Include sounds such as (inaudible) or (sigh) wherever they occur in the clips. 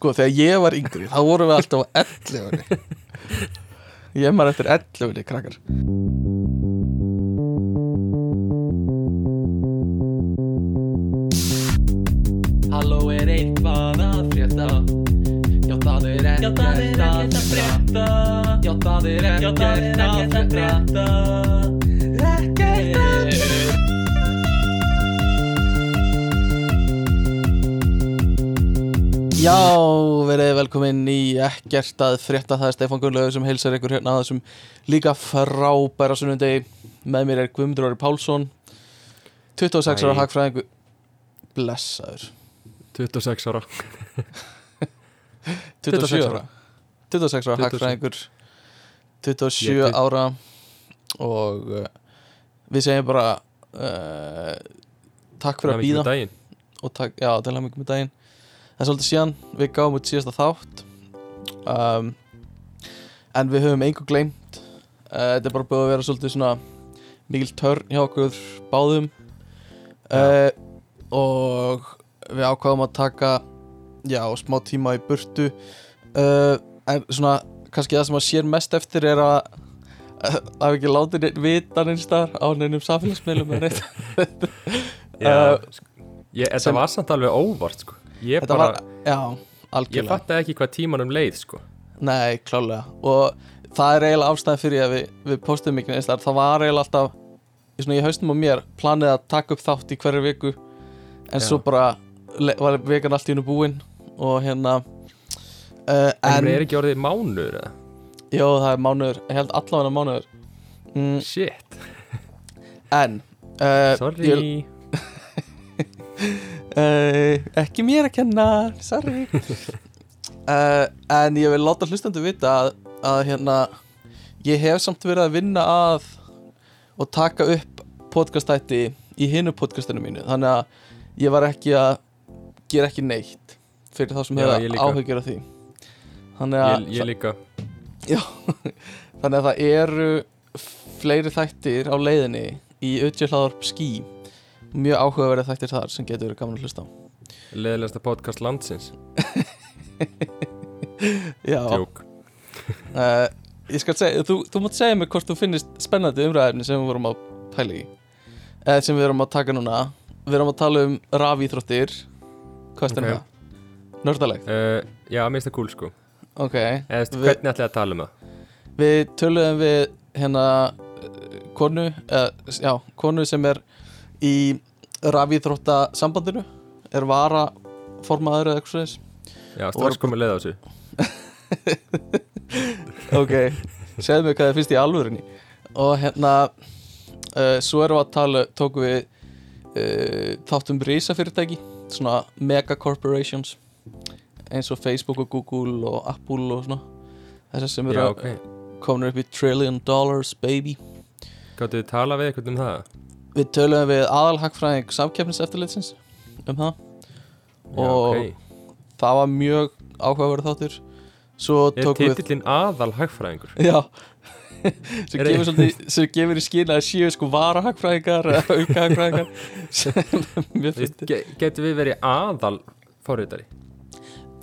Sko þegar ég var yngri þá vorum við alltaf á 11 (laughs) Ég maður eftir 11 krakkar. Halló er eitthvað að frétta. Já það er ekkert að frétta. Já það er ekkert að frétta Já, verið velkomin í ekkert að frétta. Það er Stefán Gunnlaugur sem heilsar ykkur hérna að þessum líka frábæra sunnundegi með mér er Guðmundur Orri Pálsson 26 ára Hæ. hagfræðingur. Blessaður. 26 ára. (laughs) 27 ára. 26 ára 27. hagfræðingur. 27 Ég- ára. Og uh, við segjum bara uh, takk fyrir að býða og takk, já, til að mikið með daginn það er svolítið síðan við gáum út síðasta þátt um, en við höfum einhver gleymt. Uh, þetta er bara búið að vera svolítið svona mikil törn hjá okkur báðum. Uh, og við ákvaðum að taka já, smá tíma í burtu. Uh, en svona kannski það sem að sér mest eftir er að að hafa ekki látið neitt vita neins staðar á neinum samfélagsmiðlum Já, Uh, ég, þetta var samt alveg óvart sko. Ég, Þetta bara, var, já, ég algjörlega fatt ekki hvað tímanum leið sko. Nei, klálega Og það er eiginlega ástæðan fyrir að við, við postum neins þar. Það var eiginlega alltaf svona, í haustum á mér planið að taka upp þátt í hverju viku. En Já. svo bara var vegan allt í hennu búin Og hérna uh, en En, er ekki orðið mánuður eða? jó, það er mánuður Ég held allavega mánuður. Mm, shit, En uh, sorry. ég, (laughs) uh, Ekki mér að kenna Sorry. Uh, (laughs) En ég vil láta hlustandu vita að, að hérna Ég hef samt verið að vinna að Og taka upp podcastætti Í hinu podcastinu mínu. Þannig að ég var ekki að Gera ekki neitt Fyrir þá sem Já, hefur líka. áhyggjur af því. Þannig að ég, ég líka. (laughs) Þannig að það eru fleiri þættir á leiðinni í Utjöhlaðarp Ski mjög áhugaverið þættir þar sem getur verið gaman að hlusta á. Leðilegasta podcast landsins. (laughs) Já, uh, (laughs) ég skal segja þú, þú mátt segja mér hvort þú finnist spennandi umræðefni sem við vorum að pæla í. Eða sem við erum að taka núna. Við erum að tala um rafíþróttir. Hvað stendur Ok. það? Nördalegt, uh, já, mér finnst það cool sko. Ok. Eða, hvernig ætlaði að tala um það? Við töluðum við hérna eh, konu, eða, já, konu sem er í rafíþrótta sambandinu er vara formaður eða eitthvað já, strax komið leið á þessu (laughs) ok, segðu mig hvað þið finnst í alvörinni og hérna uh, svo erum við að tala, tókum við uh, þáttum risafyrirtæki svona mega corporations eins og Facebook og Google og Apple og svona. Þessar sem eru já, ja, ok, komin upp í trillion dollars baby. Gáttu þið tala við eitthvað um það? Við töluðum við aðalhagfræðing samkeppniseftirlitsins um það Já, Og ok. það var mjög áhugaverð þáttur svo er tókum við titillin aðal hagfræðingur? Já (laughs) sem gefur, svolítið, sem gefur í skýna að séu sko varahagfræðingar eða (laughs) aukahagfræðingar (laughs) Ge getur við verið aðal forritari?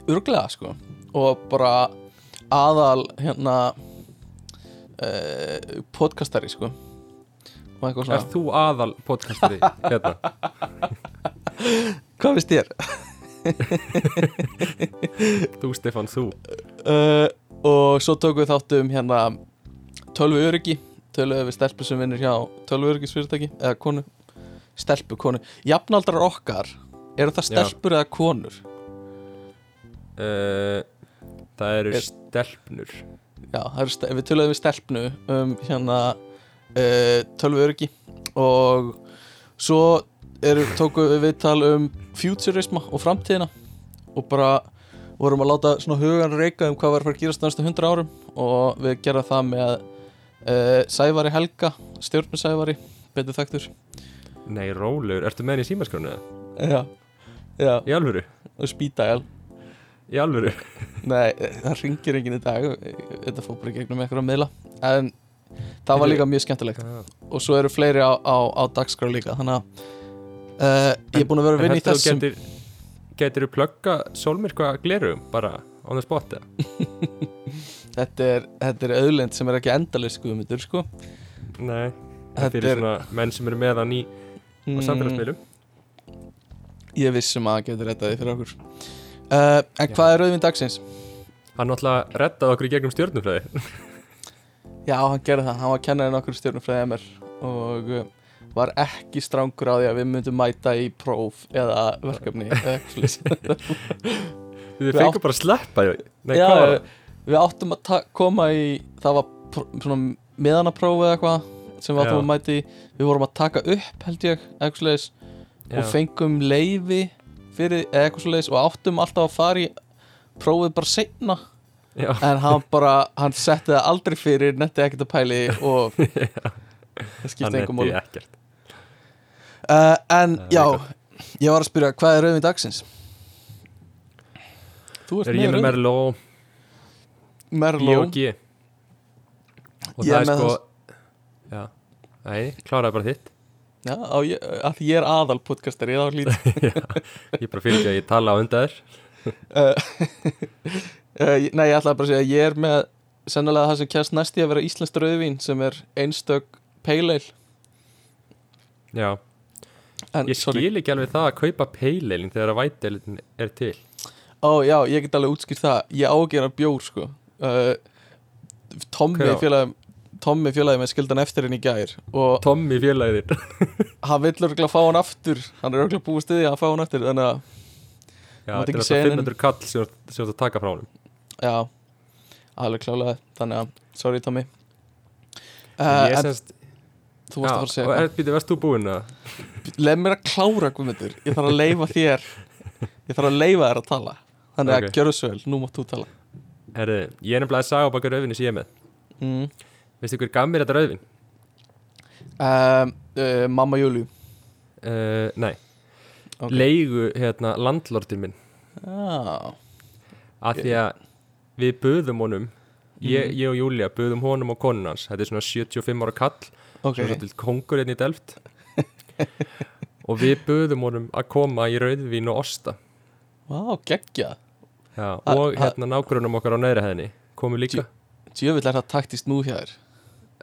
Urglega sko og bara aðal hérna uh, podcastari sko Er þú aðal podcastari hérna? Hvað finnst þér? Þú Stefán, þú Uh, og svo tókum við þáttu um hérna tölvu öryggi tölvu við stelpu sem vinnur hjá tölvu öryggisfyrirtæki eða konu stelpu konu jafnaldrar okkar eru það Já. stelpur eða konur? uh, Það eru Er- stelpnur Já, það eru við töluðum við stelpnu um hérna uh, tölvu öryggi og svo eru, tókum við viðtal um futurisma og framtíðina og bara vorum að láta svona hugan reyka um hvað var að fara að gerast næstu 100 árum og við gerum það með uh, Sævari Helga, stjórnum Sævari betur þekktur Nei, rólegur, ertu með henni í símaskránu? Já, já, Í alvöru? og spýtæl Í alvöru? Nei, það ringir enginn í dag þetta fór bara gegnum eitthvað að miðla en það var líka mjög skemmtilegt. Já. og svo eru fleiri á, á, á dagskrá líka þannig að uh, ég er búin að vera að vinna í þessum getur, þú plugga sólmyrkva glerum bara on the spot eða? (laughs) Þetta er, er auðlind sem er ekki endalist guðmyndur sko. Nei, Þetta er svona menn sem eru með hann í á Mm, samfélagsmiðlum. Ég vissum að getur rettaði fyrir okkur. Uh, En hvað er rauðvin dagsins? Hann náttúrulega reddaði okkur í gegnum stjórnufræði (laughs) Já, hann gerði það, hann var kennarinn okkur stjórnufræði MR og uh, var ekki strangur á því að við myndum mæta í próf eða verkefni. (laughs) (laughs) Við Við fengum bara að sleppa Nei, Já, það? Við áttum að koma í það var meðanapróf eða eitthvað sem við áttum Já. að mæta í við vorum að taka upp held ég Já. og fengum leifi fyrir eitthvað svoleiðis og áttum alltaf að fara í prófið bara seinna Já, en hann bara, hann setti það aldrei fyrir netti ekkert að pæli (laughs) og það skipti engum ekkert. Uh, en er já, ég var að spyrja hvað er rauðvin dagsins? Þú ert Er með með Merlot, Merló B&G Og það er er sko Já, nei, kláraði bara þitt. Já, á, ég, að ég er aðal podcastar ég þá lít (laughs) Ég bara fyrir ekki að ég tala á undan þér (laughs) uh, Nei, ég ætlaði bara að segja að ég er með sennilega það sem kjæst næst í að vera íslenskt rauðvín sem er einstök ale. Já, en, ég skil ekki alveg það að kaupa peileilin þegar að væteilin er til. Ó, já, ég get alveg útskýrt það. Ég ágjörna bjór, sko. Uh, Tommy Hver á? félagi Tommy félagi með skildan eftir henni í gær og Tommy félagir (laughs) hann vill örgulega fá hann aftur. Hann er örgulega búið stiði að fá hann aftur þannig að, Já, þetta er alltaf 500 kall sem þú- ert að taka frá honum já alveg klálega, þannig að sorry Tommy. Uh, Ég en semst þú varst að fara að segja og er, býtu, varst þú búinn að Leif mér að klára Guðmundur. Ég þarf að leifa þér Ég þarf að leifa þér að tala. Þannig Ok. að gjörðu svo vel, nú mátt þú tala. Herri, ég er nefnilega að saga baka rauðvinni sem ég er með. Mm. Veistu hver gaf mér þetta rauðvin? um, uh, Mamma Júliu Uh, nei, Ok. leigu hérna landlordin minn. Ah, af því að við buðum honum ég, Mhm. ég og Júlia buðum honum og konun hans. Þetta er svona 75 ára kall Ok, okay. svona til kongur hérna í Delft. Og við buðum honum að koma í rauðvín og osta. Vá, geggja Já, og hérna nágrunum okkar á neðri hæðinni komu líka. Djöfull er það taktist nú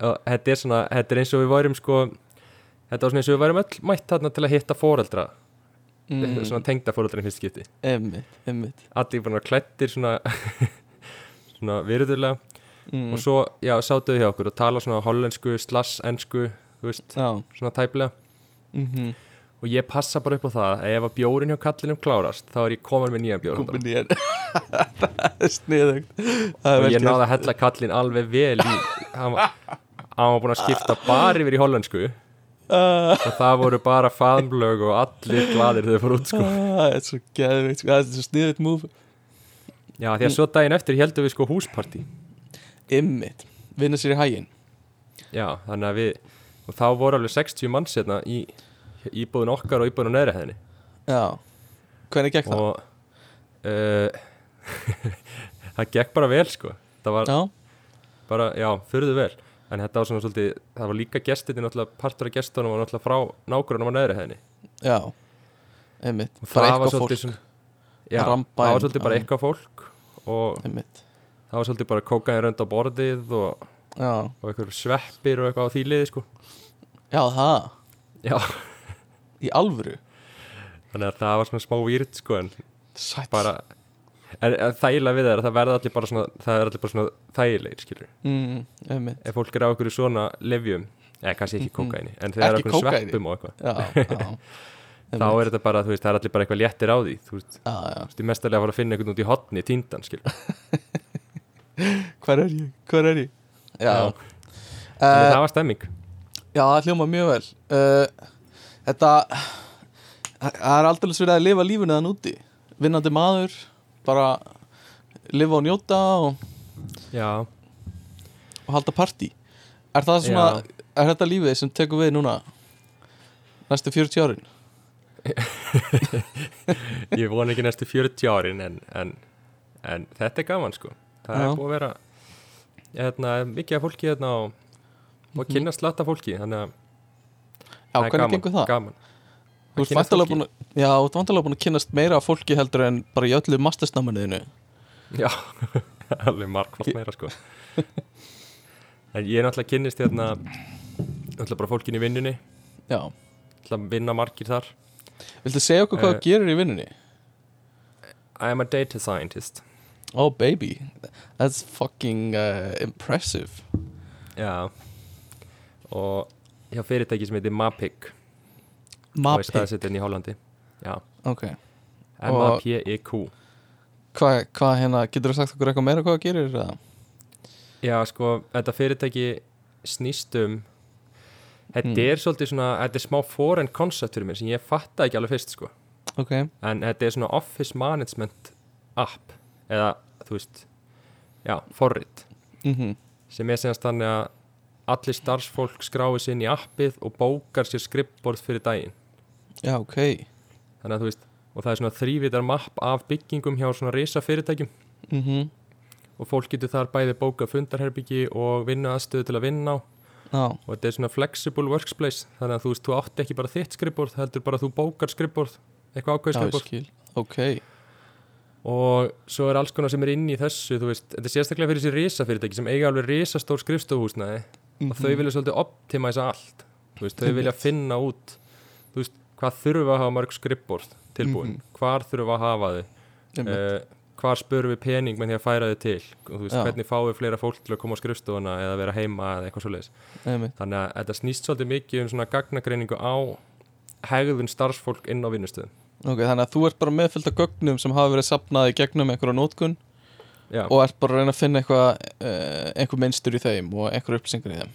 og þetta er svona, þetta er eins og við værum sko þetta var svona eins og við værum öll mætt þarna til að hitta foreldra. Mm. svona tengda foreldra í fyrst skipti. Einmitt, einmitt. Allir bara klættir svona (laughs) svona virðulega. Mm. og svo, já, sátuðu hjá okkur og tala svona hollensku, slass, ensku þú veist, Já. svona tæplega. Mm og ég passa bara upp á það að ef að bjórin hjá kallinum klárast þá er ég komin með nýjan bjór (laughs) Það er sniðugt. Það og ég náði að hella kallin alveg vel í hann var, hann var búin að skipta bara yfir í hollensku. Ah, og það voru bara faðmlög og allir gladir þegar þeir fór út sko. Ah, Það er svo geðveikt sko, Það er svo sniðugt múf já því að svo daginn eftir heldum við sko húsparti Einmitt. Vinna sér í hægin já þannig að við og þá voru alveg 60 manns hérna í íbúðin okkar og íbúðin á neðri hæðinni. Já. Hvernig gekk það? og uh, (laughs) það gekk bara vel sko. Það var Já. bara, já, fyrðu vel. En þetta var svona svolítið, það var líka gestinni náttúrulega partur af gestunum var náttúrulega frá nágrunum á neðri hæðinni. Já. Og Bara eitthvað fólk. svona, já, það var svolítið bara eitthvað fólk og Einmitt. það var svolítið bara kókaðin rönd á borðið og, og eitthvað sveppir og eitthvað á því liði sko. Já það. Já, Í alvöru? Þannig að það var svona smá výrt sko en Sætt. bara en, en þægilega við það er að það verða allir bara svona það er allir bara svona þægilegir skilur mm, ef fólk er á okkur svona lefjum eða kannski ekki kókaini en þegar Ekki okkur sveppum og eitthvað. Já Já (laughs) þá er þetta bara, þú veist, það er allir bara eitthvað léttir á því þú veist, já þú veist, ég mestalega að fara að finna einhvern út í hotni, tíndan, skil (laughs) Hvar er ég? Hvar er ég? Já. Já. uh, það var stemming. Já, það hljóma mjög vel. Uh, Þetta Það er aldrei verið að lifa lífinu þann úti. Vinnandi maður Bara lifa og njóta og, já, og halda partí. Er það svona Er þetta lífið sem tekur við núna Næstu 40 árin (laughs) ég von ekki næstu 40 árin en, en, en þetta er gaman, sko það Já. er búið að vera hérna, mikið af fólki hérna og, og Mhm. kynna slatta fólki þannig að Já, það er hvernig gengur það? gaman. Þú ert fólki. búin að Já, þú ert vantarlega búin að kynnast meira af fólki heldur en bara í öllu mastersnámanuðinu Já, (laughs) alveg markvælt meira sko En ég er náttúrulega kynnist hérna náttúrulega bara fólkin í vinnunni Já náttúrulega vinna margir þar Viltu segja okkur hvað Eh. þú gerir í vinnunni? I am a data scientist Oh baby, that's fucking uh, impressive Já og hjá fyrirtæki sem heitir Mapig og er Mapic, staðsettin í Hollandi Já, ok M-A-P-I-Q Hvað hva, hérna, getur þú sagt okkur eitthvað meira hvað þú gerir? eða? Já, sko, þetta fyrirtæki snýst um Þetta Hmm. er svolítið svona, þetta er smá foreign concept fyrir mér sem ég fatta ekki alveg fyrst, sko. Ok, en þetta er svona office management app eða, þú veist já, forrit. Mhm. Sem er semast þannig að allir starfsfólk skráir sér inn í appið og bókar sér skrippborð fyrir daginn. Já, ok. Þannig að þú veist, og það er svona þrývitar mapp af byggingum hjá svona risa fyrirtækjum mhm. Og fólk getur þar bæði bóka fundarherbyggi og vinna aðstöðu til að vinna á Já, og þetta er svona flexible workspace þannig að þú veist, þú átt ekki bara þitt skrippborð heldur bara þú bókar skrippborð eitthvað ákveð já, ég skrippborð skil. Ok, og svo er alls konar sem er inn í þessu þú veist, þetta er sérstaklega fyrir þessi risa fyrirtæki sem eiga alveg risastór skrifstofuhúsnaði og þau vilja svolítið optimæsa allt. Þú veist, þau vilja finna út þú veist, hvað þurfa að hafa mörg skrippborð tilbúin, Mhm. hvar þurfa að hafa þau. Uh, hvar spörum við pening með því að færa þau til? Og þú veist, Já. hvernig fáum við fleira fólk til að koma á skrifstofuna eða vera heima eða eitthvað svoleiðis? Þannig að þetta snýst svolítið mikið um svona gagnagreiningu á hegðun starfsfólk inn á vinnustöðum. Ok, þannig að þú ert bara með fullt af gögnum sem hafa verið sapnað í gegnum einhverja nótkun Já, og ert bara að reyna að finna eitthvað uh, einhver minnstur í þeim og einhver upplýsingar í þeim.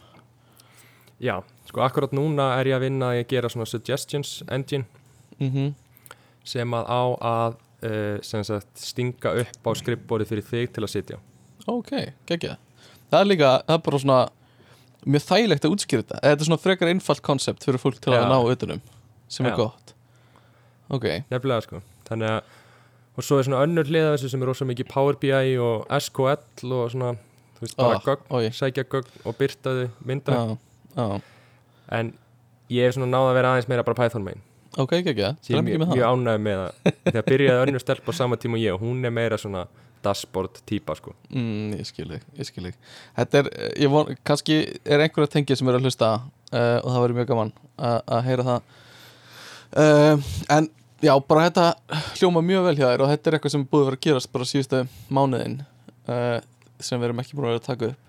Já, sko akkurat núna er ég að vinna að ég gera svona suggestions engine mhm. sem að á að sem sagt, stinga upp á skrippborði fyrir þig til að sitja. Ok, geggjað Það er líka, það er bara svona mjög þægilegt að útskýra þetta Þetta er svona frekar einfalt koncept fyrir fólk til Já. að ná utanum sem er Já. gott Ok, nefnilega sko þannig að og svo er svona önnur hliða þessu sem er rosa mikið Power BI og SQL og svona þú veist bara Ah, gögn, oj. sækja gögn og byrta þau mynda já en ég er svona náða að vera aðeins meira bara Python megin Ok, geggjað, sem glemd ég ekki með mjög það ánægð með það. Þegar byrjaði önnur stelp á sama tíma og ég og hún er meira svona dashboard típa sko. Mm, Ég skil þig, ég skil þig. Þetta er, eh, ég von, kannski er einhverja tengið sem er að hlusta uh, og það verður mjög gaman að heyra það. Uh, En já, bara þetta hljóma mjög vel hjá þér og þetta er eitthvað sem er búið að vera að gerast bara síðustu mánuðin uh, sem við erum ekki búin að vera að taka upp.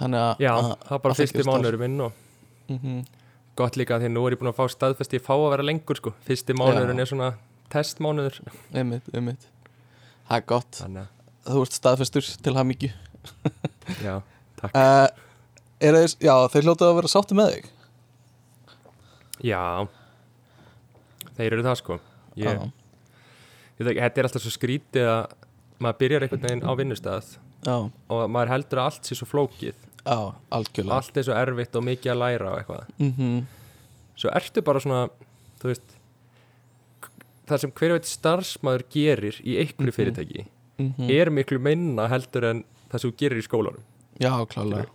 Þannig að já, að, það er bara það fyrsti mánuður minn og mm gott líka því nú er ég búin að fá staðfest ég fá að vera lengur sko. Fyrsti mánuðurinn er svona testmánuður. Einmitt, einmitt. Það er gott, þannig þú ert staðfestur til hamingju. Að (laughs) já, takk. Uh, þeir, Já, þeir hljótaðu að vera sáttu með þig? Já. Þeir eru það sko. Ég, ég þetta er alltaf svo skrítið að maður byrjar einhvern veginn á vinnustæð og maður heldur að allt sé svo flókið já, algjörlega. Allt er svo erfitt og mikið að læra og eitthvað. Mm svo ertu bara svona þú veist það sem hver veit starfsmæður gerir í einhverju Mhm. fyrirtæki -hmm. er miklu minna heldur en það sem þú gerir í skólanum. Já, klálega.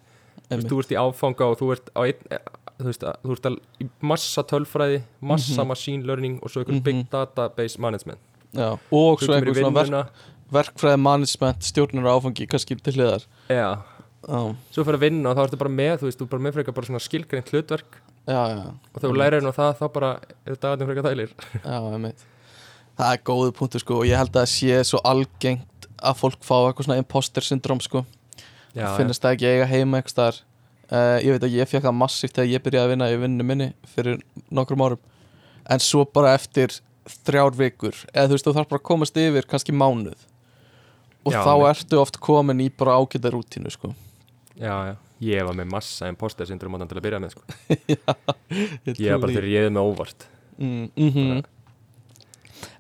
Þú veist, þú ert í áfanga og þú ert á einn eh, þú veist, þú ert í massa tölfræði massa Mhm. machine learning og svo einhver Mhm. big database management. Já, og svo kemur í einhver svona verk, verkfræði management stjórnur áfangi kannski til hliðar. Já, Já, svo fyrir að vinna og þá ertu bara með þú veist, þú er bara með frekar bara svona skilgreint hlutverk. Já, já, og þegar þú lærir henn á það þá bara er dagarnir frekar þælir Það er góðu punktur sko og ég held að það sé svo algengt að fólk fá eitthvað svona imposter syndrom sko. Já, finnast það ekki eiga heima eitthvað staðar. Uh, ég veit að ég fekk það massíft þegar ég byrjaði að vinna í vinninu minni fyrir nokkrum árum. En svo bara eftir þrjár vikur eða þú veist þú þarf bara að komast yfir kannski mánuð og Já, þá einmitt. ertu oft komin í bara ágæta rútínu sko. Já, já, ég var með massa imposter syndrom á til að byrja með sko. (laughs) ég ég var bara þegar ég er með óvart. Mm, mm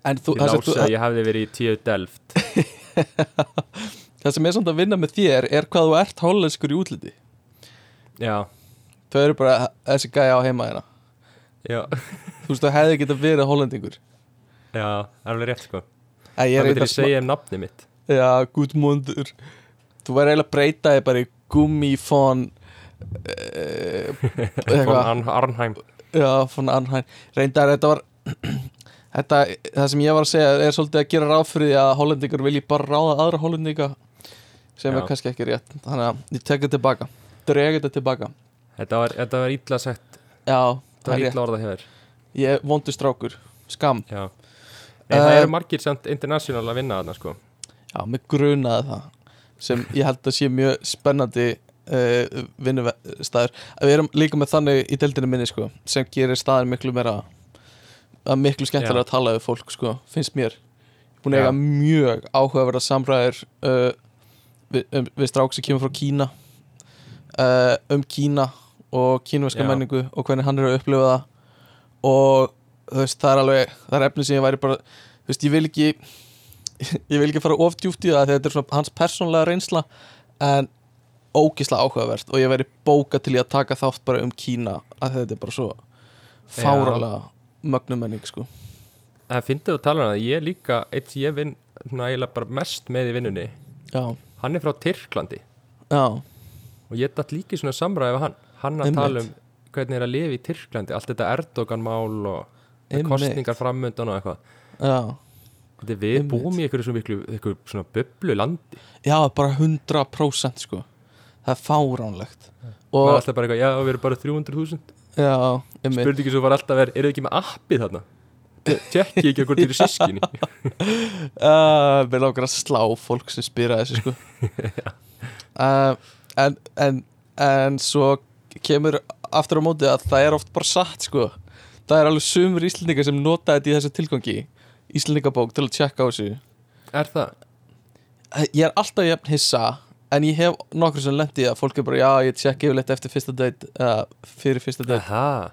en þú, ég það, þú að ég hefði verið í tíu delft. (laughs) Það sem er samt að vinna með þér er hvað þú ert hollenskur í útliti. Já, þau eru bara þessi gæja á heima þeirna já, þú veist þú hefði getað verið hollendingur. Já, það er alveg rétt sko. Ég er það eitthvað ég segja um nafni mitt Já, gudmundur Þú væri eiginlega að breyta þig bara í gummi von uh, (laughs) von Arnheim. Já, von Arnheim. Reyndar, þetta var (clears throat) þetta, það sem ég var að segja er svolítið að gera ráð fyrir því að hollendingar vilji bara ráða aðra hollendinga sem Já. er kannski ekki rétt. Þannig að ég tek þetta tilbaka. Dreg þetta tilbaka. Þetta var, þetta var illa sagt já, það var er illa orðað hér ég vondur strákur, skam Já. Nei, það Eh, eru margir samt international að vinna þarna sko já, mig grunaði það sem ég held að sé mjög spennandi uh, vinnustæður við erum líka með þannig í deildinu minni sko, sem gerir staðin miklu meira að miklu skemmtilega að tala við fólk sko, finnst mér. Búin að eiga mjög áhugaverða samræðir uh, við, um, við strák sem kemur frá Kína uh, um Kína og kínuverska menningu og hvernig hann er að upplifa það. Og þú veist, það er alveg það er efni sem ég væri bara þú veist, ég vil ekki (laughs) ég vil ekki fara of djúpt í það þetta er svona hans persónlega reynsla en ógislega áhugavert og ég væri bóka til í að taka þátt bara um Kína að þetta er bara svo fáralega mögnum menning sko. Það finnst þú að tala um það Ég líka, eitt sem ég vinn mest með í vinnunni já, Hann er frá Tyrklandi. Já, og ég dætt líka í svona samræði við hann. Hann að Einmitt. tala um hvernig er að lifa í Tyrklandi allt þetta Erdogan-mál og Einmitt. kostningar framöndan og eitthvað. Já við Einmitt. búum í einhverju svona, miklu, einhverju svona bublu landi. Já, bara 100% sko. Það er fáránlegt. Og alltaf bara eitthvað, já við erum bara 300.000 já, einmitt. Spurningi svo var alltaf er, þið ekki með appið þarna? Tjekki ekki okkur til sískinni (laughs) Mér langar að slá fólk sem spyrir að þessu sko. (laughs) Uh, en, en, en svo kemur aftur á móti að það er oft bara satt sko. Það er alveg sumur íslendingar sem nota þetta í þessu tilgangi Íslendingabók til að tjekka á þessu er það? Ég er alltaf jafn hissa En ég hef nokkur sem lendi að fólk er bara Já, ég tjekka yfirleitt eftir fyrsta date eða fyrir fyrsta date Aha.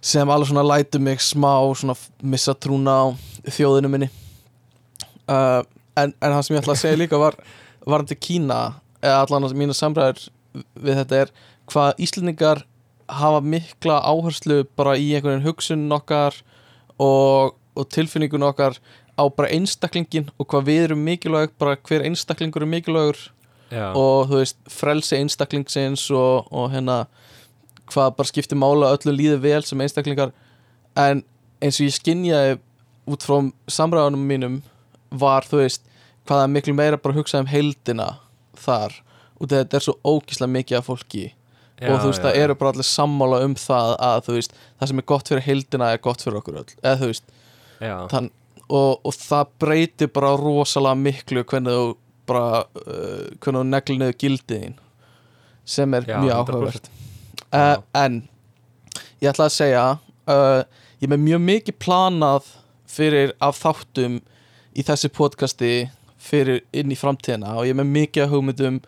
sem alveg svona lætur mig smá svona missa trúna á þjóðinu minni uh, en, en það sem ég ætla að segja líka var varandi Kína eða allan að mína samræður við þetta er hvað Íslendingar hafa mikla áherslu bara í einhvern hugsun okkar og, og tilfinningun okkar á bara einstaklingin og hvað við erum mikilvæg bara hver einstaklingur er mikilvægur Já. og þú veist frelsi einstaklingsins og, og hérna hvað bara skiptir mála öllu líði vel sem einstaklingar en eins og ég skinjaði út frá samræðunum mínum var þú veist hvað það er miklu meira bara að hugsa um heildina þar og þetta er svo ógíslega mikið af fólki Já, og þú veist já, það eru bara allir sammála um það að þú veist það sem er gott fyrir heildina er gott fyrir okkur öll eða þú veist. Þann, og, og það breytir bara rosalega miklu hvernig þú bara uh, hvernig þú neglir niður gildiðin sem er Já, mjög 100%. áhugavert uh, Já. en ég ætla að segja uh, ég með mjög mikið planað fyrir af þáttum í þessi podcasti fyrir inn í framtíðina og ég með mikið af hugmyndum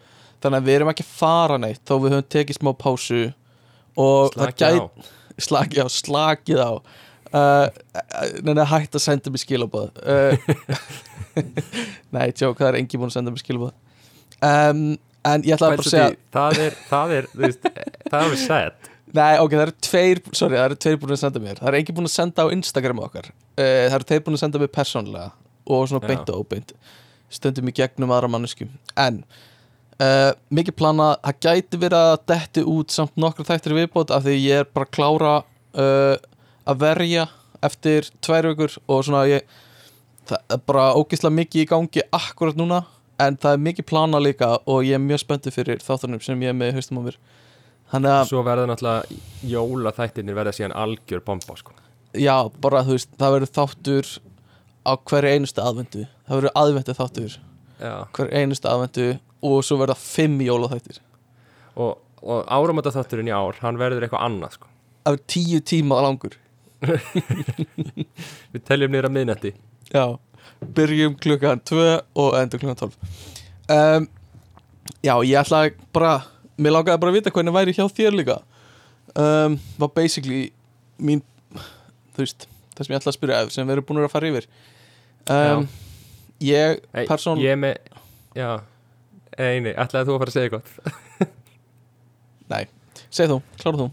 þannig að við erum ekki að fara neitt þó við höfum tekið smá pásu og Slaki á. gæt (laughs) slakið á, slakið á uh, neina hægt að senda mér skilabóð uh, (laughs) nei, tjók, það er engin búin að senda mér skilabóð um, en ég ætla bara að segja það er, það er, þú veist, það er sad Nei, ok, það eru tveir, sorry, það eru tveir búin að senda mér. Það eru ekki búin að senda á Instagram okkar. Uh, Það eru tveir búin að senda mér persónlega Og svona beint og óbeint. Stundum í gegnum aðra mannesku En Mikið plana, það gæti verið að detti út Samt nokkur þættir viðbót Af því ég er bara að klára Að verja eftir tvær vikur Og svona ég Það er bara ógeðslega mikið í gangi Akkurat núna En það er mikið plana líka Og ég er mjög spenntið fyrir þáttunum Sem ég er með haustum á mér svo verða náttúrulega jóla þættirnir verða síðan algjör bomba sko. Já, bara þú veist, það verður þáttur á hverju einustu aðvendu það verður aðvendu þáttur Já. hverju einustu aðvendu og svo verða fimm jólaþættir og, og áramönda þátturinn í ár hann verður eitthvað annað sko. það verður tíu tíma langur (laughs) við teljum niður að miðnætti. Já, byrjum klukkan 2 og endur klukkan 12 um, Já, ég ætla að bara mér langaði bara að vita hvernig væri hjá þér líka. Um, var basically mín, þú veist það sem ég ætla að spyrja, sem við erum búin að fara yfir. Um, Ég, Hey, persón ég með já, eini, ætlaði þú að fara að segja eitthvað? (laughs) Nei, segð þú, klára þú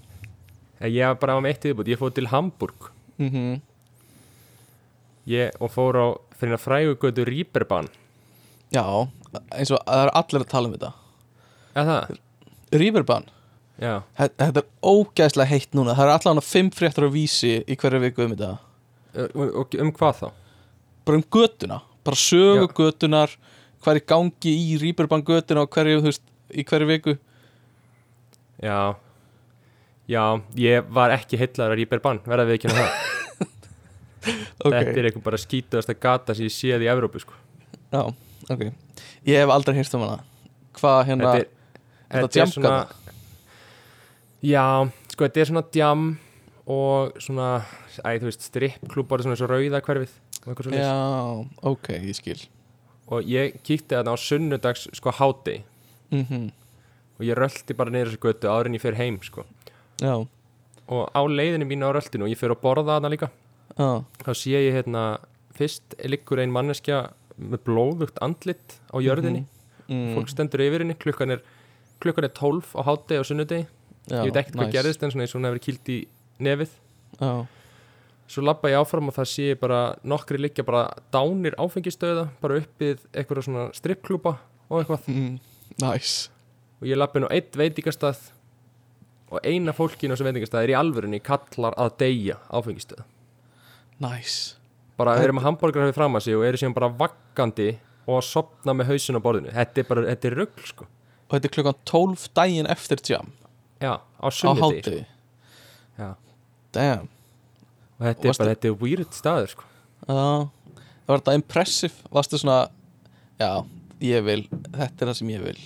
ég var bara á með eitt viðbútt, ég fór til Hamburg. Mm ég, og fór á fyrir að frægugötu Rýberban Já, eins og það er allir að tala um þetta. Eða það, Ríverban, já, þetta er ógæðslega heitt núna. Það er allan að fimm fréttur á vísi í hverju viku um þetta. Og, um hvað þá? bara um götuna. Bara sögu Já. götunar er í gangi í Rýburbann götuna og hverju, þú veist, í hverju viku. Já Já, ég var ekki heillar að rýpa er bann, verða við ekki með það? (laughs) Ok, Þetta er eitthvað bara skítuðasta gata sem ég séð í Evrópu sko. já, ok. Ég hef aldrei hýrt um hana. Hvað hérna, er, þetta djamgata? Já, sko þetta er svona djam og svona, æ, þú veist, strippklúbar svona og rauða hverfið svo já, ok, ég skil. Og ég kíkti þarna á sunnudags sko háti mhm, og ég rölti bara niður þessu götu áður en ég fer heim sko já, og á leiðinu mínu á röltinu og ég fer að borða þarna líka. Já. Þá sé ég hérna fyrst liggur ein manneskja með blóðugt andlit á jörðinni. Mm, fólk stendur yfir henni, klukkan er klukkan er 12 á hátegi og sunnudegi. Ég veit ekkert hvað nice. gerðist en svona eins og hún hefur kýlt í nefið. Já, svo labba ég áfram og það sé ég bara nokkri liggja bara dánir áfengistöða bara uppið eitthvað svona strippklúpa og eitthvað. Mm, nice. Og ég labba inn á eitt veitingastað og eina fólkinu á þessu veitingastað er í alvörunni kallar að deyja áfengistöða nice. Bara þeir eru með hambúrgar hefur fram að sig og eru síðan bara vaggandi og að sopna með hausin á borðinu. Þetta er bara, þetta er rugl sko. Og þetta er klukkan 12 daginn eftir jam. Já, á hátegi já. damn. Og þetta er Varstu- bara, þetta er weird staður sko. Já, það var þetta impressive. Varstu svona Já, ég vil, þetta er það sem ég vil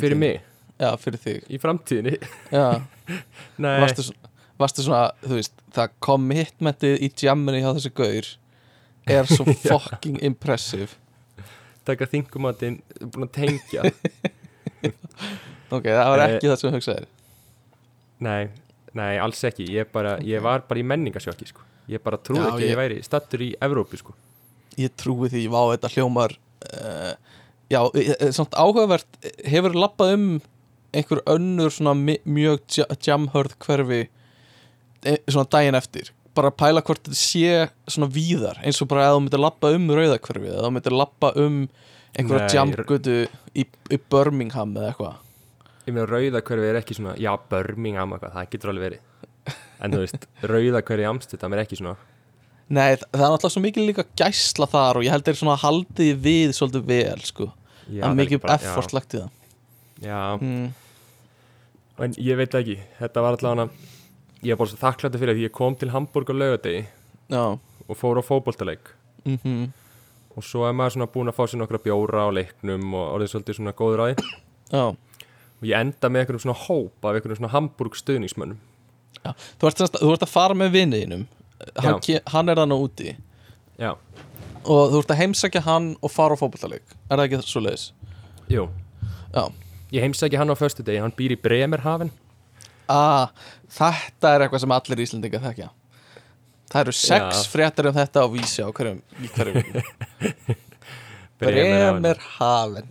fyrir mig, Já, fyrir þig. Í framtíðinni. (laughs) Nei, varstu, svona- varstu svona, þú veist Það commitmentið í jamminu hjá þessi gaur Er svo (laughs) fucking impressive. Taka þingumatinn búin að tengja. (laughs) Ok, það var Eh, ekki það sem þú hugsaðir nei, nei, alls ekki. Ég, bara, ég var bara í menningasjöki sko. Ég bara trúði Já, ekki að ég- ég væri stattur í Evrópu sko. Ég trúi því, vá, þetta hljómar uh, Já, eh, samt áhugavert Hefur lappað um einhver önnur svona mjög ja- jamhörð hverfi eh, svona daginn eftir. Bara að pæla hvort þetta sé svona víðar eins og bara að þú myndir lappa um rauðakverfi eða þú myndir lappa um einhverja jamgötu í, í Birmingham eða eitthvað. Ég meina rauðakverfi er ekki svona já, Birmingham eitthvað, það getur alveg verið. En þú veist, rauðakverfi í Amsterdam er ekki svona. Nei, það er náttúrulega svo mikið líka gæsla þar og ég held þeir svona haldið við svolítið vel sko, já, það er mikið bara- effort lagt í það. Já, mm. En ég veit ekki. Þetta var allavega ég er bara svo þakklætti fyrir því ég kom til Hamburg á laugadegi Já. og fór á fótboltaleik. Mm og svo er maður svona búin að fá sér nokkra bjóra á leiknum og orðið svolítið svona góður Já. Og ég enda með einhverjum svona hóp af einhverjum svona Hamburg stuðningsmönnum. Þú þú ert að fara með vinniðinum hann, hann er þannig úti. Já, og þú ert að heimsækja hann og fara á fótballtaleik er það ekki svo leiðis? jú. Já ég heimsæki hann á föstudegi, hann býr í Bremerhaven. Ah, Þetta er eitthvað sem allir Íslendingar þekkja. Það eru sex Já. fréttir um þetta á vísi á hverjum, í hverjum. (laughs) Bremerhaven.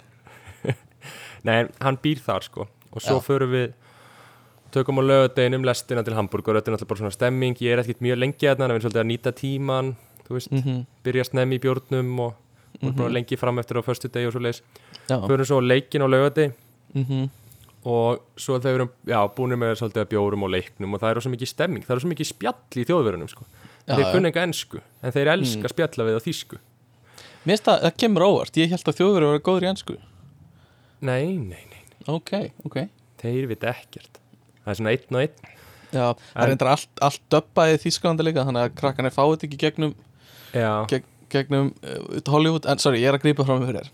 (laughs) Nei, hann býr þar sko. Og svo Já. förum við tökum á lögadeginum lestina til Hamburg og þetta er náttúrulega bara svona stemming. Ég er ekkert mjög lengi að við erum svolítið að nýta tíman þú veist, mm byrja snemmi í bjórnum og, og Mhm. bara lengi fram eftir á föstudegi og svo leis Já. Förum svo leikin á lögadegi mm og svo við erum já, búinir með svolítið bjórum og leiknum og það er svo mikið stemming, það er svo mikið spjall í þjóðverunum sko. Já, þeir kunna enga ensku en þeir elska Mm. spjalla við á þýsku. Mér finnst það, það kemur óvart. Ég held að þjóður eru góður í ennsku nei, nei, nei, Ok, ok. Þeir vita ekkert. Það er svona einn og einn. Já, það En- er reyndar allt, allt döbbaði þýskalandi líka Þannig að krakkan er fáið ekki gegnum, já, geg, gegnum uh, Hollywood. En sorry, ég er að grípa fram með fyrir þér.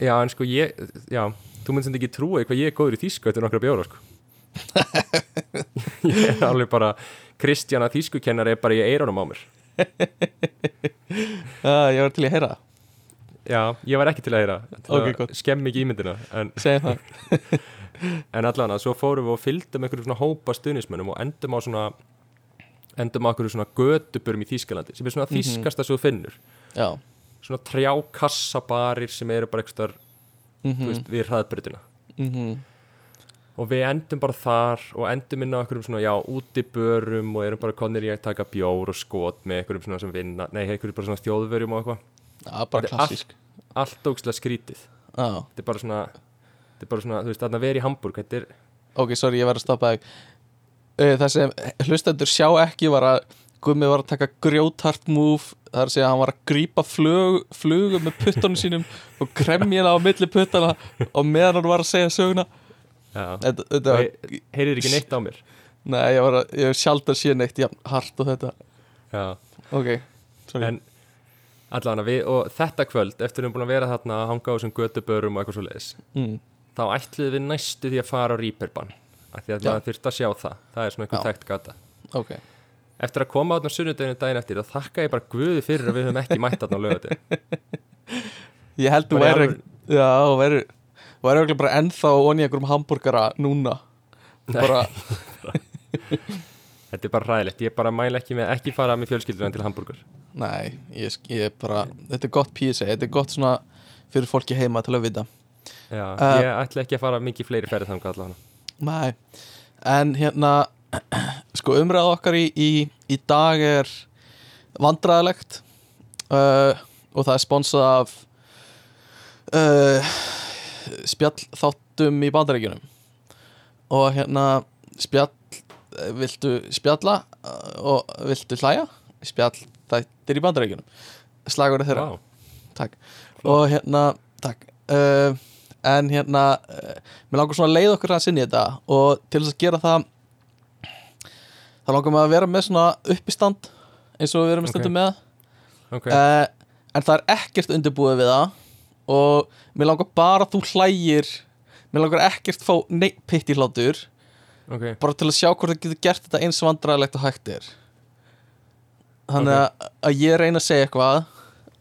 Já, en sko ég já, þú myndir ekki trúa hvað ég er góður í þýsku eftir nokkra bjóra sko. (laughs) ég er alveg bara Kristjana þýskukennar er bara í eironum á mér uh, (laughs) Ég var til að heyra já, ég var ekki til að heyra til Ok, að gott. skemmi ekki ímyndina en (laughs) En allan að svo fórum við og fylgdum einhverjum svona hópa stuðnismönnum og endum á svona endum á einhverju svona götuburum í Þýskalandi sem er svona Mhm. þýskasta svo þú finnur Já svona trjákassabarir sem eru bara eitthvað mm mm. veist, við hraðbrytina -hmm. og við endum bara þar og endum inn á einhverjum svona já útibörum og erum bara konir í að taka bjór og skot með einhverjum svona sem vinna nei, einhverjum bara svona þjóðverjum og eitthvað. Já, bara klassísk. allt ógstlega skrítið. Já, þetta er bara svona þetta er bara svona, þú veist, þarna verið í Hamburg er, ok, sorry, ég verð að stoppa þig. Uh, Það sem hlustendur sjá ekki var að Gummi var að taka grjótart move það er að segja að hann var að grípa flug, flugu með puttunum sínum og kremjina á milli puttana og meðan hann var að segja söguna Já. þetta, þetta Og var, he- heyrir ekki neitt á mér nei, ég var að, ég hef sjálf að sé neitt jafn hart og þetta Já. ok, sorry En allavega við, og þetta kvöld eftir við erum búin að vera þarna að hanga á þessum götubörum og eitthvað svo leiðis mm. þá ætluðum við næstu því að fara á Reaperban af því að Já. maður þurfti að sjá það það er svona eitthvað þekkt gata ok, eftir að koma átna sunnudeginu daginn eftir þá þakka ég bara guði fyrir að við höfum ekki mætt átna á lögadegin (laughs) ég held þú væri já, þú væri þú væri bara ennþá onni einhverjum hambúrgara núna. Bara, (laughs) þetta er bara hræðilegt, ég bara mæla ekki með ekki fara með fjölskylduna til Hamburgur nei, ég, ég bara þetta er gott PSA, þetta er gott svona fyrir fólki heima til að vita. Já, Uh, ég ætla ekki að fara mikið fleiri ferðið þannig allavega. Nei, en hérna (clears throat) sko umræða okkar í, í, í dag er vandræðilegt uh, og það er sponsað af uh, spjallþáttum í bandaríkjunum. Og hérna spjall eh, viltu spjalla uh, og viltu hlæja? Spjall þættir í bandaríkjunum. Slagur þeirra. Vá. takk. Og hérna, takk. Uh, en hérna uh, mér langar svona að leiða okkur að sinni þetta og til þess að gera það þá langar mér að vera með svona uppistand eins og við erum stundum með. Ok, uh, en það er ekkert undirbúið við það og mér langar bara að þú hlægir mér langar ekkert fá neitt pitt í hlátur. Ok, bara til að sjá hvort það getur gert þetta eins vandræðilegt og hægt er. Þannig að, að ég reyna að segja eitthvað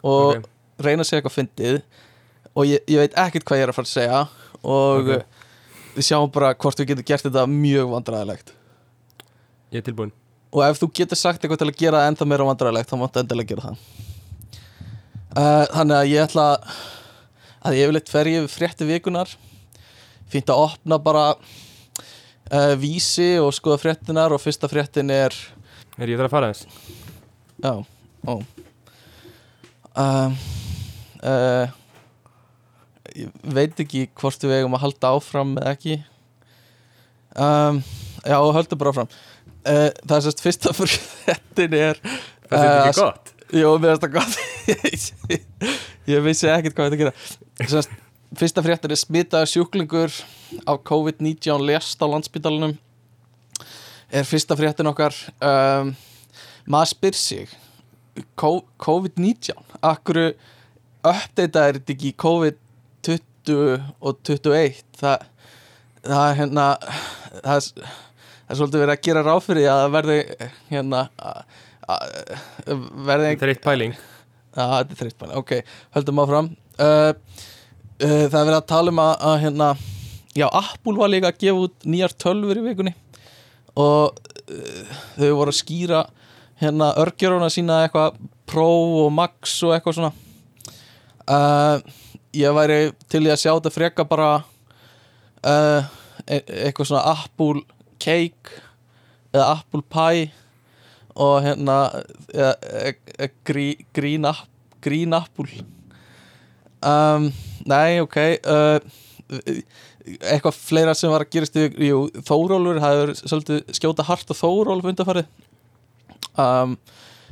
og Ok. reyna að segja eitthvað fyndið og ég, ég veit ekkert hvað ég er að fara að segja og við sjáum bara hvort við getum gert þetta mjög vandræðilegt ég er tilbúin og ef þú getur sagt eitthvað til að gera það ennþá meira vandræðilegt þá máttu endilega gera það. Uh, þannig að ég ætla að ég vil eitt fer ég við frétti vikunar fínt að opna bara uh, vísi og skoða fréttinar og fyrsta fréttin er Er ég þarf að fara þess? já, ó. Um, uh, ég veit ekki hvort við eigum að halda áfram eða ekki. Um, já, höldum bara áfram uh, það er sérst fyrsta fréttin er Það er Eh, ekki gott? Jú, mér finnst það gott. (laughs) Ég vissi ekkert hvað þetta gera. Sest, Fyrsta fréttin er smitaður sjúklingur af COVID-19 lest á landsbytalanum er fyrsta fréttin okkar um, maður spyr sig Co- COVID-19 Akkur uppdeita er þetta ekki í COVID-20 og 21 það, það hérna það er, það er svolítið verið að gera ráð fyrir að það verði hérna verði Þetta er eitt pæling. Þetta er þreytt bæli, ok, höldum áfram. Uh, uh, Það er verið að tala um að, að hérna Já, Apple var líka að gefa út nýjar tölfur í vikunni og uh, þau voru að skýra hérna örgjöruna sína eitthvað Pro og Max og eitthvað svona. Uh, Ég væri til í að sjá þetta freka bara uh, e eitthvað svona Apple Cake eða Apple Pie og hérna e, e, e, grí, green, app, green Apple. Um, Nei, ok uh, eitthvað fleira sem var að gerast jú, Þórólfur, það hefur svolítið skjóta hart og Þórólf undarfarið um,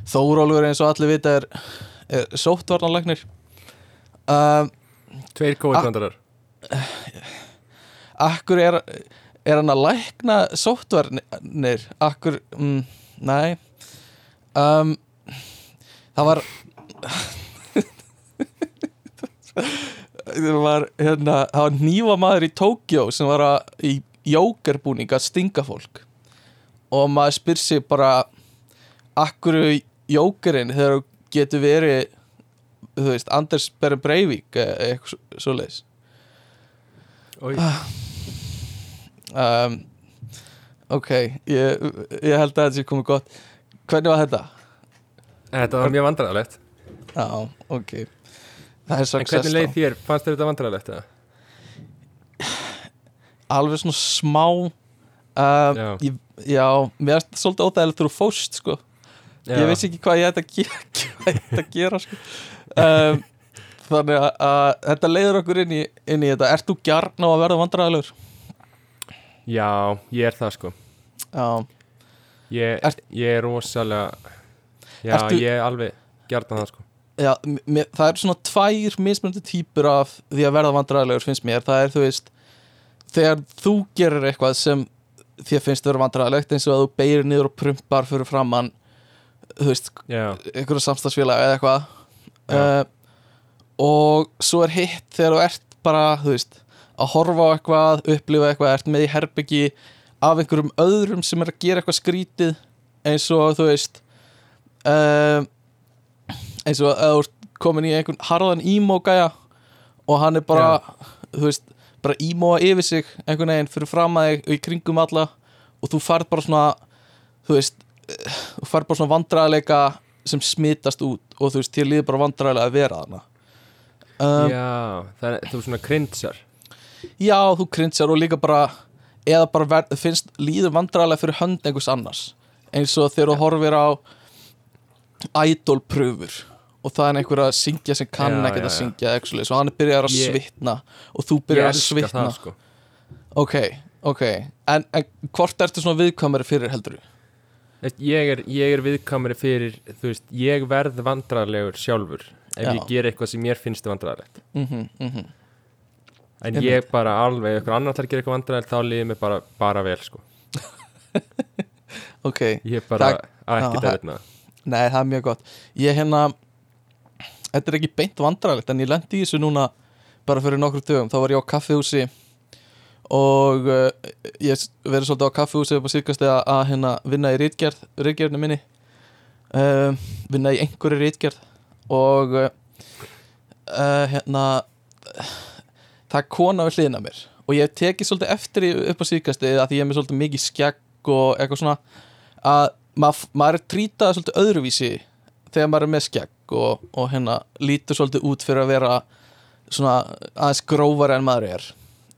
Þórólfur eins og allir vita er, er sóttvarnarlagnir um, Tveir COVID-vandarar Akkur er, er hann að lækna sóttvarnir? Akkur, mm, nei. Um, Það var Það var hérna Það var nýva maður í Tókjó sem var að, í jókerbúning að stinga fólk. Og maður spyr sig bara Akkur jókerinn þegar þú getur verið þú veist, Anders Berre Breivik eitthvað svo leiðis Oj, um, Ok, ég, ég held að þetta sé komið gott Hvernig var þetta? Þetta var mjög vandræðalegt Já, ok Það er En hvernig leið þér? Fannst þetta vandræðalegt? Alveg svona smá um, Já. ég, Já, mér er þetta svolítið óþægilegt þú fóst sko. Já. Ég vissi ekki hvað ég ætti að (laughs) ætti að gera sko. um, Þannig að, að þetta leiður okkur inn í, inn í þetta Ert þú gjarn á að verða vandræðilegur? Já, ég er það sko. Ég, Ert- ég er rosalega Já, Ertu- ég er alveg gjarnan það sko. Já, mér, það er svona tvær mismunandi típur af því að verða vandræðilegur finnst mér, það er þú veist þegar þú gerir eitthvað sem þér finnst vera vandræðilegt eins og að þú beirir niður og prumpar fyrir framann þú veist, einhverju samstagsfélag eða eitthvað. Uh, og svo er hitt þegar þú ert bara, þú veist að horfa á eitthvað, upplifa eitthvað ert með í herbyggi af einhverjum öðrum sem er að gera eitthvað skrítið eins og þú veist uh, eins og að þú ert komin í einhvern harðan emo-gæja og hann er bara, þú veist bara emo yfir sig einhvern veginn fyrir fram að þig og í kringum alla og þú færð bara svona þú veist, þú færð bara svona vandræðileika sem smitast út og þú veist, þér líður bara vandræðilega að vera þarna. Um, já, það er, þú er svona krindjar Já, þú krynsjar og líka bara eða bara ver, finnst líður vandræðilega fyrir hönd einhvers annars. Eins og þegar þú horfir á idolpröfur og það er einhver að syngja sem kann ekkert að syngja svoleiðis og hann byrjar að Ég- svitna og þú byrjar að svitna það sko. Ok, ok. En, en hvort ertu svona viðkvæmari fyrir heldur Veist, ég er, ég er viðkamari fyrir þú veist, ég verð vandræðalegur sjálfur ef Já. ég ger eitthvað sem mér finnst vandræðalegt. Mm -hmm, mm. En Einmitt. ég bara alveg, ykkur annar ætlar að gera eitthvað vandræðalegt þá líður mér bara, bara vel sko. (laughs) Ok, ég bara, að ekki það- það með nei það er mjög gott. Ég hérna Þetta er ekki beint vandræðilegt en ég lendi í þessu núna bara fyrir nokkru dögum, þá var ég á kaffihúsi og uh, ég verið svolítið á kaffihúsi upp á síðkast að, að hérna vinna í rítgerð rítgerðinu minni. Uh, vinna í einhverju rítgerð og uh, hérna það er kona við hliðina mér. Og ég teki svolítið eftir upp á síðkasti að því ég er með svolítið mikið skegg og eitthvað svona að mað, maður er trítað svolítið öðruvísi þegar maður er með skegg og, og hérna lítur svolítið út fyrir að vera svona aðeins grófari en maður er.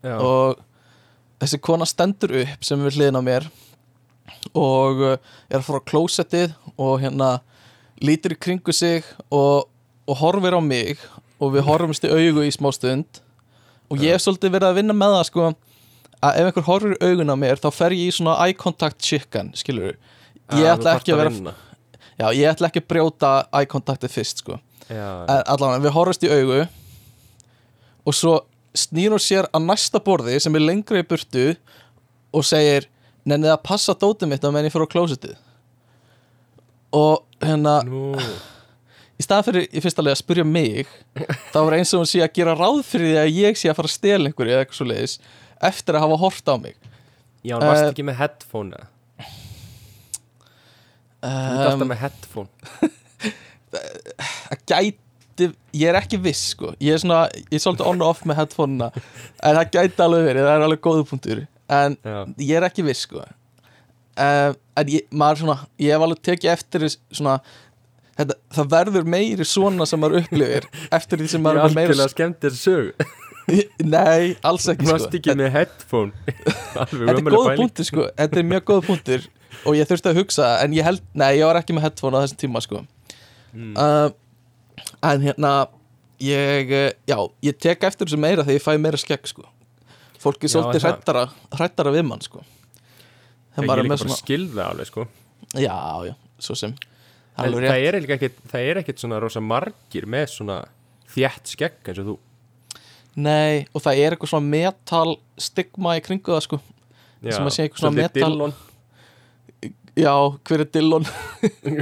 Já, og þessi kona stendur upp sem við hliðin á mér og uh, er að fara á klósettið og hérna lítur í kringu sig og, og horfir á mig og við horfumst í augu í smá stund og ég hef svolítið verið að vinna með það sko að ef einhver horfir í augun á mér þá fer ég í svona eye contact chicken skilur ég Já, ætla þú ekki að vera já, ég ætla ekki að brjóta eye contactið fyrst sko. Allavega, við horfumst í augu og svo snýr hún sér að næsta borði sem er lengra í burtu og segir nennið að passa dótið mitt að menn ég fyrir á klósitið og hérna nú í staðan fyrir í fyrsta lega að spyrja mig þá var eins og hún sé að gera ráð fyrir því að ég sé að fara að stela einhverju eða eitthvað svo leiðis eftir að hafa hort á mig. Já, hann varst Eh, ekki með headphone þú ert alltaf með headphone. (laughs) Að gæti ég er ekki viss sko. Ég er svona, ég er svolítið on og off með headphone-na en það gæti alveg verið, það er alveg góðu punktur. En já, ég er ekki viss sko. Uh, en ég, maður svona ég hef alveg tekið eftir svona þetta, það verður meiri svona sem maður upplifir (laughs) eftir því sem ég maður er er meira algjörlega skemmt þessu sög (laughs) nei, alls ekki sko. varst ekki með headphone? (laughs) Alveg þetta er góð punktur sko. Þetta er mjög góð punktur og ég þurfti að hugsa en ég held, nei, ég var ekki með headphone á þessum tíma sko. Mm. uh, en hérna ég, eh, já, ég tek eftir þessu meira þegar ég fæ meira skegg sko. Fólk er svolítið hrættara hrættara við mann sko. Ég þegar er líka bara svona skilða alveg sko. Já, já, svo sem. er En það er ekkit, það er ekkit svona rosa margir með svona þjætt skegg eins og þú. Nei, og það er eitthvað svona metal stigma í kringu það sko. Já, Sem að sé eitthvað svona metal- Dillon, já, hver er Dillon?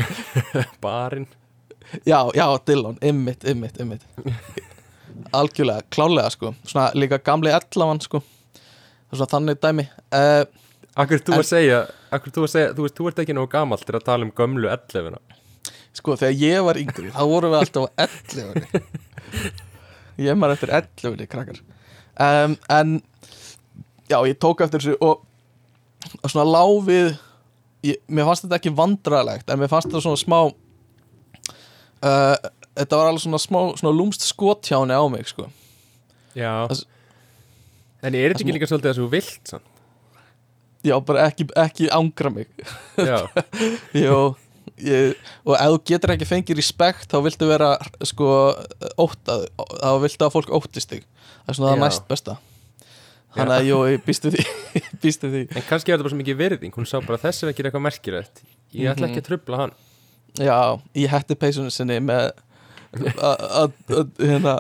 (laughs) barinn. Já, já, Dillon, ymmit, ymmit, ymmit algjörlega, klálega sko. Svona líka gamli ellavan sko. Svona þannig dæmi. Uh, Akkur þú En- að segja, akkur þú að segja, þú veist, þú ert ekki nógu gamall til að tala um gömlu 11 Sko, þegar ég var yngri, þá vorum við alltaf á 11 (laughs) Ég maður eftir 11 krakkar um, En Já, ég tók eftir þessu og, og svona láfið ég, Mér fannst þetta ekki vandræðalegt En mér fannst þetta svona smá uh, Þetta var alveg svona smá Svona lúmst skotjáni á mig sko. Já Það- En er þetta ekki líka svolítið að þú vilt sann? Já, bara ekki, ekki ángra mig. Já, (laughs) Jó Ég, og ef þú getur ekki fengið respekt þá viltu vera sko óttað, þá viltu að fólk óttist þig. Það er svona það næst besta. Þannig að jú, ég býstu því (laughs) því. En kannski er þetta bara svo mikið virðing. Hún sá bara þessi er að gera eitthvað merkilegt. Ég ætla Mhm. ekki að trubla hann. Já, í hætti peysunum sinni með að- hérna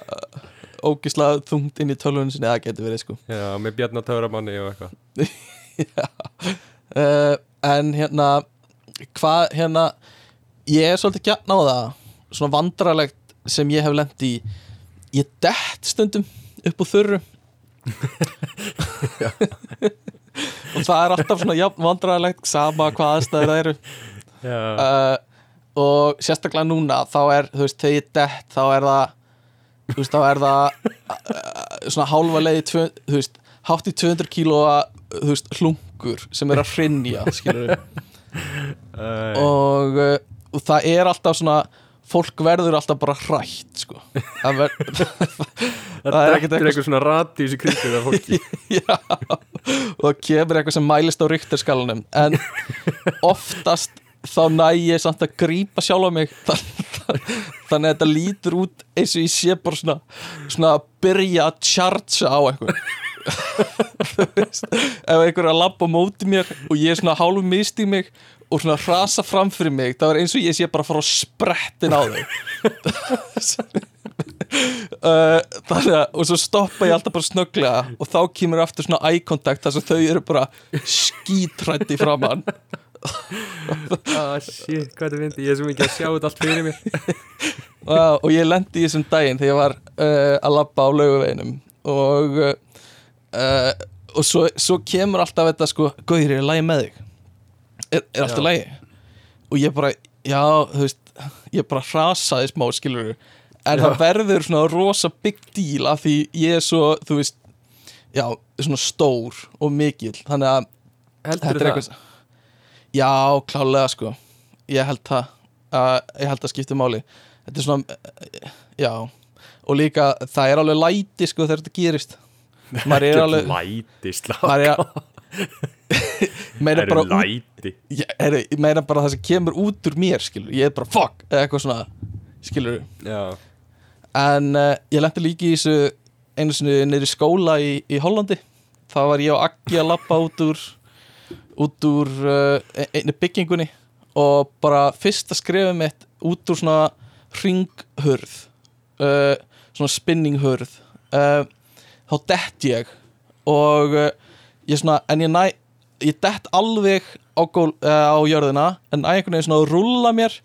ógisla þungt inn í tölvunum sinni. Það getur verið sko. Já, með Bjarnar Töframanni og eitthvað (laughs) uh, (laughs) en hérna hvað hérna ég er svolítið gætn á það svona vandralegt sem ég hef lent í. Ég dett stundum upp úr þurru. (laughs) Og það er alltaf svona jafn vandralegt sama hvað aðstæður það eru. Uh, og sérstaklega núna þá er, þú veist, þegar ég dett þá er það þú veist, þá er það uh, svona hálfa leiði þú veist, hátt í 200 kílóa veist, hlungur sem er að hrinja, (laughs) og, uh, og það er alltaf svona fólk verður alltaf bara hrætt sko. Það, ver, (laughs) það er er ekkert eitthvað svona radís í kringum það fólki. (laughs) Já, og það kemur eitthvað sem mælist á ryktarskalanum en oftast þá næ ég samt að grípa sjálf á mig. Þannig, að þetta lítur út eins og ég sé bara svona svona að byrja að chargea á eitthvað ef einhver er að labba móti mér og ég er svona hálfu misti mig og svona hrasa fram fyrir mig það er eins og ég sé bara að fara á sprettin á þau (laughs) uh, þannig að og svo stoppa ég alltaf bara snögglega og þá kemur aftur svona eye contact þar sem þau eru bara skítrætti framann ah, Shit, hvað er myndi, ég er svo mikið að sjá þetta allt fyrir mér. (laughs) Og ég lendi í þessum daginn þegar ég var uh, að labba á laugaveginum og uh, og svo, svo kemur alltaf þetta sko, Gauðir, er lægi með þig? Er, er alltaf lægi? Og ég bara, já, þú veist ég bara hrasaði smá, skilur en Já. það verður svona rosa big deal af því ég er svo, þú veist já, svona stór og mikil, þannig að Heldur er það? eitthvað já, klálega sko ég held það uh, ég held það skipti máli þetta er svona, uh, já og líka það er alveg læti sko þegar þetta gerist maður er alveg Læti, er (laughs) Það eru bara læti? Er, meina bara það sem kemur út úr mér skilur, ég er bara fuck eða eitthvað svona, skilur Já, en uh, ég lendi líki í þessu einu sinni í skóla í, í Hollandi. Þá var ég og Aggi að lappa út úr út úr uh, einu byggingunni og bara fyrsta skrefið mitt út úr svona ringhurð uh, svona spinninghurð. Uh, þá dett ég og uh, ég svona, en ég næ ég dett alveg á, gól, uh, á jörðina en næ einhvern veginn svona að rúlla mér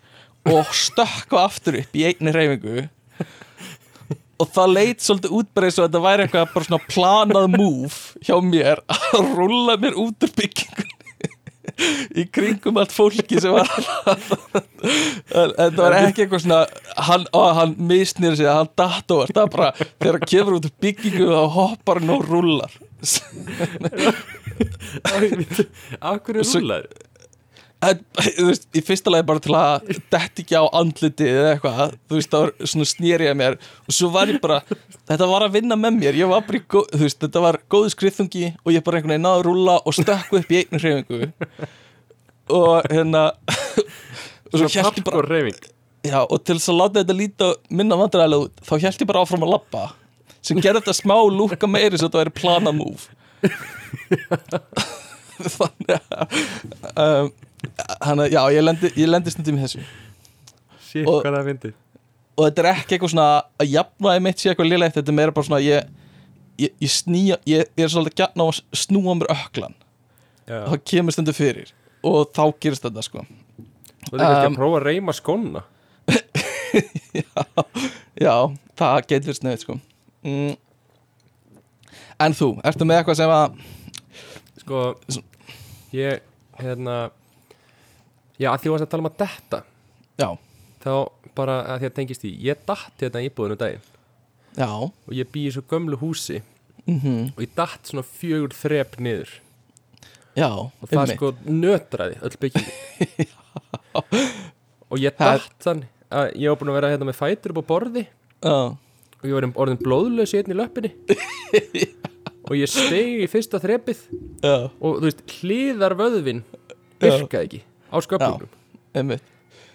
og stökkva aftur upp í einni reyfingu og það leit svolítið út bara eins og þetta væri eitthvað bara svona planað move hjá mér að rúlla mér út úr byggingunni í kringum allt fólki sem var en þetta var ekki eitthvað svona hann, ó, hann misnir sig að hann datt over það er bara þegar hann kemur út byggingu þá hoppar hann og rúllar. Akkur er en, (laughs) þú veist, í fyrsta lagi bara til að dett ekki á andliti eða eitthvað þú veist, það var svona snýrið að mér og svo var ég bara, þetta var að vinna með mér ég var bara í, gó- þú veist, þetta var góðu skriðþungi og ég bara einhvern veginn náði að rúlla og stökku upp í einu hreyfingu. Og hérna (laughs) og svo held ég bara já, og til þess að láta þetta líta minna vandræðilega út, þá held ég bara áfram að labba sem gerði þetta smá lúka meiri svo þetta væri plana move (laughs) þannig að um, hann að, já, ég lendi, ég lendi stundum í þessu. Og- hvað það fyndi og þetta er ekki eitthvað svona að jafnaði mitt sé eitthvað lélegt, þetta er meira bara svona ég, ég, ég snýja, ég, ég er svolítið gætna á að snúa mér öklan Já, það kemur stundu fyrir og þá gerist þetta sko. Þú ekki Um, að prófa að reyma skóna. (laughs) Já, það getur snöðið sko. Mm. en þú, ertu með eitthvað sem að Sko, ég, hérna Já, að því að tala um að detta. Já, Þá bara að því að tengist í Ég datt hérna í íbúðinu daginn. Já. Og ég bý í svo gömlu húsi. Mm Og ég datt svona fjögur þrep niður. Já, Og það einmitt. sko nötraði öll byggingi (laughs) Og ég Það er- datt þann að Ég var búin að vera hérna með fætur upp á borði. Já, Og ég var orðin blóðlaus í einni löppinni. (laughs) Og ég steig í fyrsta þrepið. Já, Og þú veist, hliðar vöðvin Virkaði ekki á sköpunum. Þannig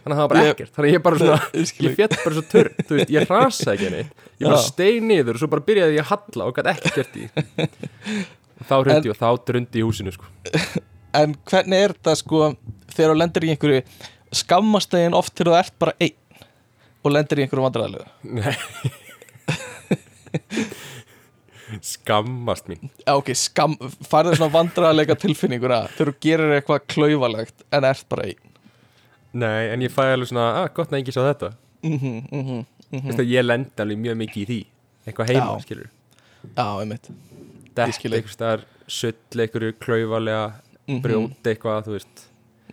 að það var bara ekkert. Þannig að ég bara svona (laughs) Ég fjall bara svo törn Þú veist, ég rasaði ekki henni Ég bara Já. steig niður og svo bara byrjaði ég að halla og gæti ekki gert í þá hrundi og þá drundi í húsinu sko. En hvernig er þetta sko þegar þú lendir í einhverju skammast þegin oft til þú ert bara einn og lendir í einhverju vandræðilegu Nei (laughs) Skammast mín. Já, ok, skam, farðu svona vandræðilega tilfinninguna. Þegar þú gerir eitthvað klaufalegt en ert bara einn. Nei, en ég fæ alveg svona, að gott að engi sá þetta. Mhm, mhm, mhm. Þú veist að ég lendi alveg mjög mikið í því. Eitthvað heima, Já. skilur Já, einmitt. Dett eitthvað staðar, sull einhverju klaufalega Mhm, Brjóti eitthvað, þú veist.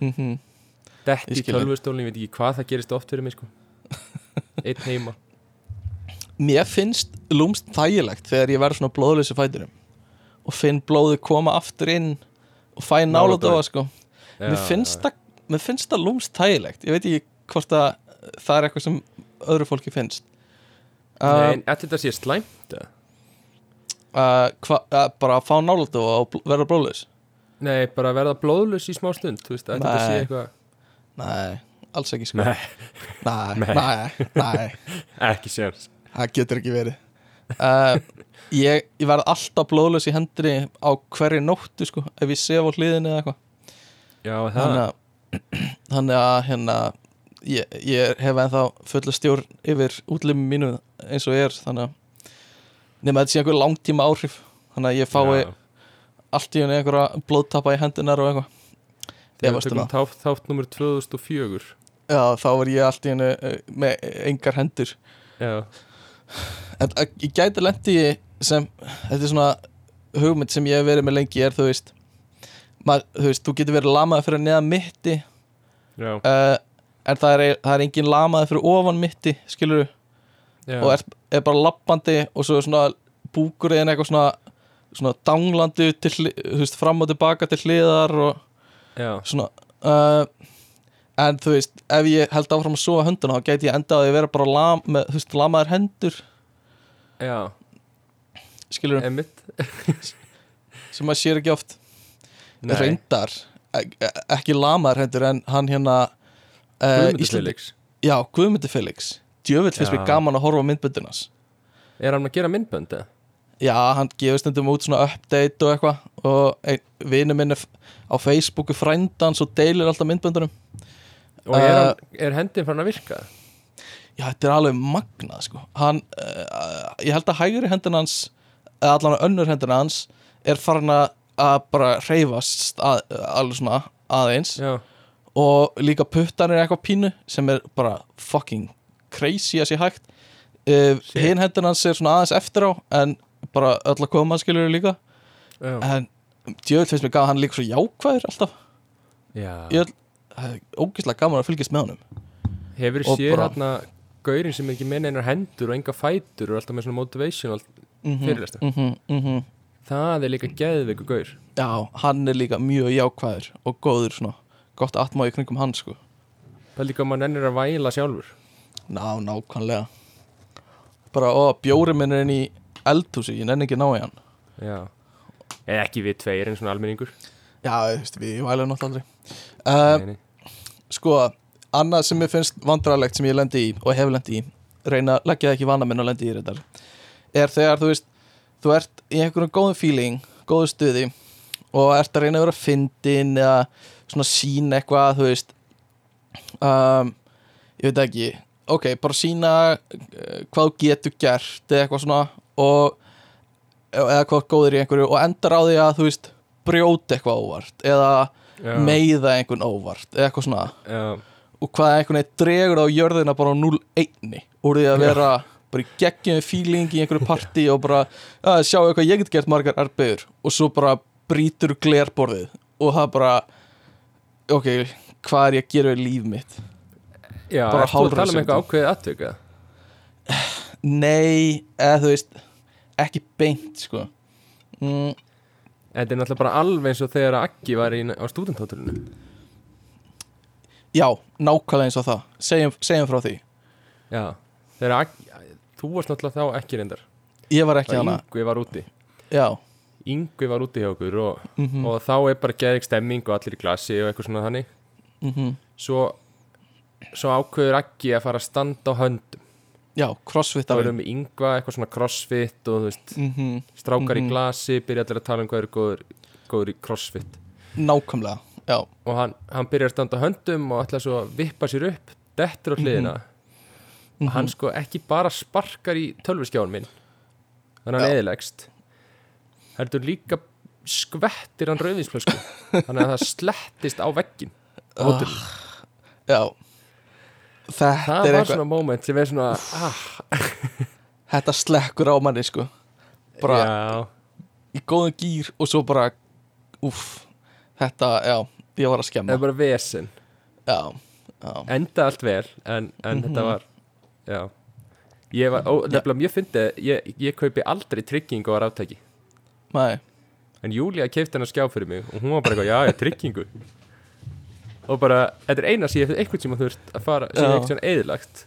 Mhm. Dett Ég í tölvustólinn, ég veit ekki hvað það gerist oft fyrir mig sko. (laughs) Einn heima Mér finnst lúmst þægilegt þegar ég verð svona blóðleysi fæturum og finn blóði koma aftur inn og fæ nála dóa sko. Mér finnst, það, mér finnst það lúmst þægilegt. Ég veit ekki hvort að það er eitthvað sem öðru fólki finnst. Nei, uh, en ætli þetta sé slæmt uh, hva, uh, bara að fá nála dóa og verða blóðleys Nei, bara verða blóðlaus í smá stund Þú veist, ætli þetta sé Nei. eitthvað nei, alls ekki sko. Nei, nei, Nei. nei, (laughs) ekki sérs það getur ekki verið. Uh, ég, ég verð alltaf blóðleys í hendri á hverju nóttu sko ef ég sef á hliðinni eða eitthvað. Þannig þannig að hérna ég, ég hef ennþá fulla stjórn yfir útlimum mínu eins og ég er þannig að nema þetta sé einhver langtíma áhrif. Þannig að ég fái allt í henni einhverja blóðtappa í hendunar og eitthvað. Þegar við um tökum þátt, þátt nummer 2004 já þá er ég allt í henni uh, með engar hendur. Já, en ég gæti lendi sem þetta er svona hugmynd sem ég hef verið með lengi er þú veist maður, þú veist, þú getur verið lamaði fyrir neðan mitti uh, en það er, það er engin lamaði fyrir ofan mitti skilur já. og er, er bara lappandi og svo er svona búkurinn eitthvað svona svona danglandi til, þú veist, fram og tilbaka til hliðar og já. svona uh, en þú veist, ef ég held áfram að sofa hönduna þá gæti ég endað að vera bara lam, með, þú veist, lamaðar hendur. Já. skilur Emmitt (laughs) sem maður sér ekki oft. Nei, reyndar, ek- ekki lamaðar hendur en hann hérna uh, Guðmundur Felix. Já, Guðmundur Felix. Finnst Já. mér gaman að horfa á myndböndinas Er hann að gera myndbönd eða? Já, hann gefur stundum út svona update og eitthvað. Og ein, vinur minn á Facebooku frændans og deilir alltaf myndböndunum Og er, Uh, hann, er hendin fann að virka? Já, þetta er alveg magnað sko. Hann, uh, ég held að hægri hendin hans eða allan önnur hendin hans er farin að bara reyfast að, alveg svona aðeins. Já, og líka puttan er eitthvað pínu sem er bara fucking crazy að sé hægt. Uh, hinn hendin hans er svona aðeins eftir á en bara öll að koma skilur líka. Já, en djöfull finnst mér gaf hann líka svo jákvæður alltaf. Já. ég, það er ógeðslega gaman að fylgjast með honum. Hefur séð hérna Gaurin sem ekki með einar hendur og enga fætur og alltaf með svona motivational mm Fyrirlestur. -hmm, mm -hmm. Það er líka geðveiku gaur. Já, hann er líka mjög jákvæður og góður svona, gott atmáði kringum hann sko, Það er líka að maður nennir að væla sjálfur. Ná, nákvæmlega. Bara, ó, bjóri minn er inn í eldhúsi, ég nenni ekki ná í hann. Já. Eða ekki við tveir en svona almenningur. Já, þú veist, við vælum náttúrulega aldrei. Uh, Nei, nei. Sko, annað sem mér finnst vandrarlegt sem ég lendi í og hef lendi í reyna að leggja það ekki vana minn og lendi í þetta er þegar þú veist þú ert í einhverjum góðum feeling góðu stuði og ert að reyna að vera fyndin eða svona sína eitthvað þú veist um, ég veit ekki ok, bara sína uh, hvað getur gert eða eitthvað svona og eða hvað góður í einhverju og endar á því að þú veist brjóta eitthvað óvart eða Já, meiða einhvern óvart eða eitthvað svona. Já, og hvað einhvern veginn dregur á jörðina bara á 0-1 úr því að vera bara í geggjum feeling í einhverju partí og bara að sjá eitthvað ég get gert margar erbeður og svo bara brýtur glerborðið og það bara ok, hvað er ég að gera við líf mitt? Já Bara Ertu að tala um eitthvað ákveðið aðtöka? nei, eða þú veist ekki beint sko. Mm, Þetta er náttúrulega bara alveg eins og þegar Aggi var í, á stúdenthótturinu já, nákvæmlega eins og það. Segjum, segjum frá því, Já Þegar Aggi Þú varst náttúrulega þá ekki reyndar. Ég var ekki hana Yngvi var úti. Já, Yngvi var úti hjá okkur og, mhm, og þá er bara geðið stemming og allir í glasi og eitthvað svona þannig. Mhm. Svo, svo ákveður Aggi að fara að standa á höndum já, þá crossfittar erum við Yngva eitthvað svona crossfit og þú veist, mhm. strákar Mhm. í glasi byrja allir að tala um hvað eru góður, góður í crossfit. Nákvæmlega já, og hann, hann byrjar að standa höndum og ætla svo að vippa sér upp dettur á hliðina. Mhm. og hann sko ekki bara sparkar í tölvuskjáin minn. Þannig að hann eðilegst heldur líka skvettir hann rauðinsflösku þannig að það (laughs) slettist á veggin á hótelinu. já þetta það er var eitthvað svona moment sem er svona ah, (laughs) þetta slekkur á manni sko. Bara já, í góðum gýr og svo bara uff, þetta, já, ég var að það skemma er bara vesen. Já, enda allt vel en, en þetta Mhm. var já. Ég var, ó, nefnilega mjög fyndið ég, ég kaupi aldrei tryggingu á ráttæki næ en Júlia keipti hennar skjá fyrir mig og hún var bara já, ég tryggingu og bara, þetta er eina sem ég hef einhvern tíma þurft að fara, sem hef eitthvað eðilagt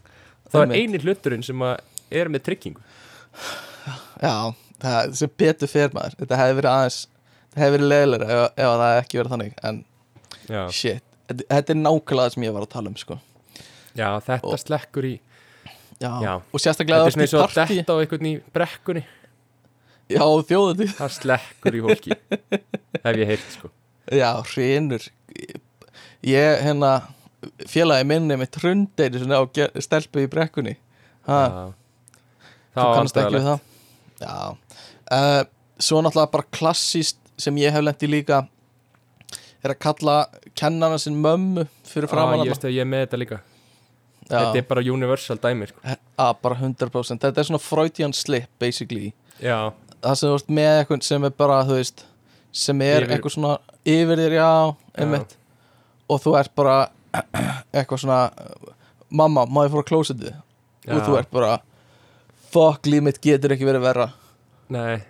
það er eini hluturinn sem að er með tryggingu. Já, það sem betur fyrir maður. Þetta hefði verið aðeins Það hefði verið leiðilega ef, ef það hefði ekki verið þannig En já, shit, þetta, þetta er nákvæmlega sem ég var að tala um sko. já þetta Og- slekkur í já. Já. Og sérstaklega þetta er svona eins og að detta á einhvern í brekkunni. Já, þjóðandi það slekkur í fólki. (laughs) Hef ég heyrt sko. Já, hrinur Ég, hérna Félagi minni með trundeiri Svona á stelpu í brekkunni. Ha, Já. Þú kannast ekki við það? Já. Uh, Svo náttúrulega bara klassíst Sem ég hef lent í líka Er að kalla kennana sinn mömmu Fyrir framan ég hana. veist að ég er með þetta líka. Já. þetta er bara universal dæmi sko. að bara 100% þetta er svona Freudian slip basically. Já, það sem þú veist með eitthvað sem er bara þú veist sem er Yfir- eitthvað svona yfir þér já, einmitt og þú ert bara (clears throat) eitthvað svona mamma, má ég fóra að klósetið já. og þú ert bara fuck, líf mitt getur ekki verið verra. Nei,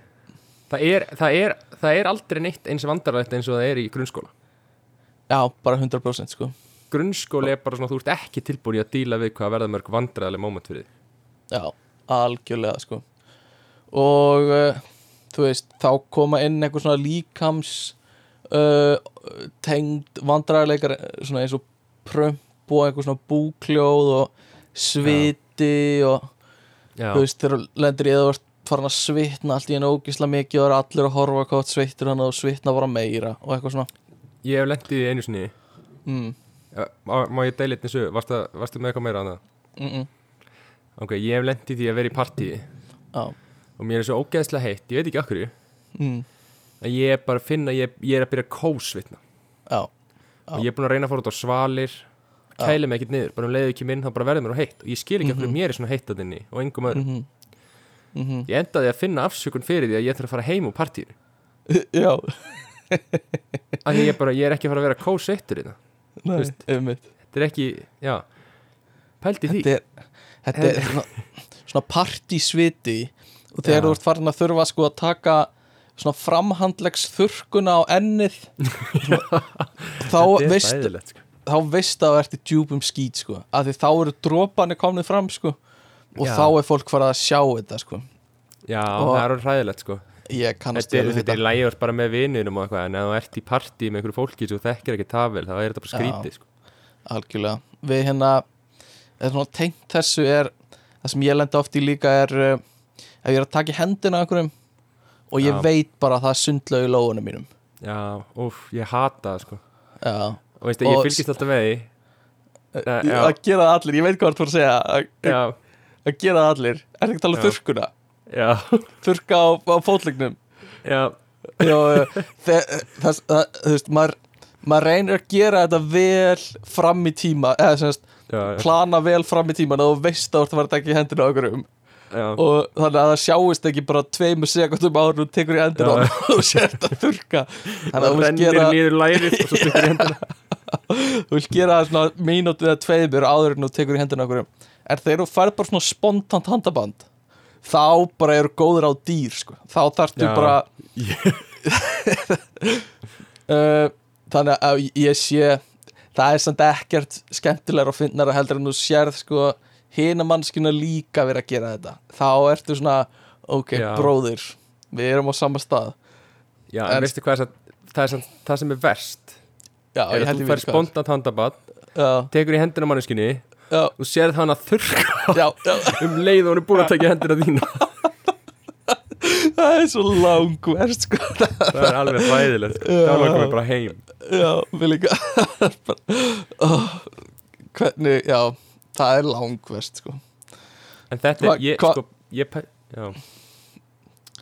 það er, það, er, það er aldrei neitt eins vandarlegt eins og það er í grunnskóla. Já, bara 100% sko. Grunnskóli er bara svona, þú ert ekki tilbúin að díla við hvað verða mörg vandræðileg moment fyrir þig. Já, algjörlega sko. Og uh, þú veist, þá koma inn eitthvað svona líkams uh, tengd vandræðileikar svona eins og prömp og eitthvað svona búkljóð og sviti og Já, þú veist, þegar lendir í eða ert farin að svitna allt í einu ógisla mikið og það er allir að horfa hvað svittur hann og svitna bara meira og eitthvað svona. Ég hef lendið í einu sinni. Mm, Já, Má, má ég deila einnig sögu, varstu, varstu með eitthvað meira á það? mm, mm, Ok, ég hef lendið í því að vera í partíi og mér er svo ógeðslega heitt, ég veit ekki okkur mm, að ég er bara að finna, ég, ég er að byrja að kósvitna. Já, og ég er búin að reyna að fara út á svalir kæli mig ekkert niður, bara um leiðu ekki minn þá bara verður mér á heitt. Og ég skil ekki okkur mér er svona heitt að þinni og engum öðrum. Mm, mm, ég endaði að finna afsökun fyrir því að ég þarf að fara heim úr partíinu. (laughs) Já. Af því ég bara, ég er ekki að fara að vera kósveittur í það. Þetta er ekki, já. Pældi því. Þetta er, þetta er svona, svona partysviti og þegar Já. þú ert farin að þurfa sko að taka svona framhandlegs þurrkuna á ennið. (laughs) Þá veist hræðilegt, sko. þá veist að þú ert í djúpum skít sko. Af því þá eru drópanir komnið fram sko. Og Já. þá er fólk farið að sjá þetta sko. Já, Og- það er orðið hræðilegt sko. Þetta er, er lægjast bara með vininum og eitthvað en ef þú ert í partí með einhverju fólki sem þekkir ekki það vel, þá er þetta bara skrítið sko. algjörlega. Við hérna eða tengt þessu er það sem ég lenda oft í líka er uh, ef ég er að taka í hendina einhverjum og ég Já. veit bara að það er sundlaug í lóðunum mínum. Já, úf, ég hata það sko. já. Og veistu, ég Og- fylgist alltaf með því. Nei, Ég- já. að gera það allir, ég veit hvað þú ert að segja að, já, að gera það allir. Er ekki að tala um Já. þurrkuna? Já, þurrka á, á fótlegnum. Já. Já, já, þe- það, það, þú veist, maður, maður reynir að gera þetta vel fram í tíma eða semst, já, já, plana vel fram í tíman og þú veist að þú ert að fara að taka í hendina á einhverjum. já. Og þannig að það sjáist ekki bara tveimur sekundum áður og þú tekur í honum og sért að þurrka. Þannig að þú rennir gera, og (laughs) þú vilt gera svona mínútu eða tveimur áður en þú tekur í hendina einhverjum. En þegar þú færð bara svona spontant handaband þá bara eru góður á dýr sko. þá þarftu Já. bara uh, (laughs) þannig að ég sé það er samt ekkert skemmtilegur og finnar að heldur en þú sérð sko hina mannskina líka verið að gera þetta. Þá ertu svona ok, Já. bróðir, við erum á sama stað. Já, En- en veistu hvað er það, það, er samt- það sem er verst. Já, er að þú fær spontant handabad tekur í hendina manneskinni já, og sérð hann að þurrka (laughs) já, já, (laughs) um leið og hún er búin að taka í hendina þína. Það (laughs) það er svo langverst sko. Það er alveg hræðilegt. Sko. þá langar við bara heim. Já, við líka. Oh, Hvernig, já Það er langverst sko. En þetta er, ég, hva- sko ég,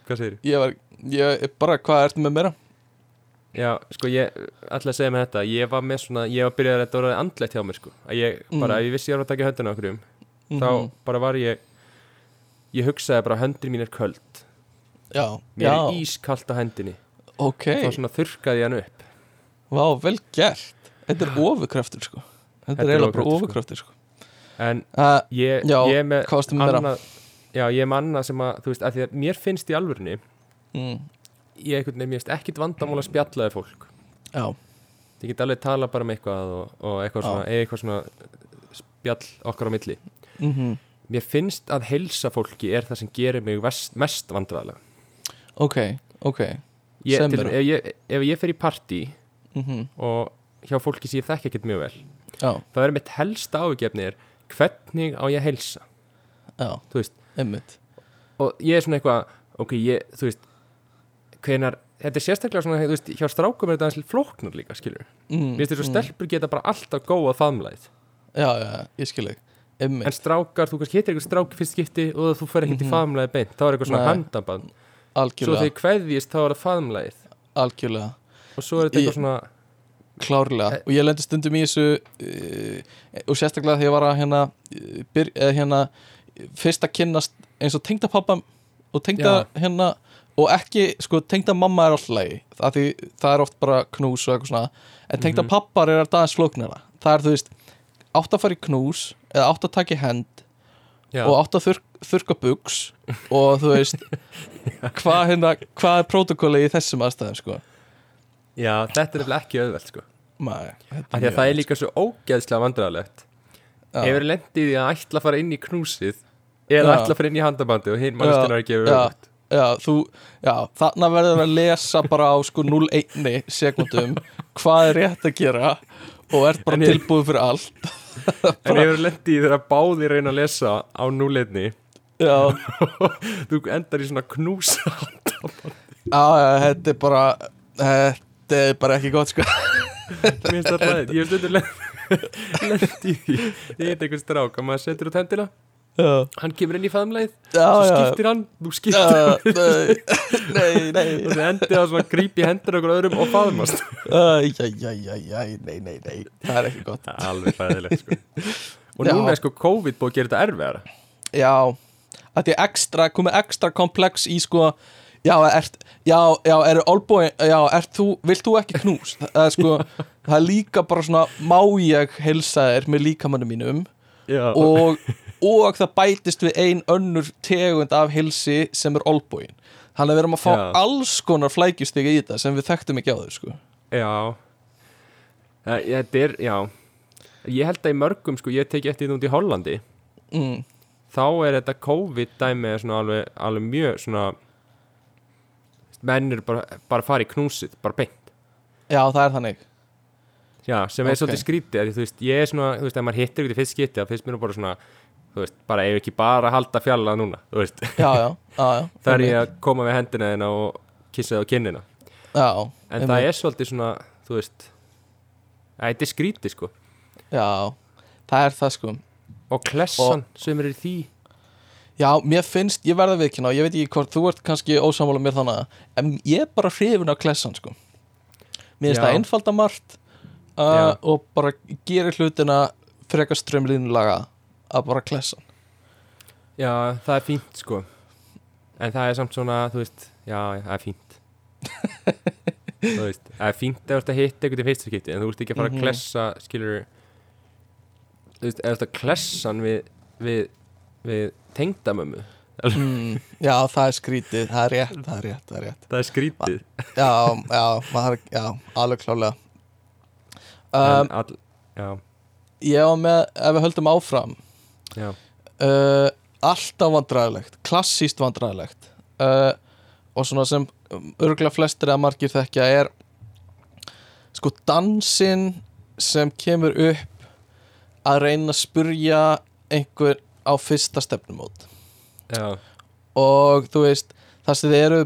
hvað segir Ég var, ég, bara, hvað ertu með meira? Já, sko ég ætla að segja með þetta. Ég var með svona, ég var byrjað að þetta voru andlegt hjá mér sko. Að ég Mm. bara, ef ég vissi ég var að taka höndina okkur um þá Mhm. bara var ég ég hugsaði bara höndin mín er köld. Já, mér já, er ískalt á hendinni. Ok. Þá svona þurrkaði ég hann upp. Vá, vel gert. Þetta er ofurkraftur sko. Þetta Þetta er eiginlega bara ofurkraftur, ofurkraftur sko en uh, ég, Já, ég er með með annað já, ég er með annað sem að, þú veist, að því að mér finnst í alvörunni mm, ég finnst ekkit vandamál að spjallaði fólk. Já, ég get alveg tala bara um eitthvað og, og eitthvað, svona, eitthvað svona spjall okkar á milli. Mm mér finnst að heilsa fólki er það sem gerir mig vest, mest vandræðlega ok, ok. Ég, til, ef, ég, ef ég fer í partí mm og hjá fólki sem ég þekki ekkert mjög vel Já, þá er mitt helsta ágefni er hvernig á ég að heilsa? Já, einmitt. Og ég er svona eitthvað ok, ég, þú veist hvenar, þetta er sérstaklega svona, þú veist, hjá strákum er þetta aðeins flóknar líka, skilur mm, finnst þess að stelpur geta bara alltaf góða faðmlæð Já, já, ég skil ekki en Einmitt, strákar, þú kannski hittir eitthvað strák fyrst skipti og þú fer ekkert í Mhm. faðmlæði beint. Þá er eitthvað svona handaband. Svo algjörlega. þegar kveðjist þá er það faðmlæðið Algjörlega, og svo er þetta Ég- eitthvað svona klárlega. Eh. Og ég lendi stundum í þessu uh, Og sérstaklega þegar ég var að hérna, byr, uh, hérna Fyrst að kynnast eins og tengda pappa Og tengda hérna Og ekki, sko, tengda mamma er alltaf lagi Það, því, það er oft bara knús og eitthvað svona. En tengda Mhm. pappar er alltaf aðeins flóknara. Það er, þú veist, átt að fara í knús Eða átt að taka í hend já, og átt að þurr, þurrka buks og þú veist (laughs) hvað hérna, hvað er prótokolli í þessum aðstæðum sko já, þetta er ekki auðvelt sko. Nei, það er líka svo ógeðslega vandræðalegt. Já, hefur lendið í að ætla að fara inn í knúsið eða ætla að fara inn í handabandi og hinn mannstinn er ekki já. auðvelt. Já, þú, já, þarna verður að lesa bara á sko 0,1 sekundum hvað er rétt að gera og ert bara ég- tilbúið fyrir allt. (laughs) En hefur lendið í þegar báði reyna að lesa á núleitni já, (laughs) þú endar í svona knúsa já, þetta er bara þetta er bara ekki gott sko. Mér finnst það ræðið, (laughs) ég hef stundur (laughs) lendið í því. Ég heit einhvern strák að maður setur út hendina. Já, hann kemur inn í faðmleið já, svo já. skiptir hann, þú skiptir Já, nei, (laughs) nei, nei. Og endið á svona grípi hendur okkur öðrum og æ, nei, nei, nei. Það er ekki gott. Alveg fæðilegt sko. Og núna er sko COVID búið að gera þetta erfiðara? Já, að því ekstra, komið ekstra komplex í sko Já, ert, já, já, eru olbúi Já, ert þú, vilt þú ekki knús? Það er sko, það er líka bara svona Má ég heilsa þér með líkamannu mínum? Já, og, og það bætist við ein önnur tegund af heilsi sem er olbúin Þannig að við erum að fá Já. alls konar flækjustig í þetta sem við þekktum ekki á þau sko. Já. Þetta er, já. Ég held að í mörgum sko, ég teki eftir því út í Hollandi. Mm, þá er þetta COVID-dæmi er svona alveg, alveg mjög svona menn eru bara, bara að fara í knúsið, bara beint. Já, það er þannig. Já, sem er Ok. svolítið skrítið þú veist, ég er svona, þú veist, ef maður hittir ykkur í fyrst skipti þá finnst mér bara svona, þú veist, bara ef ekki bara halda fjallað núna, þú veist. Já, já, já, (laughs) já það er ég að koma við hendina þina og kissa það á kinnina. Já, en það er svolítið svona, þú veist að þetta er skrítið sko. Já, það er það sko. Og klessan sem er í því Já, mér finnst, ég verða viðkynna og ég veit ekki hvort þú ert kannski ósámála mér þannig en ég er bara hrifin af klessan sko. Mér finnst það einfalda margt uh, og bara gerir hlutina frekar strömlínulaga að bara klessan. Já, það er fínt sko. En það er samt svona, þú veist já, það er fínt. (laughs) Þú veist, það er fínt að hitta einhvern í fyrsta skipti en þú ert ekki að fara Mhm. að klessa skilur þú veist, ef þú ert að klessa hann við, við, við tengdamömmu. Mm, Já, það er skrítið, það er rétt, það er rétt, það er rétt. Það er skrítið. Já, já, maður, já, alveg klálega um, all, já, Ég var með, ef við höldum áfram. Já, uh, alltaf vandræðilegt klassíst vandræðilegt uh, og svona sem örgulega flestir eða margir þekkja er sko dansinn sem kemur upp að reyna að spurja einhver á fyrsta stefnumót. Já, og þú veist það sem þið eru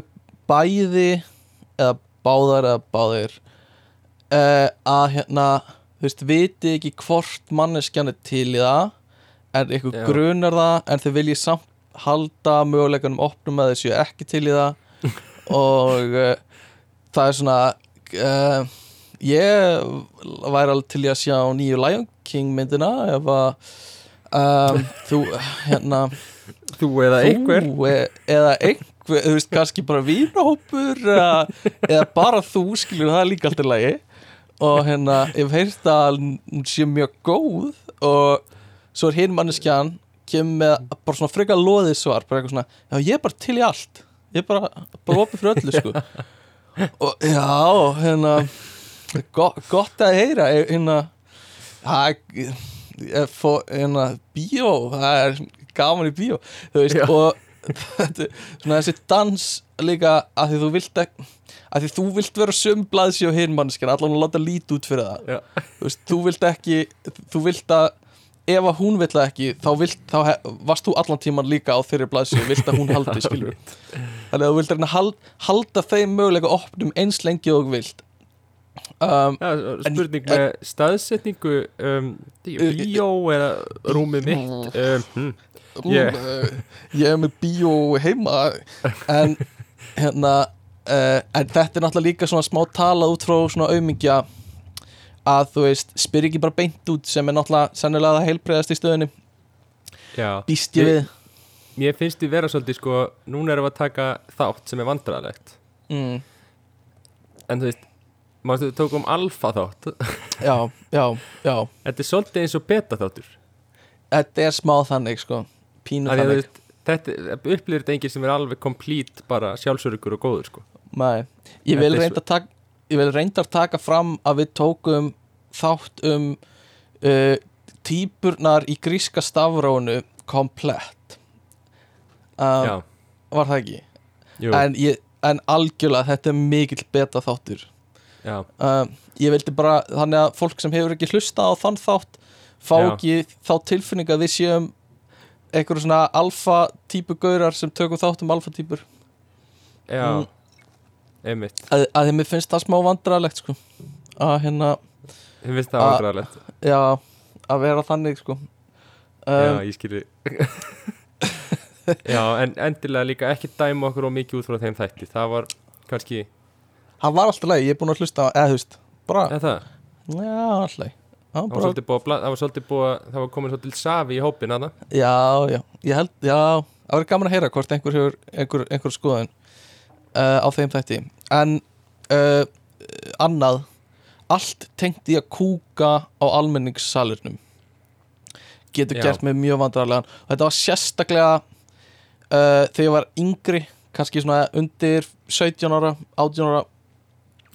bæði eða báðar eða báðir uh, að hérna þú veist, viti ekki hvort manneskjan er til í það en ykkur Já. grunar það en þau viljið samt halda möguleikunum opnum að þessu ekki til í það. (laughs) Og uh, það er svona uh, ég væri alveg til í að sjá nýju Lion King myndina ef að um, þú hérna Þú eða einhver. þú e eða einhver, þú veist, kannski bara vínahópur eða, bara þú skilur það er líka alltaf lagi. Og hérna, ég heyrt að hún sé mjög góð og svo er hinn manneskjan kemur með bara svona frekar loðið svar bara eitthvað svona, já ég er bara til í allt. Ég er bara, bara opið fyrir öllu sko. Og já, hérna gott, gott að heyra eh, hérna það er fó- hérna, bíó það er gaman í bíó þú veist, Já. og svona þessi dans líka að því þú vilt ekki að því þú vilt vera sömblaðsi á hinn mannskjan allan að láta lít út fyrir það Já. þú veist, þú vilt ekki þú vilt að ef að hún vill það ekki þá, vilt, þá he, varst þú allan tíman líka á þeirri blaðsi og vilt að hún haldi skilur (laughs) þannig að þú vilt að hald, halda þeim möguleika opnum eins lengi og vilt um, Já, spurning með staðsetningu um, bíó eða rúmið mitt um, hm, Ég- yeah. ég er með bíó heima en (laughs) hérna uh, en þetta er náttúrulega líka svona smá talað út frá svona aumingja að þú veist, spyr ekki bara beint út sem er náttúrulega sennilega það heilbreyðast í stöðunni. Já, býst ég við. mér finnst þið vera svolítið sko, núna erum við að taka þátt sem er vandræðalegt. Mm, en þú veist, maður þú tókum alfa þátt. (laughs) Já, já, já. Þetta er svolítið eins og beta þáttur. Þetta er smá þannig sko. Pínu að þannig. veist, þetta upplýður þetta enginn sem er alveg komplít bara sjálfsörugur og góður sko. Nei, ég vil reynda taka ég vil reyndar taka fram að við tókum þátt um uh, típurnar í gríska stafrónu komplett. Um, Já, var það ekki? Jú, en, ég, en algjörlega þetta er mikill beta þáttur um, ég vildi bara þannig að fólk sem hefur ekki hlusta á þann þátt fá Já. ekki þá tilfinning að við séum einhverju svona alfa típu gaurar sem tökum þátt um alfa típur. Já. Mm. einmitt, að, að mér finnst það smá vandræðalegt sko. Að hérna ég finnst það vandræðalegt. Já, að vera þannig sko. Já, um, ég skilji. (laughs) Já, en endilega líka ekki dæma okkur og mikið út frá þeim þætti. Það var kannski, Hann var alltaf leið, ég er búin að hlusta eða þú veist, bara, eða það? Já, alltaf leið Það var svolítið búið það var svolítið búið að, það var komin svolítið safi í hópin aða já, já, ég held, já. Það var gaman að heyra hvort einhver hefur einhver, einhver skoðun uh, á þeim þætti. En uh, annað. Allt tengt í að kúka á almenningssalurnum getur Já. gert mig mjög vandræðarlegan og þetta var sérstaklega uh, þegar ég var yngri kannski svona undir 17 ára 18 ára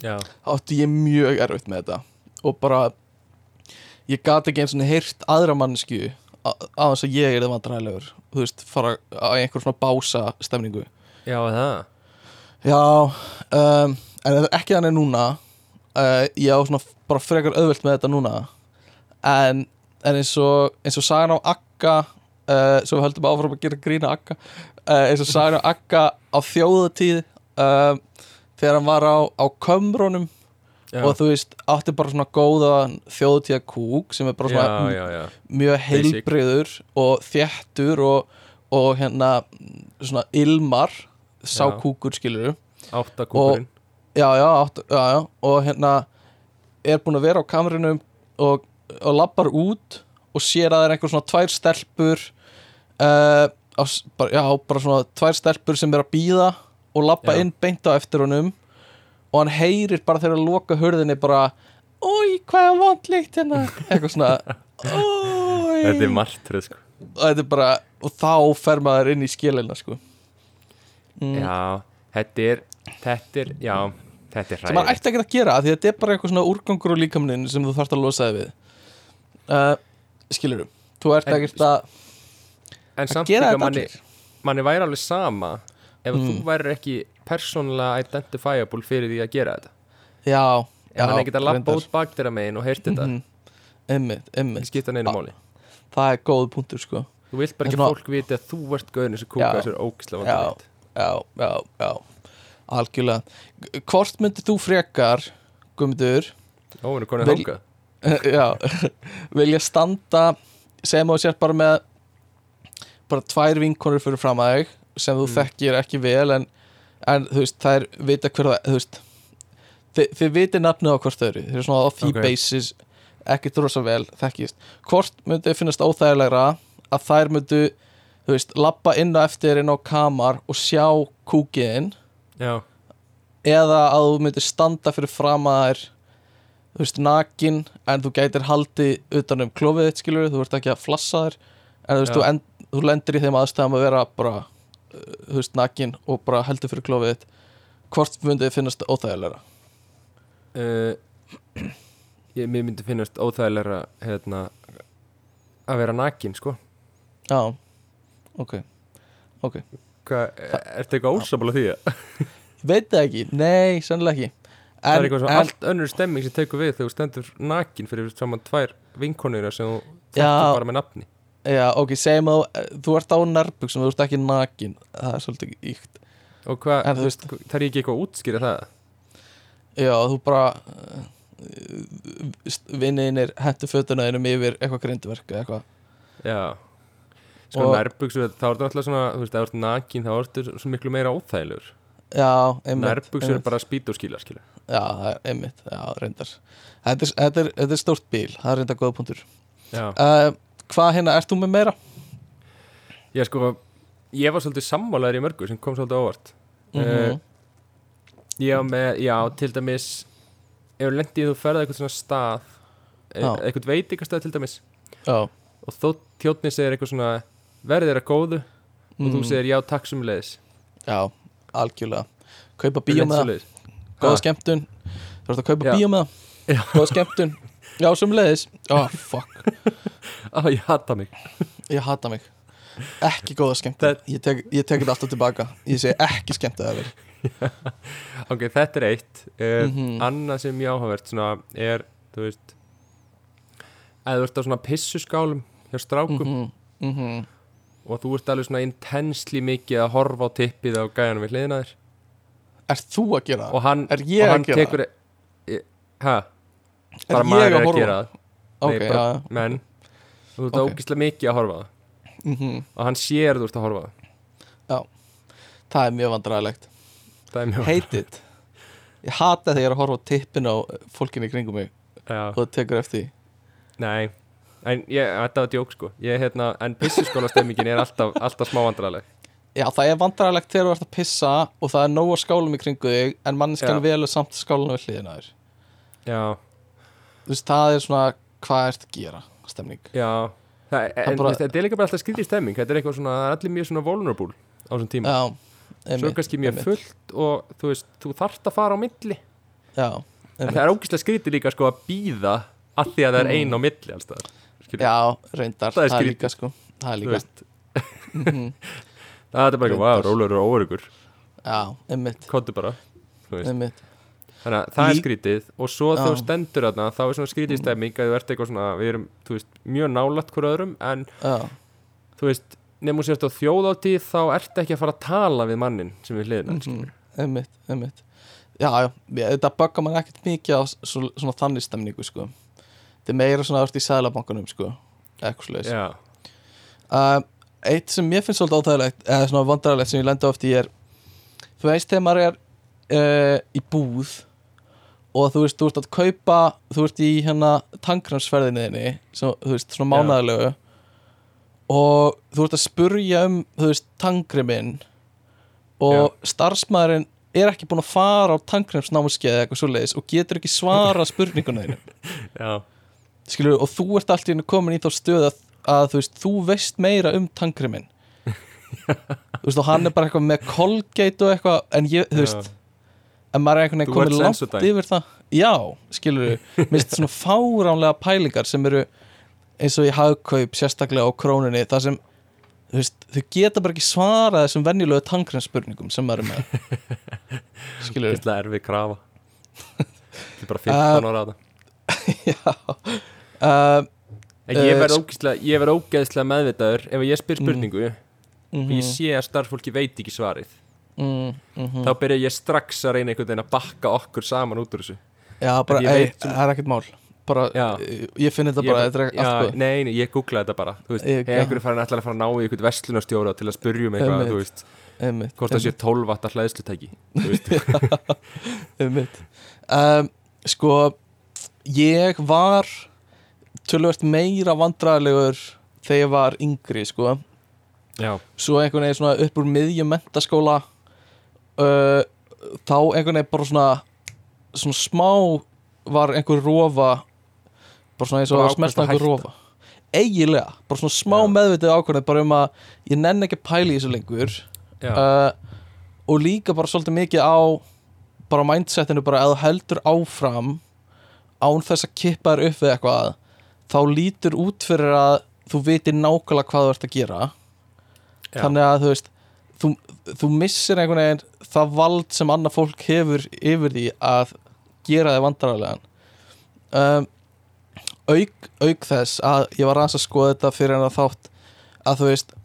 átti ég mjög erfitt með þetta. Og bara ég gat ekki eins og heyrt aðra mannsku á þess að ég er það vandræðilegur þú veist, fara á einhver svona bása stemningu. Já það? Já, um, en er ekki þannig núna. Uh, ég á svona bara frekar auðvelt með þetta núna. En, en eins og eins og sagan á Akka uh, svo við höldum áfram að gera grína Akka. Uh, eins og sagan á Akka á þjóðatíð uh, þegar hann var á, á kömrónum Já, og þú veist, átti bara svona góða þjóðtíða kúk sem er bara svona já, já, mjög heilbriður og þéttur og, og hérna svona ilmar sá Já. kúkur skilur áttakúkurinn átt, og hérna er búin að vera á kamerunum og, og lappar út og sér að það er einhver svona tvær stelpur uh, á, bara, já, bara svona tvær stelpur sem er að býða og lappa inn beint á eftir honum og hann heyrir bara þegar að loka hurðinni bara Új, hvað er vondlíkt hérna? Eitthvað svona Új Þetta er martröð sko. Og þetta er bara og þá fer maður inn í skilina sko. Mm. Já, þetta er, þetta er, já, þetta er sem maður ætti ekki að gera því þetta er bara eitthvað svona úrgangur úr líkamnin sem þú þarfst að losa þig við. Uh, skilur þú ert ekkert að En samt líka manni, manni væri alveg sama ef Mm. þú væri ekki persónulega identifiable fyrir því að gera þetta já, ef hann ekkert að lappa út bak þeirra megin og heyrt þetta Mhm. einmitt, það skipta neinu Ah. máli það er góð punktur sko þú vilt bara ekki að fólk viti að þú ert gauðin sem kúka Já. þessar ógislega Já. vandrætt já, já, já algjörlega hvort myndir þú frekar Guðmundur Ó, hann er konið þangað (laughs) já, vilja standa sem þú sér bara með bara tvær vinkonur fyrir fram að þig sem þú Mm. þekkir ekki vel en, en þú veist, þær vita hver það þú veist, þið, þið viti nafnið á hvort öðru, þeir eru svona á því Ok. basis ekki drosa vel, þekkist. Hvort myndi finnast óþægilegra að þær myndu þú veist, lappa inn á eftir inn á kamar og sjá kúkiðin Já, eða að þú myndir standa fyrir fram að þær þú veist, nakin en þú gætir haldi utan um klófið þitt skilur, þú ert ekki að flassa þær. En þú veist, þú, end, þú lendir í þeim aðstæðum að vera bara þú veist, nakin og bara heldur fyrir klófið þitt hvort myndið finnast óþægilegra? Uh, (clears throat) ég, Mér myndi finnast óþægilega hérna, að vera nakin, sko. Já, ok ok, Hvað, ertu eitthvað ósamála því? að- (laughs) veit það ekki nei, sennilega ekki. Það en, er eitthvað svo en, allt önnur stemming sem tekur við þegar þú stendur nakin fyrir saman tvær vinkonur sem þú þekkir bara með nafni já, ok, segjum að þú- þú ert á nærbuxum, þú ert ekki nakin. Það er svolítið íkt Og hvað, það er ekki eitthvað að útskýra það? Já, þú bara vinniðinir hendur fötuna einum yfir eitthvað grindverk eða eitthvað. Já. Sko nærbuksu, þá er þetta alltaf svona, þú veist, ef þú ert nakin þá ertu svo miklu meira óþægilegur. Já, einmitt Nærbuksu er bara spýt og skýla, skýla Já, það er einmitt, já, reyndar. Þetta er, þetta er, þetta er stórt bíl, það er reyndar góða punktur. Já, uh, Hvað hérna, ert þú með meira? ég sko Ég var svolítið sammálaður í mörgu sem kom svolítið á óvart. Mm Eh, Ég var með, já, til dæmis Ef lendið þú ferði eitthvað svona stað e Já. Eitthvað veitingastað til dæmis Já, Og þó þjóttni segir eitthvað svona Verðið er að góðu Og þú mm, segir já, takk sem leiðis Já, algjörlega. Kaupa bíó með það, góða skemmtun. Þú ert að kaupa Já. bíó með það. Góða skemmtun (laughs) Já, sem leiðis fuck, Á, ég hata mig. Ég hata mig. Ekki góða skemmtun. Það- Ég tek, ég tek þetta alltaf tilbaka. Ég segi ekki skemmt að það verið (laughs) Ok, þetta er eitt. Uh, Mhm. Annað sem ég áhugavert svona er, þú veist að þú ert á svona pissuskálum hjá strákum Mhm, mhm. og þú ert alveg svona intensely mikið að horfa á tippið á gæjanum við hliðina þér. Ert þú að gera það? Er ég að hann gera tekur e, Hæ? Bara maður að er að horfa? gera það. Ok, Nei, bara, já, menn. Þú ert Ok. okay. ógislega mikið að horfa það. Mhm. og hann sér að þú ert að horfa á það. Er mjög vandræðilegt Það er mjög Hate it. Ég hata þegar ég er að horfa tippin á fólkinni kringum mig. Já, og það tekur eftir nei. En ég, þetta var djók sko. Ég, hérna, En pissuskóla stemmingin er alltaf, alltaf smá vandraleg Já, það er vandræðilegt þegar þú ert að pissa og það er nóg að skálum í kringu þig en mannskan Já. velur samt skálum við hliðina þér. Já, veist, það er svona hvað ert að gera, stemning já Það, en, bara- bara, þetta er líka bara alltaf skrítið stemming Þetta er eitthvað svona, það allir mjög svona vulnerable á þessum tíma Já, Svo einmitt, kannski mjög einmitt. fullt og þú veist, þú þarft að fara á milli Já, það er ógislega skrítið líka sko að býða að því að það er Mm. ein á milli alls staðar. Skilur, Já, reyndar, Það er það er líka sko Það er líka Mhm. (laughs) Það er bara Reyndar. wow, rólur og óörugur Já, einmitt, Kóttu bara þú veist. einmitt Þannig að það er Lík- skrítið og svo þú stendur þarna þá er svona skrítið stemming að þú ert eitthvað svona við erum, þú veist, mjög nálætt hver öðrum en Já, þú veist, nefnum sérst á þjóðátíð þá ert ekki að fara að tala við mannin sem við hliðina mm mhm, einmitt, einmitt. Já, já, ég- þetta buggar mann ekkert mikið á svo, svona þannig stemningu sko. Þetta er meira svona ert í sælabankunum sko Eitthvað Já, uh, Eitt sem mér finnst svolítið óþægilegt eða svona vandrarlegt sem ég lendi oft í er Þú veist þegar maður er uh, í búð og þú veist, þú ert að kaupa þú ert í hérna tankransferðinni svo, þú veist, svona Já. mánaðalegu og þú ert að spurja um, þú veist, tangriminn og starfsmæðurinn er ekki búinn að fara á tankremsnámskeið eða eitthvað svoleiðis og getur ekki svara (laughs) spurningunni já, skilur, og þú ert allt í hennu komin í þá stöð að, að þú veist, þú veist meira um tangriminn (laughs) þú veist, og hann er bara eitthvað með Colgate og eitthvað, en ég, þú veist en maður er einhvern veginn komin langt yfir það. Já, skilur við, minnst svona fáránlega pælingar sem eru eins og í hagkaup, sérstaklega á krónunni það sem, þú veist, þau geta bara ekki svarað þessum venjulegu tangremspurningum sem maður er með. (laughs) Skilur við Þetta er erfið krafa. (laughs) Þetta er bara 15 ára að (laughs) já. Uh, En ég verð ógeðslega, meðvitaður ef ég spyr Mhm. spurningu. Og mm ég sé að starffólki veit ekki svarið mm, mm þá byrja ég strax að reyna einhvern veginn að bakka okkur saman út úr þessu. Já, bara, ég ei, það er ekkert mál. Bara, Já. ég finn þetta Ég bara, bara- þetta er já, allt góð nei, nei, ég googlaði þetta bara. Þú veist, Ég- ég, einhverju farin ætlar að fara að ná í einhvern verslunarstjóra til að spurja um eitthvað, Einmitt. þú veist, einmitt, hvort það sé 12 vattar hlæðslutæki þú veist. (laughs) Um, sko ég var tölvöld meira vandræðilegur þegar ég var yngri sko. Já, svo einhvern veginn svona upp úr miðjum mentaskóla uh, þá einhvern veginn bara svona svona smá var einhver rofa bara svona eins og smelta einhver rofa. Eiginlega, bara svona smá Já. meðvitið ákvörðin bara um að ég nenn ekki að pæla í þessu lengur. Uh, og líka bara svolítið mikið á bara mindsetinu bara að heldur áfram án þess að kippa þér upp við eitthvað þá lítur út fyrir að þú veitir nákvæmlega hvað þú ert að gera. Já. þannig að þú veist þú, þú missir einhvern veginn það vald sem annað fólk hefur yfir því að gera þig vandrarlegan um, auk, auk þess að ég var aðeins að skoða þetta fyrir en að þátt að þú veist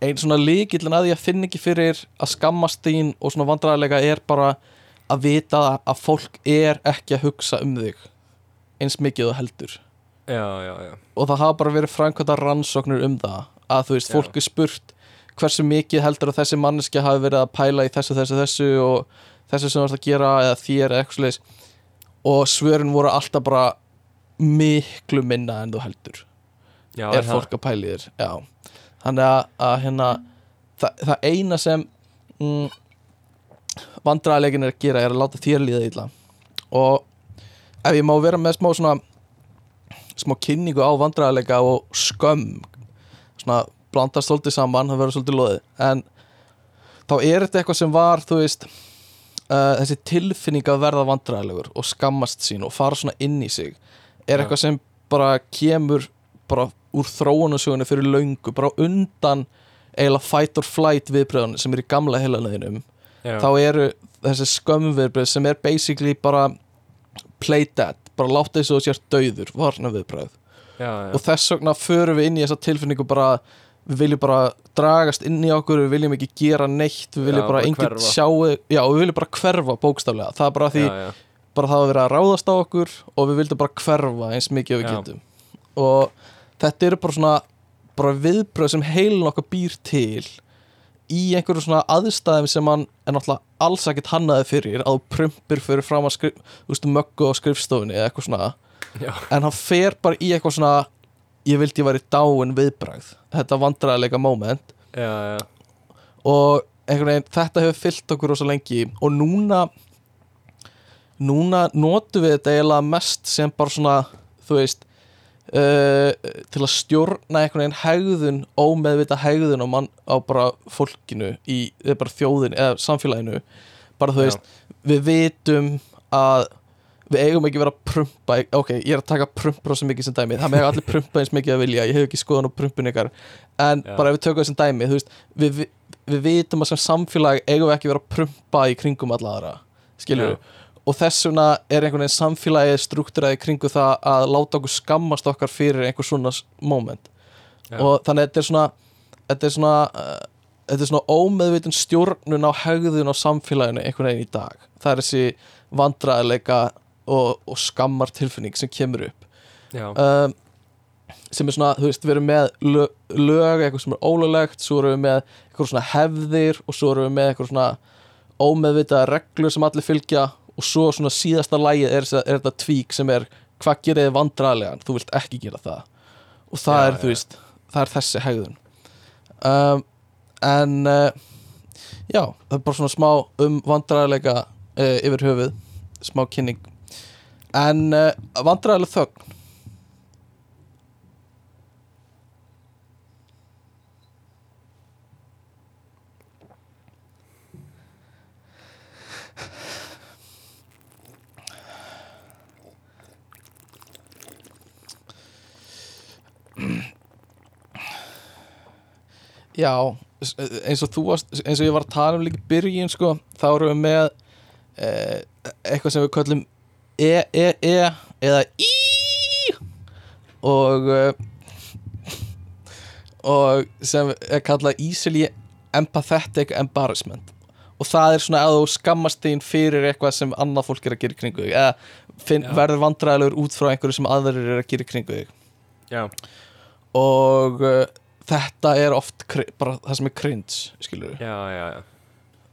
einn svona líkillin að að finna ekki fyrir að skammast þín og svona vandræðilega er bara að vita að fólk er ekki að hugsa um þig eins mikið og heldur. Já, já, já. Og það hafa bara verið framkvæmda rannsóknir um það að þú veist, fólk er spurt hversu mikið heldur að þessi manneski hafi verið að pæla í þessu, þessu, þessu og þessu sem þú ert að gera eða þér eða eitthvað sliðis og svörin voru alltaf bara miklu minna en þú heldur. Já, er það- fólk að pæla í þér? Já. þannig að, að hérna það, það eina sem mm, vandræðilegin er að gera er að láta þér líða illa. Og ef ég má vera með smá svona smá kynningu á vandræðilega og skömm svona blandast svolítið saman, það verður svolítið loðið. En þá er þetta eitthvað sem var þú veist uh, þessi tilfinning að verða vandræðilegur og skammast sín og fara svona inn í sig er Já. eitthvað sem bara kemur bara úr þróunarsögunni fyrir löngu, bara undan eiginlega fight or flight viðbröðun sem er í gamla heilaneðinum já, þá eru þessi skömmviðbröð sem er basically bara play dead, bara láta þess að þú sért dauður varna viðbröð já, já, og þess vegna förum við inn í þessa tilfinningu bara við viljum bara dragast inn í okkur við viljum ekki gera neitt við viljum Já, bara bara enginn sjáu já, við viljum bara hverfa bókstaflega. Það er bara því já, bara það að vera að ráðast á okkur og við vildum bara hverfa eins mikið við getum. Og þetta eru bara svona bara viðbröð sem heilin okkar býr til í einhverju svona aðstæðum sem hann er náttúrulega alls ekkert hannaði fyrir að þú prumpir fyrir fram að skrif, möggu á skrifstofunni eða eitthvað svona. Já, en hann fer bara í eitthvað svona ég vildi ég væri dáin viðbragð. Þetta vandræðilega moment. Já, já, og einhvern veginn þetta hefur fyllt okkur rosa lengi. Og núna núna notum við þetta eiginlega mest sem bara svona þú veist uh, til að stjórna einhvern veginn hegðun ómeðvita hegðun á, mann, á bara fólkinu í eða bara þjóðin eða samfélaginu. Bara þú Já. veist við vitum að við eigum ekki að vera að prumpa ok, ég er að taka prumpur á svo mikið sem dæmi. Það með allir prumpa eins mikið að vilja ég hef ekki skoðan á prumpun ykkar. En Já. bara ef við tökum þessum dæmi veist, við, við, við vitum að sem samfélag eigum við ekki að vera að prumpa í kringum alla aðra skilur við og þess vegna er einhvern veginn samfélagi struktúraði kringu það að láta okkur skammast okkar fyrir einhver svona moment. Já. og þannig að þetta er svona þetta er svona uh, þetta er svona ómeðvitun stjórnun á hegðun á samfélaginu einhvern veginn í dag. Það er þessi vandræðileika og, og skammar tilfinning sem kemur upp. Um, sem er svona, þú veist, við erum með lög, lög eitthvað sem er ólöglegt svo erum við með eitthvað svona hefðir og svo erum við með eitthvað svona ómeðvitaða reglur sem allir fylgja og svo svona síðasta lægið er, er þetta tvík sem er hvað gerir þið vandræðilegan, þú vilt ekki gera það. Og það Já, er, þú já. veist það er þessi hegðun. Um, en uh, já, það er bara svona smá um vandræðilega uh, yfir höfuð smá kynning en uh, vandræðileg þögn. Já, s- eins og þú varst eins og ég var að tala um líka byrjun sko, þá erum við með eh, eitthvað sem við köllum e, e, e eða í og eh, og sem er kallað easily empathetic embarrassment. Og það er svona að þú skammast þín fyrir eitthvað sem annað fólk er að gera kringu þig eða finn, verður vandræðilegur út frá einhverju sem aðrir er að gera kringu þig. Já, og uh, þetta er oft bara það sem er cringe skilur já, já, já.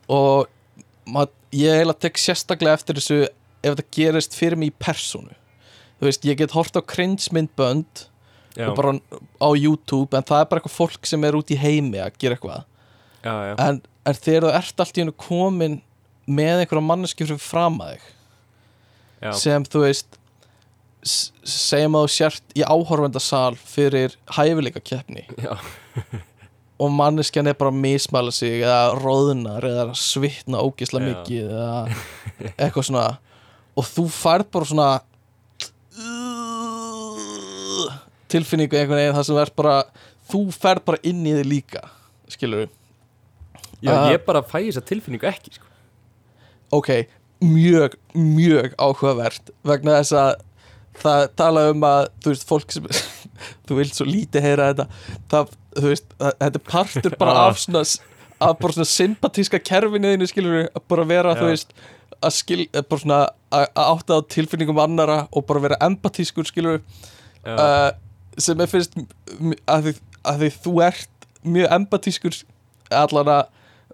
Og mað, ég eiginlega tek sérstaklega eftir þessu ef þetta gerist fyrir mig í persónu. Þú veist, ég get hort á cringe myndbönd Já, og bara á YouTube en það er bara eitthvað fólk sem er út í heimi að gera eitthvað. Já, já, en, en þegar þú ert allt í hennu komin með einhverja manneski fyrir fram að þig já, sem þú veist segjum að þú sért í áhorfendasal fyrir hæfileika keppni og manneskjan er bara að mismæla sig eða róðnar eða svitna ógisla mikið eða eitthvað svona og þú færð bara svona tilfinningu einhvern veginn þar sem er bara þú færð bara inn í þig líka skilur við já Ah. Ég bara fæ þessa tilfinningu ekki sko. ok, mjög, mjög áhugavert vegna þess að það tala um að þú veist, fólk sem (laughs) þú vilt svo lítið heyra þetta það, þú veist, það, þetta partur bara (laughs) af svona af bara svona sympatíska kerfinu þínu skilur við, að bara vera, Já. þú veist að skil, að bara svona að átta á tilfinningum annara og bara vera empatískur skilur uh, sem er fyrst að því, að því þú ert mjög empatískur allan að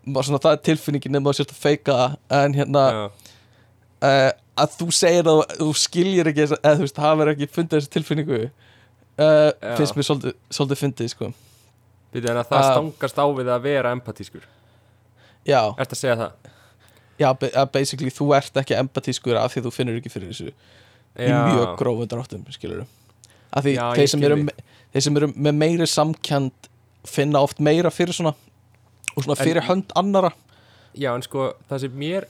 svona, það er tilfinningin nema að sérst að feika en hérna uh, að þú segir að þú skiljir ekki eða þú veist, hafur ekki fundið þessi tilfinningu uh, finnst mér svolítið, svolítið fyndið sko. Býtu, en að það stangast á við að vera empatískur já, Ertu að segja það? Já, að basically þú ert ekki empatískur af því þú finnur ekki fyrir þessu í Já, mjög grófum dráttum, skilur af því Já, þeir sem, eru, þeir sem eru með meiri samkend finna oft meira fyrir svona og svona En- fyrir hönd annara Já, en sko, það sem mér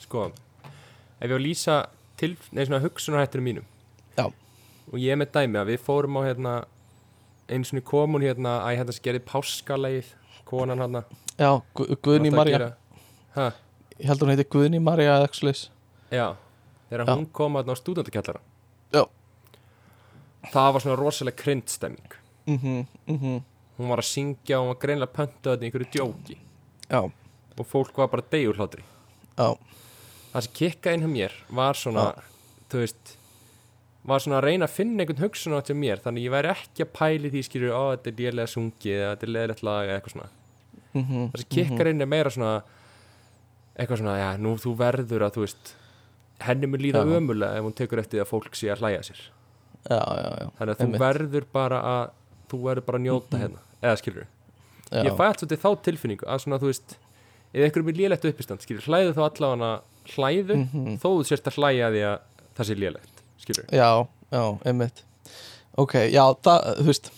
sko, ef ég á að lýsa til, nei, svona hugsunarhætturum mínum. Já. og ég með dæmi að við fórum á hérna einu svona komun hérna að hérna skerði páskaleið konan hérna já, Gu- Guðný Marja Hæ, ég held að hún heiti Guðný Marja eða eitthvað slags já, þegar Já. hún kom hérna á stúdendakjallara Já. það var svona rosalega kryndstemming mhm, mhm, hún var að syngja og hún var greinlega pöntuð þetta í einhverju djóki. Já, og fólk var bara degur hlátri já. Það sem kikka inn hjá mér var svona þú veist var svona að reyna að finna einhvern hugsun á til mér þannig ég væri ekki að pæli því skilur ó þetta er lélega sungið eða þetta er leðilegt lag eða eitthvað svona. Mhm, það sem kikkar inn er meira svona eitthvað svona já nú þú verður að þú veist henni mun líða Já. ömulega ef hún tekur eftir því að fólk sé að hlæja sér já, já, já þannig að þú Einmitt. verður bara að þú verður bara að njóta hérna eða skilur já. ég fæ allt svolítið þá tilfinningu að svona þú veist ef einhverjum er lélegt uppistand skilur hlæðu þá allavega hlæðu Mhm. þó þú sérst að hlæja því að það sé lélegt skilur Já, já, einmitt Ok, já, það, þú veist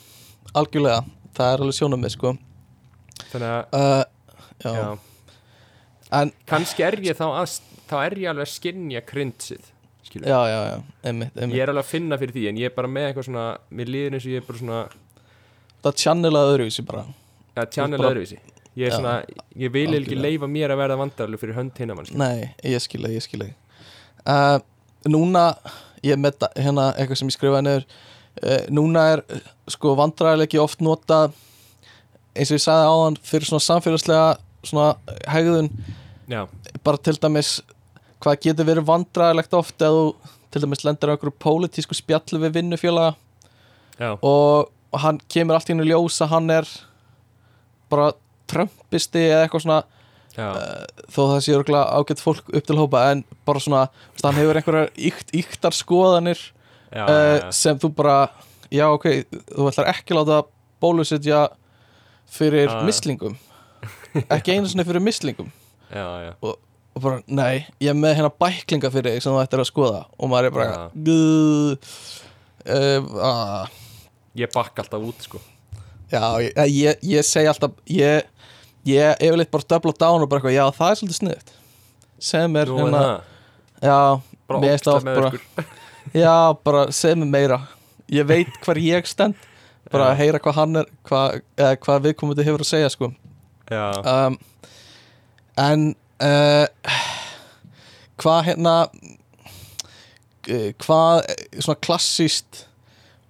algjörlega, það er alveg sjónum með sko þannig að uh, já. En kannski er ég þá að þá er ég alveg að skinja krynsið já, já, já, einmitt, einmitt. ég er alveg að finna fyrir því en ég er bara með eitthvað svona mér líður eins og ég er bara svona það channelaði öðruvísi bara. Að tjannel bara- öðruvísi. Ég er svona, ég vil ekki leifa mér að verða vandarlu fyrir hönd hinna mann Nei, ég skil það, ég skil það uh, Núna ég með hérna eitthvað sem ég skrifaði neður uh, Núna er sko vandræðilegi oft nota eins og ég sagði áðan fyrir svona samfélagslega svona hegðun já, bara til dæmis hvað getur verið vandræðilegt oft eða þú til dæmis lendir á einhverju pólitísku spjallu við vinnufélaga? Já, og, hann kemur allt í hennu ljós að hann er bara trömpisti eða eitthvað svona já, þó það sé örgulega ágætt fólk upp til hópa en bara svona, hann hefur einhverjar íkt, íktar skoðanir já, uh, já, sem þú bara já ok, þú ætlar ekki láta bólusetja fyrir mislingum. Ekki einu sinni fyrir mislingum já, já. og bara, nei, ég er með hérna bæklinga fyrir þig sem þú ættir að skoða. Og maður er bara Já. uh, uh, ég bakka alltaf út sko. Já, ég, ég, ég segi alltaf ég, ég yfirleitt bara double down og bara eitthvað, já það er svolítið sniðut sem er er hérna já, mér oft með bara- já, bara segð mér (laughs) meira. Ég veit hvar ég stend bara að heyra hvað hann er hvað, hvað viðkomandi hefur að segja sko. já, um, en uh, hvað hérna uh, hvað eh, svona klassíst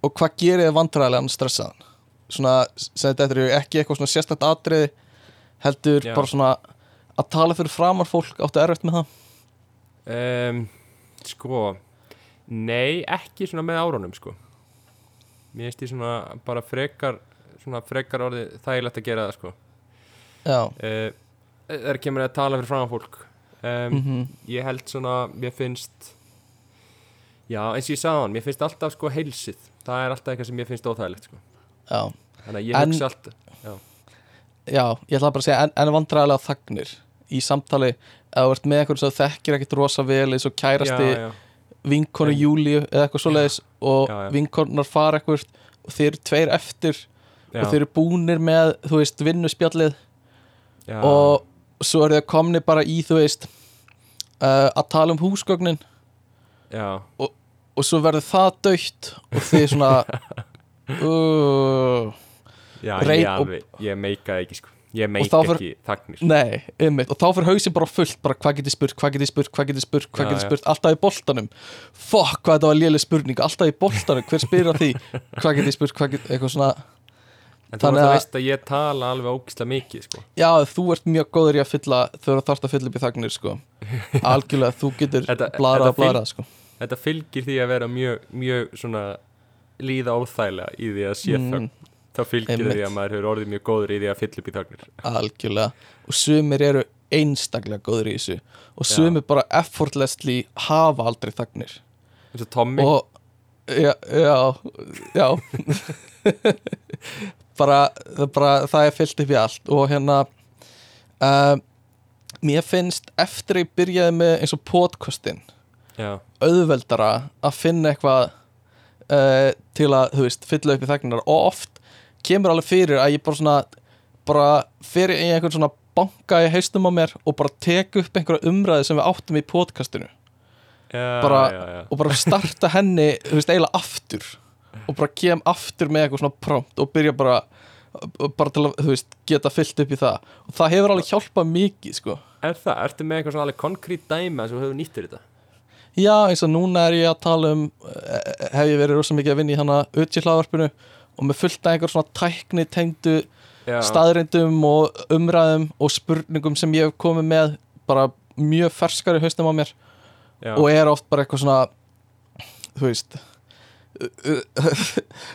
og hvað gerir þið vandræðilegan stressaðan? Svona, þetta er ekki eitthvað svona sérstætt atriði heldur Já. bara svona að tala fyrir framar fólk áttu erfitt með það? Um, Sko Nei, ekki svona með árunum sko. Mér finnst ég svona bara frekar svona frekar orðið þægilegt að gera það sko. Já, uh, Er kemur að tala fyrir fram fólk. Um, mhm, Ég held svona, mér finnst Já, eins og ég sagði hann Mér finnst alltaf sko heilsið. Það er alltaf eitthvað sem mér finnst óþægilegt sko. Já. Þannig að ég En- hugsa alltaf Já, ég ætla bara að segja en, en vandræðilega þagnir í samtali. Að þú ert með eitthvað sem þekkir ekkit rosa vel eins og kærasti já, já, vinkonu Júlíu eða eitthvað svoleiðis og Já, já. vinkonunar fara eitthvað og þeir eru tveir eftir já, og þeir eru búnir með, þú veist, vinnuspjallið já, og svo eru þeir komni bara í, þú veist uh, að tala um húsgögnin. Já, og svo verður það dögt og þið svona (laughs) uh, já, ég alveg Ég meika ekki sko. Ég fer- ekki þagnir. Nei, einmitt, og þá fyrir hausin bara fullt bara hvað getið spurt, hvað getið spurt, hvað getið spurt hvað já. spurt, alltaf í boltanum. Fokk, hvað þetta var léleg spurning, alltaf í boltanum. Hver spyr að því, (laughs) hvað getið spurt hvað getið, eitthvað svona, En þú náttúrulega að- veist að ég tala alveg ógislega mikið sko. Já, þú ert mjög góður í að fylla, þau eru þarft að fylla upp í þagnir sko, (laughs) algjörlega, þú getur þetta að bladrað sko. Þetta fylgir því að vera mjög, mjög svona líða óþægilega í því að sé Mm, þögn. Þá fylgir einmitt. því að maður hefur orðið mjög góður í því að fylla upp í þagnir. Algjörlega, og sumir eru einstaklega góður í þessu. Og Já. sumir bara effortlessly hafa aldrei þagnir. Og Tommy. Og já, já, já (laughs) (laughs) bara, bara það er fyllt upp í allt og hérna uh, mér finnst eftir að ég byrjaði með eins og podcastin já, auðveldara að finna eitthvað uh, til að, þú veist, fylla upp í þegnar. Og oft kemur alveg fyrir að ég bara svona bara fyrir í einhvern svona banka í haustum á mér og bara tek upp einhverja umræði sem við áttum í podcastinu. Já, Bara- já. og bara starta henni, þú veist, eiginlega aftur og bara kem aftur með eitthvað svona prompt og byrja bara bara til að, veist, geta fyllt upp í það. Og það hefur alveg hjálpað mikið, sko. Er það, ertu með eitthvað svona alveg konkrét dæmi sem hefur nýttur þetta? Já, eins og núna er ég að tala um eh, hef ég verið rosa mikið að vinna í hana auðvitað hlaðvarpinu og með fullt af einhver svona tækni tengdu staðrindum og umræðum og spurningum sem ég hef komið með bara mjög ferskar í haustum á mér já, og er oft bara eitthvað svona þú veist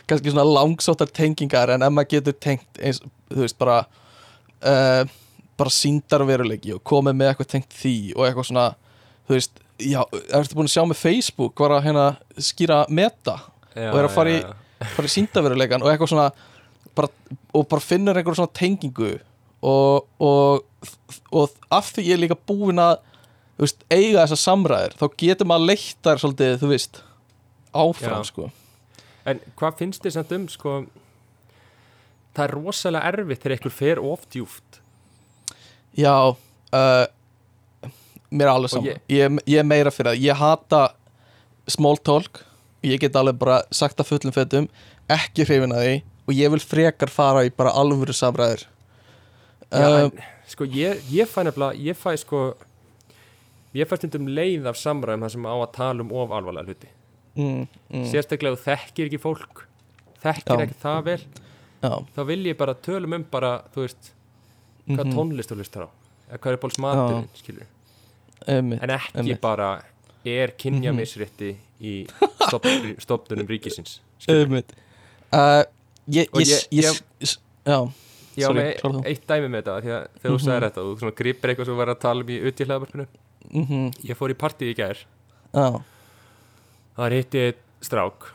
kannski svona langsóttar tengingar en ef maður getur tengt eins, þú veist bara uh, bara síndarveruleiki og komið með eitthvað tengt því og eitthvað svona þú veist, já, ertu búin að sjá með Facebook var að hérna skýra meta já, og er að fara í- í síndarveruleikan og eitthvað svona bara, og bara finnur einhver svona tengingu og, og, og af því ég er líka búin að veist, eiga þessar samræður þá getur maður leitt þær svolítið, þú veist áfram, Já. sko. En hvað finnst þér samt um, sko Það er rosalega erfitt þegar einhver fer of djúft Já, uh, mér er alveg saman ég- ég, ég er meira fyrir það, ég hata small talk, ég get alveg bara sagt að fullum fettum, ekki hrifin að því og ég vil frekar fara í bara alvöru samræður. Já, uh, en, sko, ég, ég fæ nefnilega ég fæ sko ég fæ stundum leið af samræðum það sem á að tala um of alvarlega hluti mm, mm, sérstaklega þú þekkir ekki fólk þekkir Já. ekki það vel Já, þá vil ég bara tölum um bara þú veist, hvað mhm, tónlist þú hlustar á eða hvað er bóls maturinn, skilur einmitt. en ekki einmitt. bara er kynja Mhm. misrétti í stopp, (laughs) stopnunum ríkisins skilur. Uh, ég, Og ég, ég- ég, já, Já, Sorry, með eitt dæmi með þetta því að þegar þú Mhm. sagði þetta þú gripir eitthvað sem þú var að tala um í uti hlaðvarpinu mhm, ég fór í partíð í gær já, það hitti einn strák.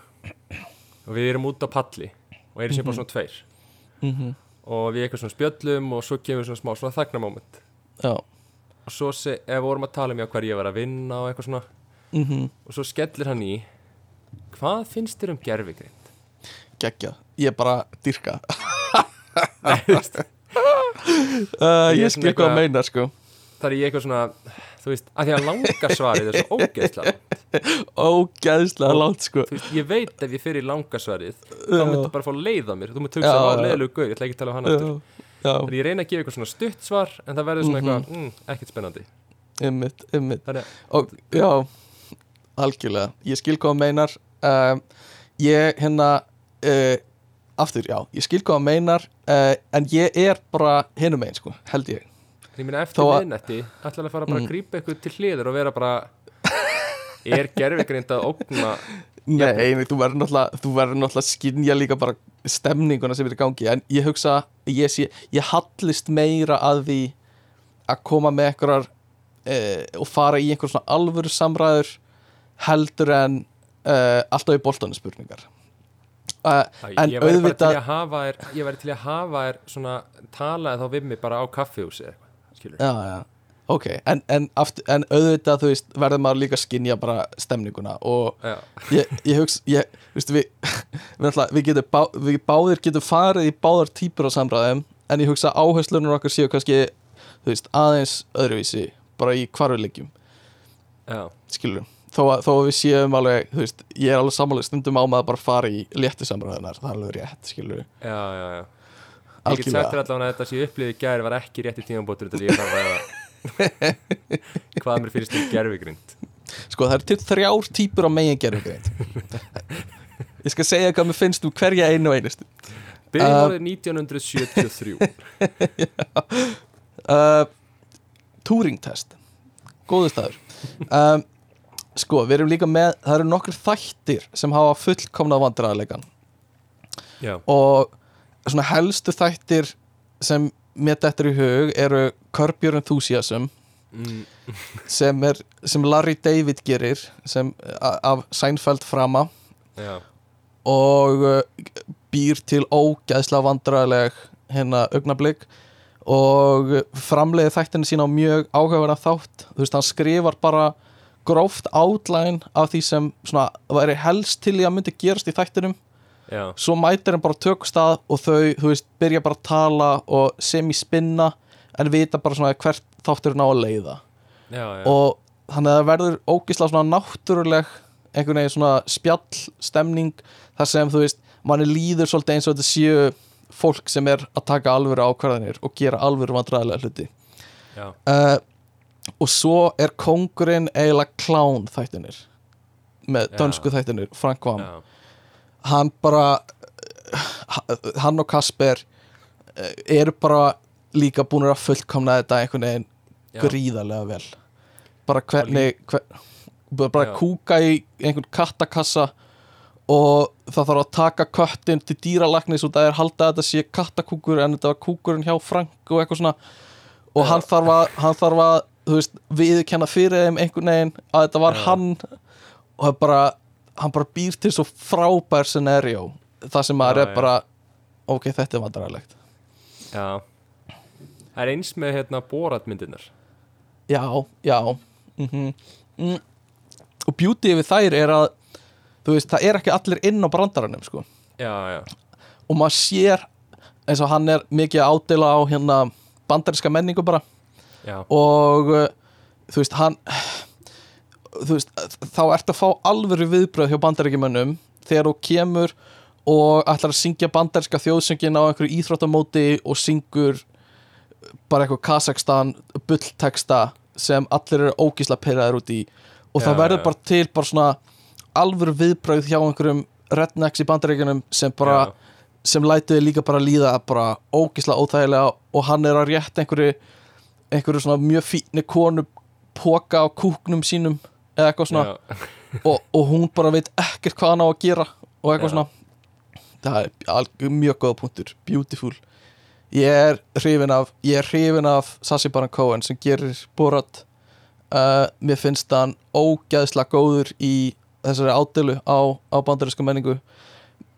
Og við erum út á palli og erum sem bara Mhm. svona tveir. Mhm, og við eitthvað svona spjöllum og svo kemur svona smá svona þagnamóment já, og svo se, ef við vorum að tala um hver ég var að vinna og eitthvað svona. Mhm, og svo skellir hann í hvað finnst þér um gerfigrind? geggja, ég bara dyrka Nei, þú veist, uh, (laughs) Ég Ég skil hvað að meina, sko það er ég eitthvað svona þú veist, að því að langa svarið er svo ógeðslega Ógæðslega langt, sko. þú veist, ég veit ef ég fyrir í langa svarið þá Já. myndu bara fá leið á mér. Þú myndu hugsa Já, á já. leiðilegu gauð, ég ætla ekki að tala um hann aftur. Þannig ég reyna að gefa eitthvað svona stutt svar en það verður svona Mhm. eitthvað, mm, ekkert spennandi. Ymmit, ymmit að já, algjörlega. Ég skil hvað að meinar. Um, Ég, hérna uh, aftur, já, ég skil hvað meinar uh, en ég er bara hinum einn sko, held ég Ég meina eftir miðnætti ætlaði að fara bara Mm. að grípa eitthvað til hliður og vera bara er gerfigrind að ógna Nei, nei, þú verður náttúrulega, að skynja líka bara stemninguna sem er í gangi. En ég hugsa, ég, sé, ég hallist meira að því að koma með einhverjar uh, og fara í einhver svona alvöru samræður heldur en uh, alltaf í boltanu spurningar. Uh, ég væri til að hafa þér ég talaði þá við mig bara á kaffihúsi Já, já, ok en, en, aftur, en auðvitað, veist, verður maður líka að skynja bara stemninguna og ég, ég hugsa, ég, þú veist, við (laughs) við, náttúrulega- við, getum bá, við báðir getum farið í báðar típur á samræðum en ég hugsa að áherslunum okkar séu kannski veist, aðeins öðruvísi bara í hvar við liggjum, já, skilur þó að, þó að við séum alveg, veist, ég er alveg samanlega stundum á maður að bara fara í léttu samræðunar það er alveg rétt, skilur. Já, já, já. Ég get sagt þér allavega að þetta sem ég upplýði í gæri var ekki rétti tímabótur til ég þarf að (laughs) hvað mér finnst um gerfigrind sko það er til þrjár típur á megin gerðugreind ég skal segja hvað mér finnst um hverja einu og einustu. Byrjum Uh, árið 1973 (laughs) uh, Turing test. Góðu staður. Um, sko, við erum líka með það eru nokkur þættir sem hafa fullkomnað vandræðarleikan Já, og svona helstu þættir sem mér dettur í hug eru Curb Your Enthusiasm mm, sem, er, sem Larry David gerir sem, af Seinfeld frama. Já, og uh, býr til ógæðslega vandræðileg hérna augnablík og framleiði þættinu sína á mjög áhugaverðan þátt. Þú veist, hann skrifar bara gróft outline af því sem svona væri helst til í að myndi gerast í þættinum já, svo mætir hann bara tökustað og þau, þú veist, byrja bara að tala og semi-spinna en vita bara svona hvert þáttur ná að leiða. Já, já. og þannig að það verður ógislega svona náttúruleg einhvern veginn svona spjall stemning þar sem þú veist manni líður svolítið eins og þetta séu fólk sem er að taka alvöru ákvarðanir og gera alvöru vandræðilega hluti. Uh, og svo er kongurinn eiginlega klán þættinir með dönsku þættinir Frank Vam. Hann bara hann og Kasper eh, eru bara líka búin að fullkomna þetta einhvern veginn Já. gríðarlega vel bara hvernig hver, bara Já. kúka í einhvern kattakassa og það þarf að taka köttin til dýralagnis og það er haldið að þetta sé kattakúkur en þetta var kúkurinn hjá Frank og eitthvað svona og hann þarf að, hann þarf að veist, viðurkenna fyrir þeim einhvern veginn að þetta var Já. hann og það er bara, hann bara býr til svo frábær scenario það sem maður Já, er bara ok, þetta er vandrarlegt já. Það er eins með hérna bóratmyndirnar já, já mm mm. og beauty við þær er að þú veist, það er ekki allir inn á brandaranum sko. Já, já, og maður sér eins og hann er mikið ádela á hérna bandaríska menningu bara. Já, og uh, þú veist, hann veist, þá ertu að fá alvöru viðbröð hjá bandaríkjumönnum þegar þú kemur og ætlar að syngja bandaríska þjóðsöngin á einhverju íþróttamóti og syngur bara eitthvað Kazakstan bullteksta sem allir eru ógísla pyrraður út í. Og Já, það verður bara til bara svona alvöru viðbröð hjá einhverjum rednecks í bandaríkjunum sem bara já, sem lætuði líka bara líða bara ógisla óþægilega og hann er að rétt einhverju einhverju svona mjög fínni konu póka á kúknum sínum eða eitthvað svona. Og, og hún bara veit ekkert hvað hann á að gera og eitthvað Já. svona. Það er mjög góða punktur. Beautiful. Ég er hrifin af ég er hrifin af Sassy Baron Cohen sem gerir Borat. Uh, mér finnst hann ógeðslega góður í þessari ádelu á, á bandarísku menningu.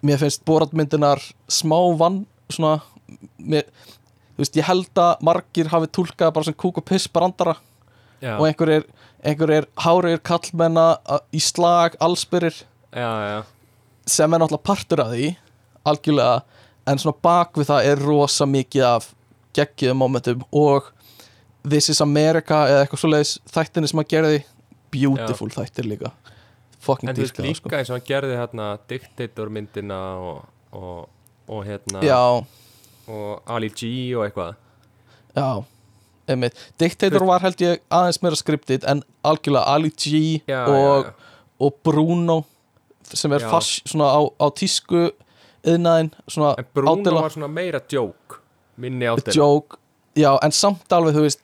Mér finnst Borat myndinar smá vann svona mér, þú veist, ég held að margir hafi túlkað bara sem kúk og piss brandara já, og einhver er, einhver er hárir kallmenna í slag allsbyrir já, já, sem er náttúrulega partur af því algjörlega, en svona bak við það er rosa mikið af geggiðum momentum og This is America eða eitthvað svoleiðis þættinni sem að gerði. Beautiful þættir líka. Fucking En þú veist það, sko. líka eins og hann gerði hérna Dictator myndina og, og, og hérna já, og Ali G og eitthvað. Já einmitt. Dictator var held ég aðeins meira skriptið en algjörlega Ali G já, og, já, og Bruno sem er Já. fast svona á, á tísku yðnaðin svona En Bruno ádela- var svona meira joke Minni ádela joke já, en samt alveg, þú veist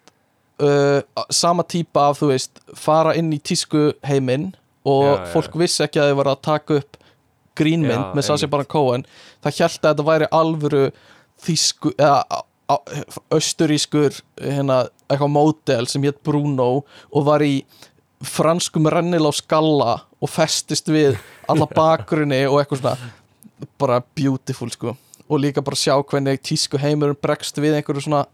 uh, sama típa af, þú veist fara inn í tísku heiminn og Já, já, fólk vissi ekki að þau var að taka upp grínmynd Já, með einmitt. Baron Cohen það hjælt að þetta væri alvöru þýsku, eða austurískur hérna, eitthvað módel sem hétt Bruno og var í franskum rennil á skalla og festist við alla (laughs) bakgrunni og eitthvað svona. Bara beautiful sko. Og líka bara sjá hvernig tísku heimurinn bregst við einhverju svona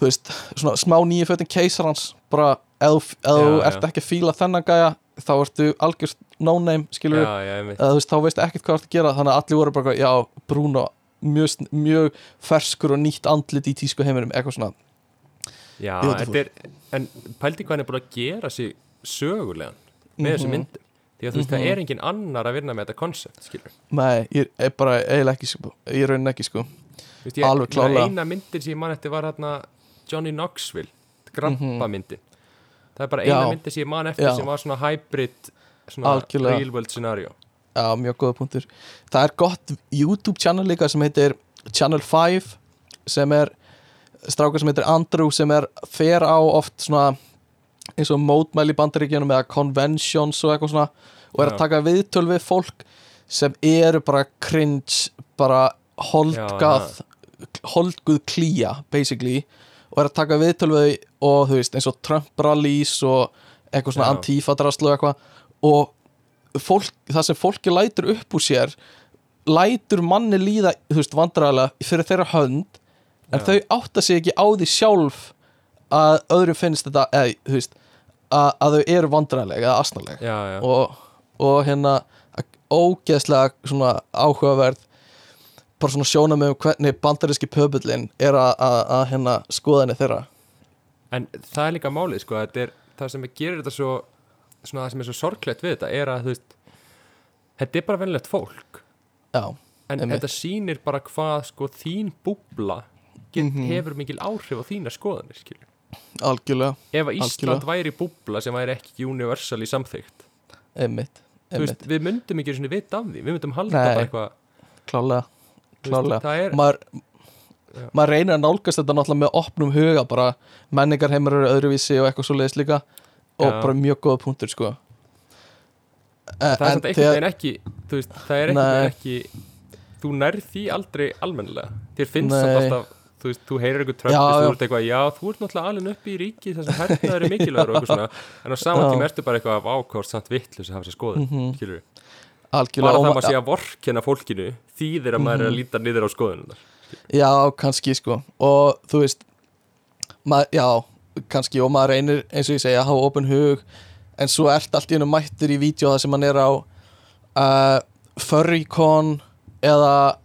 þú veist, svona smá nýju fötin keisarans bara, ef þú- ert ekki að fíla þennan gæja þá ertu algjörst no-name, skilur Já, já, eða þú veist, þá veist ekkert hvað þú ert að gera. Þannig að allir voru bara, já, Bruno mjög, mjög ferskur og nýtt andlit í tísku heiminum, eitthvað svona Já, er, en pældi hvað hann er búin að gera sig sögulegan með þessu Mhm. myndum því að þú veist, það er engin annar að vinna með þetta koncept, skilur nei, ég er bara eiginlega ekki, sko, ég raunin ekki, sko Þú veist, ég, Alveg klárlega. eina myndir sem ég man eftir var hérna Johnny Knoxville, grabba myndin það er bara eina Mhm. Já. myndir sem ég man eftir Já. sem var svona hybrid svona Algjörlega. real world scenario Já, mjög góða punktur Það er gott YouTube channel líka sem heitir Channel 5 sem er strákar sem heitir Andrew sem er fer á oft svona eins og mótmæli bandaríkjunum eða conventions og eitthvað svona og er að taka viðtöl við fólk sem eru bara cringe bara holdgað holdguð klía basically og er að taka viðtöl við og þú veist eins og Trump rallies og eitthvað svona antifa draslu og eitthvað og fólk, það sem fólki lætur upp úr sér lætur manni líða, vandræðilega fyrir þeirra hönd en Já. þau átta sig ekki á því sjálf að öðrum finnst þetta eða, veist, að, að þau eru vandræðilega eða asnalega já, og, og hérna ógeðslega svona áhugaverð bara svona sjóna með um hvernig bandaríski pöbullin er að, hérna skoðanir þeirra. En það er líka málið sko, þetta er það sem gerir þetta svo svona það sem er svo sorglegt við þetta er að þú veist þetta er bara venlegt fólk já, en Einmitt. þetta sýnir bara hvað sko þín búbla get, Mhm. hefur mikil áhrif á þína skoðanir skilur. algjörlega, ef að Ísland Algjörlega. væri búbla sem væri ekki universal í samþygt veist, einmitt við myndum ekki svona vita af því við myndum halda Nei. bara eitthvað klálega, veist, klálega það er, maður, maður reynir að nálgast þetta náttúrulega með opnum huga bara menningar heimur eru öðruvísi og eitthvað svo leiðis líka og bara mjög góða punktur sko. Það er samt einhvern veginn ekki þú veist, það er einhvern veginn ekki þú nærð því aldrei almennilega. Þér finnst þetta alltaf þú veist, þú heyrir einhver tröndist, Já, þú ert eitthvað já, þú ert náttúrulega alveg upp í ríki þar sem hernaður er (laughs) mikilvægur og eitthvað svona. En á saman tíma ertu bara eitthvað ákvárt samt vittlust að hafa sér skoðun, mm Mhm. skilur algjörlega bara það ma- maður sé að vorkenna fólkinu þýðir að maður er að Mhm. líta niður á skoðununar Já, kannski sko. Og þú veist maður, já, kannski og maður reynir eins og ég segja að hafa opin hug en svo ert allt í hennu mættur í vídeo það sem hann er á uh, Furrycon eða,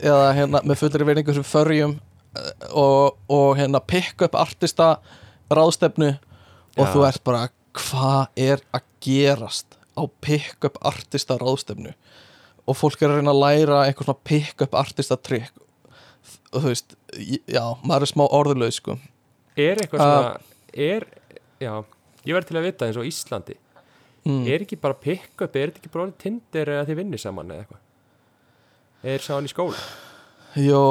eða hérna með fullri verningu sem furryum uh, og, og hérna pick up artista ráðstefnu. Og Já. þú ert bara hvað er að gerast á pick up artista ráðstefnu? Og fólk er að reyna að læra eitthvað svona pick up artista trikk og þú veist, já, maður er smá orðuleg sko er eitthvað svona er, já, ég verð til að vita eins og Íslandi mm. er ekki bara pick up, er þetta ekki bara tindir eða þið vinnir saman eða eitthvað er sá hann í skóla Jó,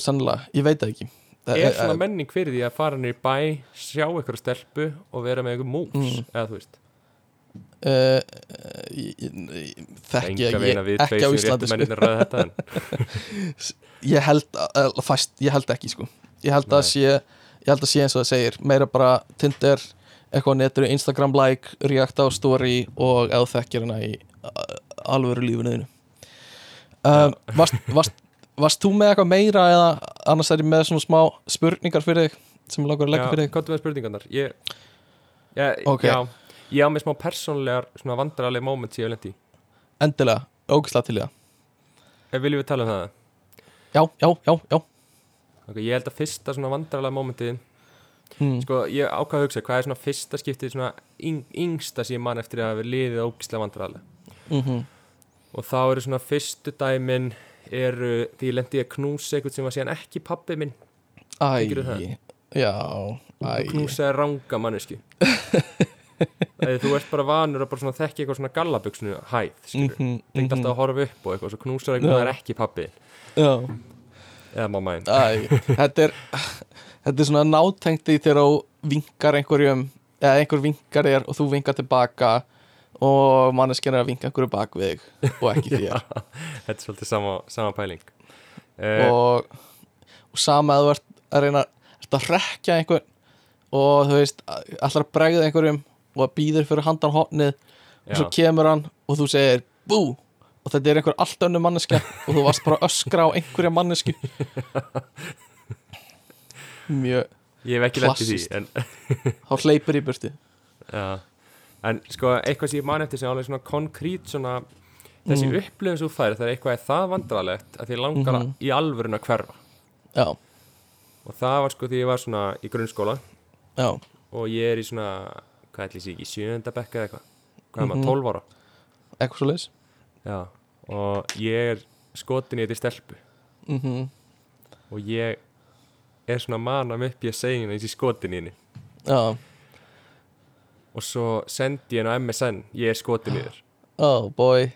sannlega, ég veit það ekki Það er svona menning fyrir því að fara nýr bæ sjá eitthvað stelpu og vera með eitthvað mús Mm. eða þú veist uh, ég- Þekki enga ég, að ekki á Íslandi sko. (laughs) Ég held, að, fæst, ég held ekki sko Ég held að Nei. sé Ég held að sé eins og það segir Meira bara Tinder, eitthvað á netinu Instagram like, react á story og eða þekkir hana í uh, alvöru lífinu þínu. Um, varst, varst, varst þú með eitthvað meira eða annars er ég með svona smá spurningar fyrir þig sem langar að leggja fyrir já, þig? hvað með spurningarnar? Ég, já, Ok. já, ég á með smá persónlegar svona vandrarlega moment sem ég hef lent í Endilega, ógislega til það. Ef viljum við tala um það? Já, já, já, já okay, ég held að fyrsta svona vandrarlega momentið mm. sko ég ákvað að hugsa hvað er svona fyrsta skiptið svona yng, yngsta sem ég man eftir að hafa liðið ógislega vandrarlega mm og þá eru svona fyrstu dæmin eru því ég lendi að knúsa eitthvað sem var síðan ekki pappi minn. Æ, Tengirðu það? já, æ knúsaði ranga manneski (laughs) eða þú ert bara vanur að bara þekki eitthvað svona gallabuxnu hæð, skilur Mhm, Þú ert alltaf að horfa upp og eitthvað, svo knúsar eitthvað það er ekki pappi Já, eða mamma einn æ, þetta er Þetta er svona nátengt í þegar þú vinkar einhverjum eða einhver vinkar þér og þú vinkar tilbaka og manneskjan er að vinka einhverju bak við þig og ekki (laughs) þér. Þetta er svolítið sama, sama pæling. Uh, og, og sama að þú ert að reyna ert að rekja einhvern og þú veist, allar að bregða einhverjum og að býður fyrir handan hotnið og svo kemur hann og þú segir bú og þetta er einhver allt önnu manneskja og þú varst bara að öskra á einhverja mannesku mjög Ég hef ekki lett í því klassískt. en, þá hleypur í burti já. en sko, eitthvað sem ég man eftir sem alveg svona konkrít svona þessi Mm. upplifun sem þú færi það er eitthvað er það vandralegt að því langar Mhm. í alvörun að hverfa já, og það var sko því ég var svona í grunnskóla já, og ég er í svona hvað ætli ég sé ekki, sjöunda bekka eða eitthvað hvað er Mhm. maður, 12 ára eitthvað svo leis já. og ég er skotin í þetta stelpu. Mm og ég er svona að mana mig upp í að segja henni þessi skotin í henni. Já, og svo sendi ég henni á MSN ég er skotin í þér. Oh boy.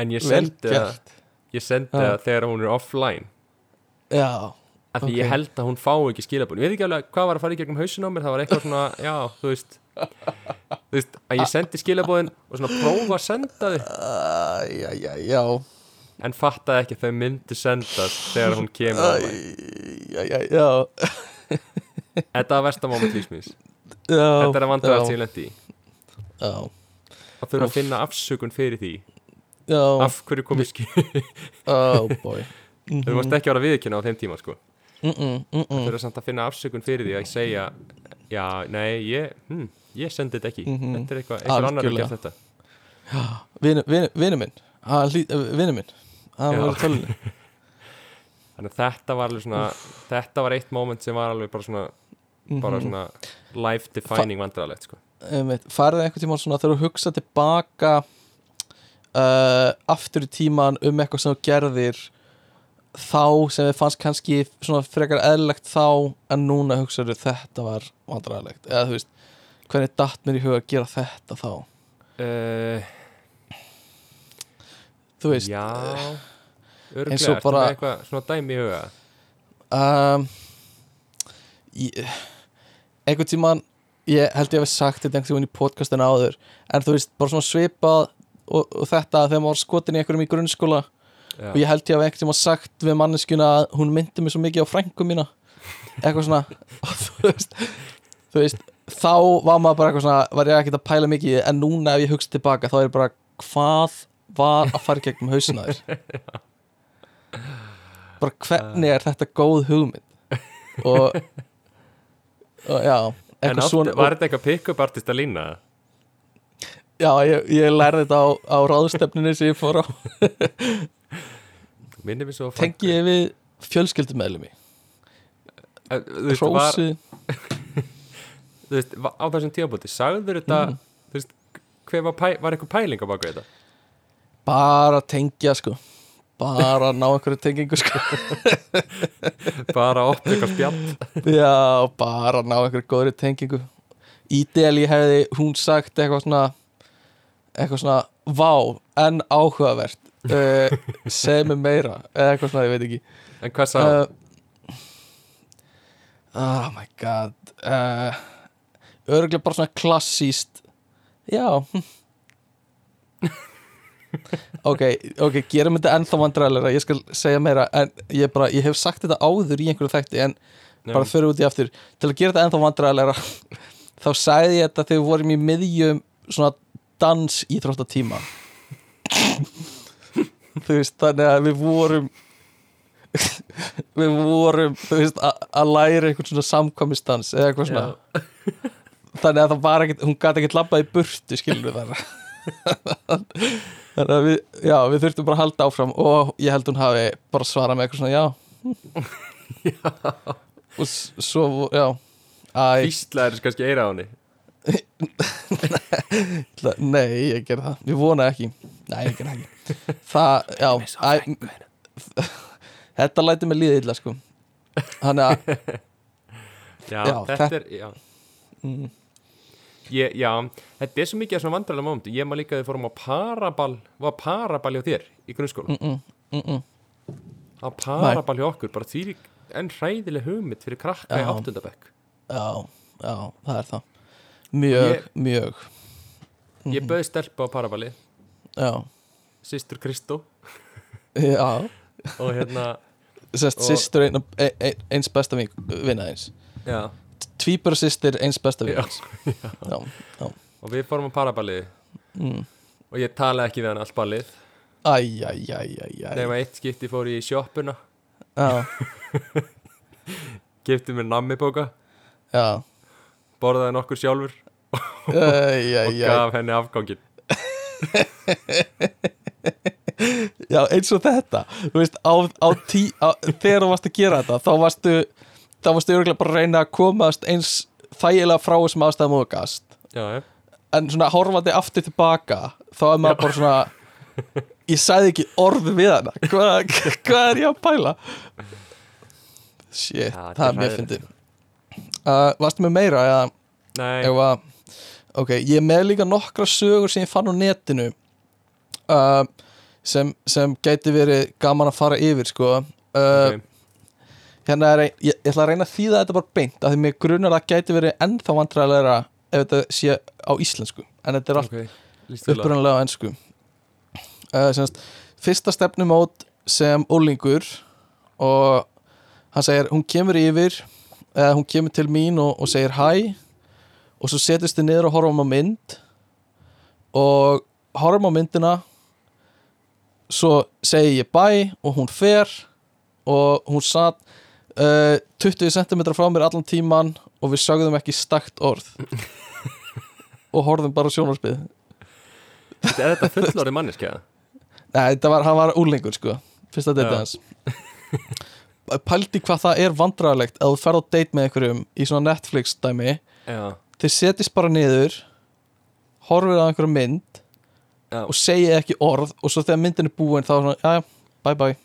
En ég sendi það ég sendi það þegar hún er offline. Já, af því Ok. ég held að hún fá ekki skilabun ég veit ekki alveg hvað var að fara í gegnum hausin á mér það var eitthvað svona, já, þú veist þú veist, að ég sendi skilabóðin og svona prófa að senda þau. Æ, já, já, já en fattaði ekki að þau myndu sendast þegar hún kemur online. já, já, já þetta var versta moment lífsmins þetta er að vandra allt ég lendi í. Já, og þurfa að finna afsökun fyrir því. Já, af hverju komið skil oh boy. (laughs) Þau varst ekki að vera viðkynna á þeim tíma sko. Mm -mm, mm -mm. þurfa samt að finna afsökun fyrir því að segja já, nei, ég, hm, ég sendi þetta ekki. Mhm. þetta er eitthvað, eitthvað annar að gera þetta. Vinu minn. Eh, Vinu minn. (laughs) Þannig þetta var svona þetta var eitt moment sem var alveg bara svona bara Mhm. svona life defining vandrarlegt sko. Einmitt, farið einhvern tímann svona þegar þú hugsa tilbaka uh, aftur í tíman um eitthvað sem þú gerðir þá sem þið fannst kannski svona frekar eðlilegt þá en núna hugsaður þetta var vandræðilegt eða þú veist, hvernig datt mér í huga að gera þetta þá? Uh, þú veist, já eins örglega, og ertu bara- eitthvað svona dæmi í huga? Um, ég, einhvern tímann ég held ég hef sagt þetta einhvern tímann í podcastinu áður en þú veist, bara svona svipað og, og þetta þegar maður var skotin í einhverjum í grunnskóla já, og ég held ég hef einhvern tímann sagt við manneskuna að hún myndi mig svo mikið á frængu mína. Eitthvað svona og (laughs) þú veist, þú veist þá var maður bara eitthvað svona var ég ekkert að pæla mikið í en núna ef ég hugsa tilbaka þá er bara hvað var að fara í gegnum hausina þér? (laughs) Bara hvernig er þetta góð hugmynd? Og, og já en átti, svona var þetta eitthvað pick-up artist að lína? Já ég, ég lærði þetta á, á ráðstefninu sem ég fór á. Tengi ég við fjölskyldumæðlumi Eh, þú veist, var, þú veist, á þessum tímabúti sagður þetta, Mm. þú veist hver var, pæ, var eitthvað pæling á baku þetta? Bara tengja sko. Bara ná einhverju tengingu sko. (laughs) Bara opna eitthvað spjall. Já, bara ná einhverju góðri tengingu. Ídeli hefði hún sagt eitthvað svona eitthvað svona vá, en áhugavert. Uh, segð mér meira eða eitthvað svona, ég veit ekki. En hvað sagði uh, oh my god uh, örgulega bara svona klassíst já. Ok, ok, gerum þetta ennþá vandræðilega, ég skal segja meira en ég bara, ég hef sagt þetta áður í einhverju þætti en Nei, bara fyrir út í aftur. Til að gera þetta ennþá vandræðilega (laughs) þá sagði ég þetta þegar við vorum í miðjum svona dans íþróttatíma. (laughs) Þú veist, þannig að við vorum (laughs) við vorum þú veist, að læra einhvern svona samkomistans eða eitthvað svona þannig að það var ekkert, hún gæti ekkert labbað í burtu skilur við þar þannig að við, já, við þurftum bara að halda áfram og ég held hún hafi bara svarað með eitthvað svona, já. Og s- svo, já. Æ, Íslaður kannski eira á henni. (laughs) Nei, ég gerði það, við vonaði ekki. Nei, ég gerði það ekki. Það, já, æ, þetta læti mig líða illa sko. Þannig að Já, Já, þetta þetta- er já. mm, ég, já, þetta er svo mikið af svona vandrarlega moment ég maður líka að við fórum á paraball var paraball hjá þér í grunnskóla mm -mm, mm á paraball hjá okkur, bara því en hræðileg hugmynd fyrir krakka í Já. áttundabekk. Já, já, það er það. Mjög, Ég- mjög. Ég bauði stelpa á paraballi, Já, sýstur Kristó. Já. Og hérna, Sest, Og- Sistur ein, ein, eins besta vin- vinna eins já Tvíbara systir eins besta já. og við fórum á paraballi mm. og ég talaði ekki við hann allt æj nema eitt skipti fór ég í sjoppuna. Já, (laughs) kefti mér nammibóka, já. Borðaði nokkur sjálfur. Æj, (laughs) og æj, æj gaf henni afgangin (laughs) Já, eins og þetta. Þú veist, á, á tí á, Þegar þú varst að gera þetta Þá varstu Þá varstu örgulega bara að reyna að komast eins þægilega frá þessum aðstæðum og gast. Já, já, En svona horfandi aftur tilbaka Þá er maður bara svona (laughs) Ég sagði ekki orð við hana. Hvað, hvað er ég að pæla? Shit, Já, það er mjög fyndið. Uh, Varstu með meira? Eða, að, ok, ég með líka nokkra sögur sem ég fann á netinu uh, sem, sem gæti verið gaman að fara yfir sko. Uh, ok, hérna er ég, ég ætla að reyna að þýða þetta bara beint af því mig grunar að það gæti verið ennþá vandræðilegra ef þetta sé á íslensku. En þetta er allt ok, líst vel á. ennsku uh, semast, fyrsta stefnumót sem ólingur og hann segir, hún kemur yfir eða hún kemur til mín og, og segir hæ og svo setjast þið niður og horfum á mynd. Og horfum á myndina svo segi ég bæ og hún fer og hún satt uh, 20 cm frá mér allan tíman og við sögðum ekki stakt orð. (laughs) Og horfðum bara sjónarspið Er þetta fullorði manneskja? Nei, þetta var, hann var úlingur sko. Fyrsta date Já. hans. Pældi hvað það er vandræðalegt að þú ferð á date með einhverjum í svona Netflix dæmi. Já, Þeir setjast bara niður Horfir á einhverjum mynd já, Og segja ekki orð Og svo þegar myndin er búin þá er svona Jæja, bye bye.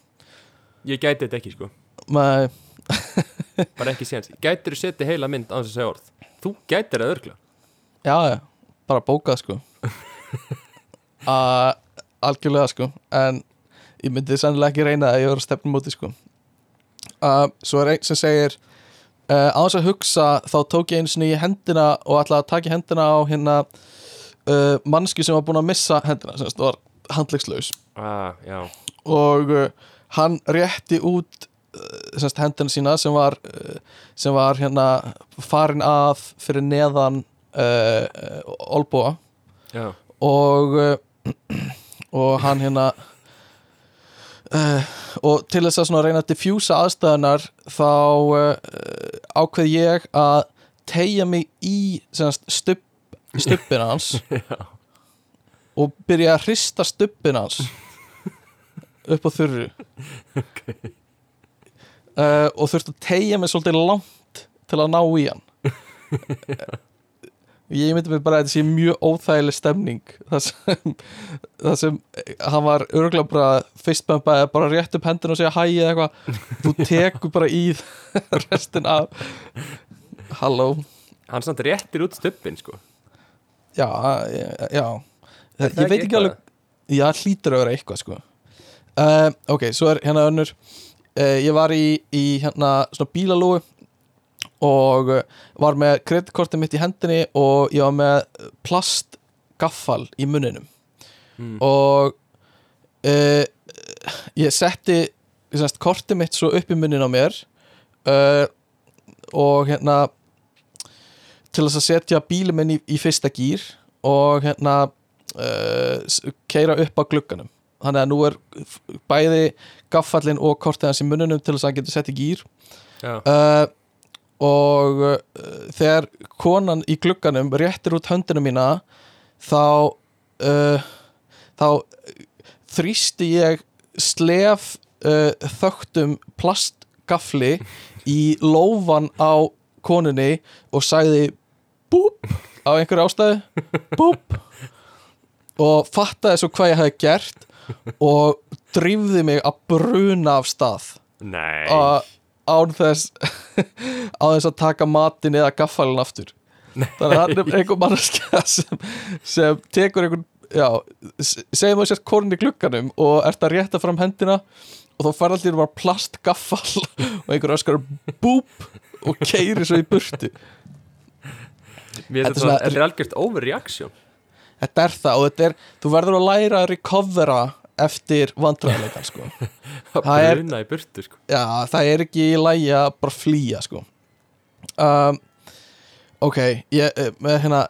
Ég gæti þetta ekki sko. Nei, bara ekki séns, gætir þú setja heila mynd á þess að segja orð, þú gætir það örgla. Já, já, bara bókað sko. (laughs) Uh, Algjörlega sko. En ég myndi sennilega ekki reyna að ég var að stefna móti sko. Uh, Svo er einn sem segir uh, Á þess að hugsa þá tók ég einu sinni í hendina Og ætlaði að taka hendina á hérna uh, Manski sem var búin að missa hendina Sem var handlegslaus ah, og uh, hann rétti út semst, hendina sína sem var uh, sem var hérna farin að fyrir neðan uh, olbúa já, og og hann hérna uh, og til þess að reyna að diffjúsa aðstæðunar þá uh, ákveð ég að tegja mig í stubb, stubbin hans. (laughs) Og byrja að hrista stubbin hans (laughs) upp á þurru. Okay. Uh, og þurfti að tegja mig svolítið langt til að ná í hann. (laughs) Ég myndi mig bara að þetta sé mjög óþægileg stemning. Það sem, það sem hann var örgulega bara fyrst með bara, rétt upp hendina og segja hæ eða eitthvað. Þú tekur bara í (laughs) restin af. Halló. Hann samt réttir út stubbin sko. Já, já. Er ég veit ekki alveg já, hlýtur að vera eitthvað sko. Uh, ok, svo er hérna önnur uh, ég var í, í hérna svona bílalúi og uh, var með kreditkortið mitt í hendinni og ég var með plastgaffal í munninum mm. og uh, ég setti semst, kortið mitt svo upp í munnin á mér uh, og hérna til þess að setja bílum minn í, í fyrsta gýr og hérna uh, keira upp á glugganum þannig að nú er bæði gaffallin og kortið hans í munnunum til þess að hann getur sett í gýr uh, og uh, þegar konan í glugganum réttir út höndina mína þá uh, þá þrýsti ég slef þögtum plastgafli í lófan á konunni og sagði búp á einhverju ástæðu. (laughs) Búp. Og fattaði svo hvað ég hefði gert og drifði mig að bruna af stað. Nei. Og án þess (laughs) án þess að taka matin eða gaffalinn aftur. Þannig að hann er einhver mannskja sem, sem tekur einhvern segjum þú sért korn í glugganum og ert að rétta fram hendina og þá fær allir bara plastgaffal (laughs) og einhver öskar búp og keiri svo í burtu. Mér Þetta er er algjört overreaction þetta er það og þetta er, þú verður að læra að recovera eftir vandræðleikan sko. (laughs) Það er- burtu sko já, það er ekki í lægi að bara flýja sko. um, ok ég, eh, hérna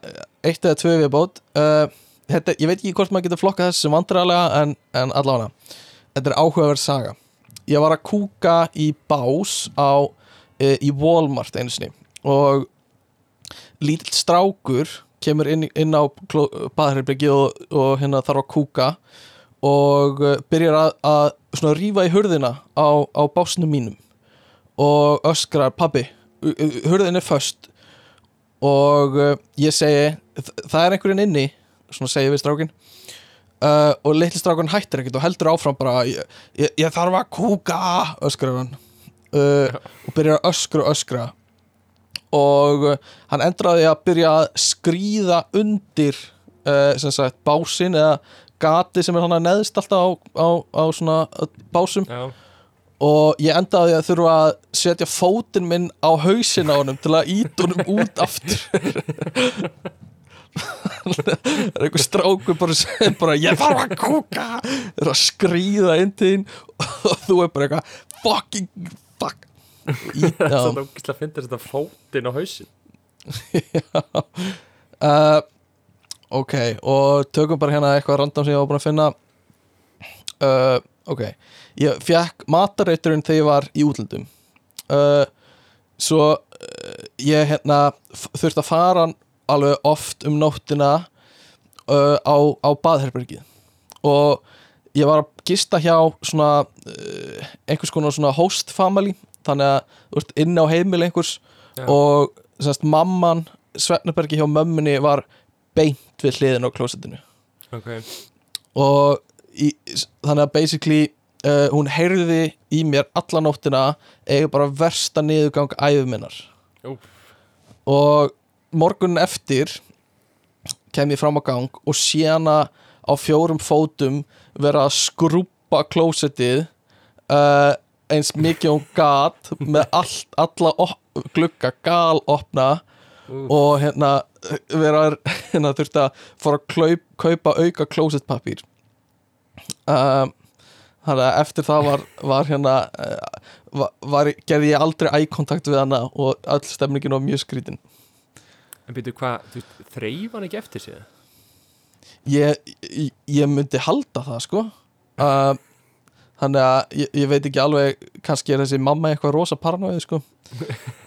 eitt eða tvö við bót uh, þetta, ég veit ekki hvort maður getur flokkað þessu sem vandræðlega en, en allavega þetta er áhugaverð saga ég var að kúka í bás á, e, í Walmart einu sinni og lítill strákur kemur inn, inn á baðherrbyggi og, og hérna þarf að kúka og uh, byrjar að, að svona rífa í hurðina á, á básnum mínum og öskrar pabbi, hurðin er föst. Og uh, ég segi "Þ- það er einhverjinn inni svona segi við strákin uh, og litli strákun hættir ekkert og heldur áfram bara ég, ég, ég þarf að kúka öskrar hann. Uh, og byrjar að öskra og öskra og uh, hann endraði að byrja að skríða undir uh, sagt básin eða gati sem er hann neðst alltaf á, á, á svona básum. Já, og ég endaði að þurfa að setja fótinn minn á hausin á honum til að ít honum út aftur. Það er einhver strákur bara sem bara ég þarf að kúka! Er að skríða inn til þín og þú er bara eitthvað fucking fuck Ít, það (laughs) já, er ógislega að finna þetta fótinn á hausin uh, ok og tökum bara hérna eitthvað random sem ég var búin að finna. Uh, ok ég fekk matareiturinn þegar ég var í útlöndum. Uh, svo ég hérna þurfti að fara alveg oft um nóttina á, á baðherbergið. Og ég var að gista hjá svona einhvers konar svona host family þannig að þú veist inn á heimil einhvers Já. og semst mamman Svefnabergi hjá mömmunni var beint við hliðin á klósettinu Ok, og í, þannig að basically uh, hún heyrði í mér alla nóttina eiga bara versta niðurgang æfuminnar Úff. og morgunin eftir kem ég fram á gang og sé hana á fjórum fótum vera að skrúpa klósettið uh, eins mikið hún gat með allt, alla op- glugga gal opna Úff. og hérna vera hérna þurfti að fara að klaup, kaupa auka klósettpapír um, þannig að eftir það var, var hérna uh, var, var, gerði ég aldrei ækontakt við hana og öll stemningin var mjög skrítin en byrju hvað, þreif hann ekki eftir sig? ég, ég, myndi halda það sko uh, þannig að ég, ég veit ekki alveg kannski er þessi mamma eitthvað rosa paranoið sko. (laughs)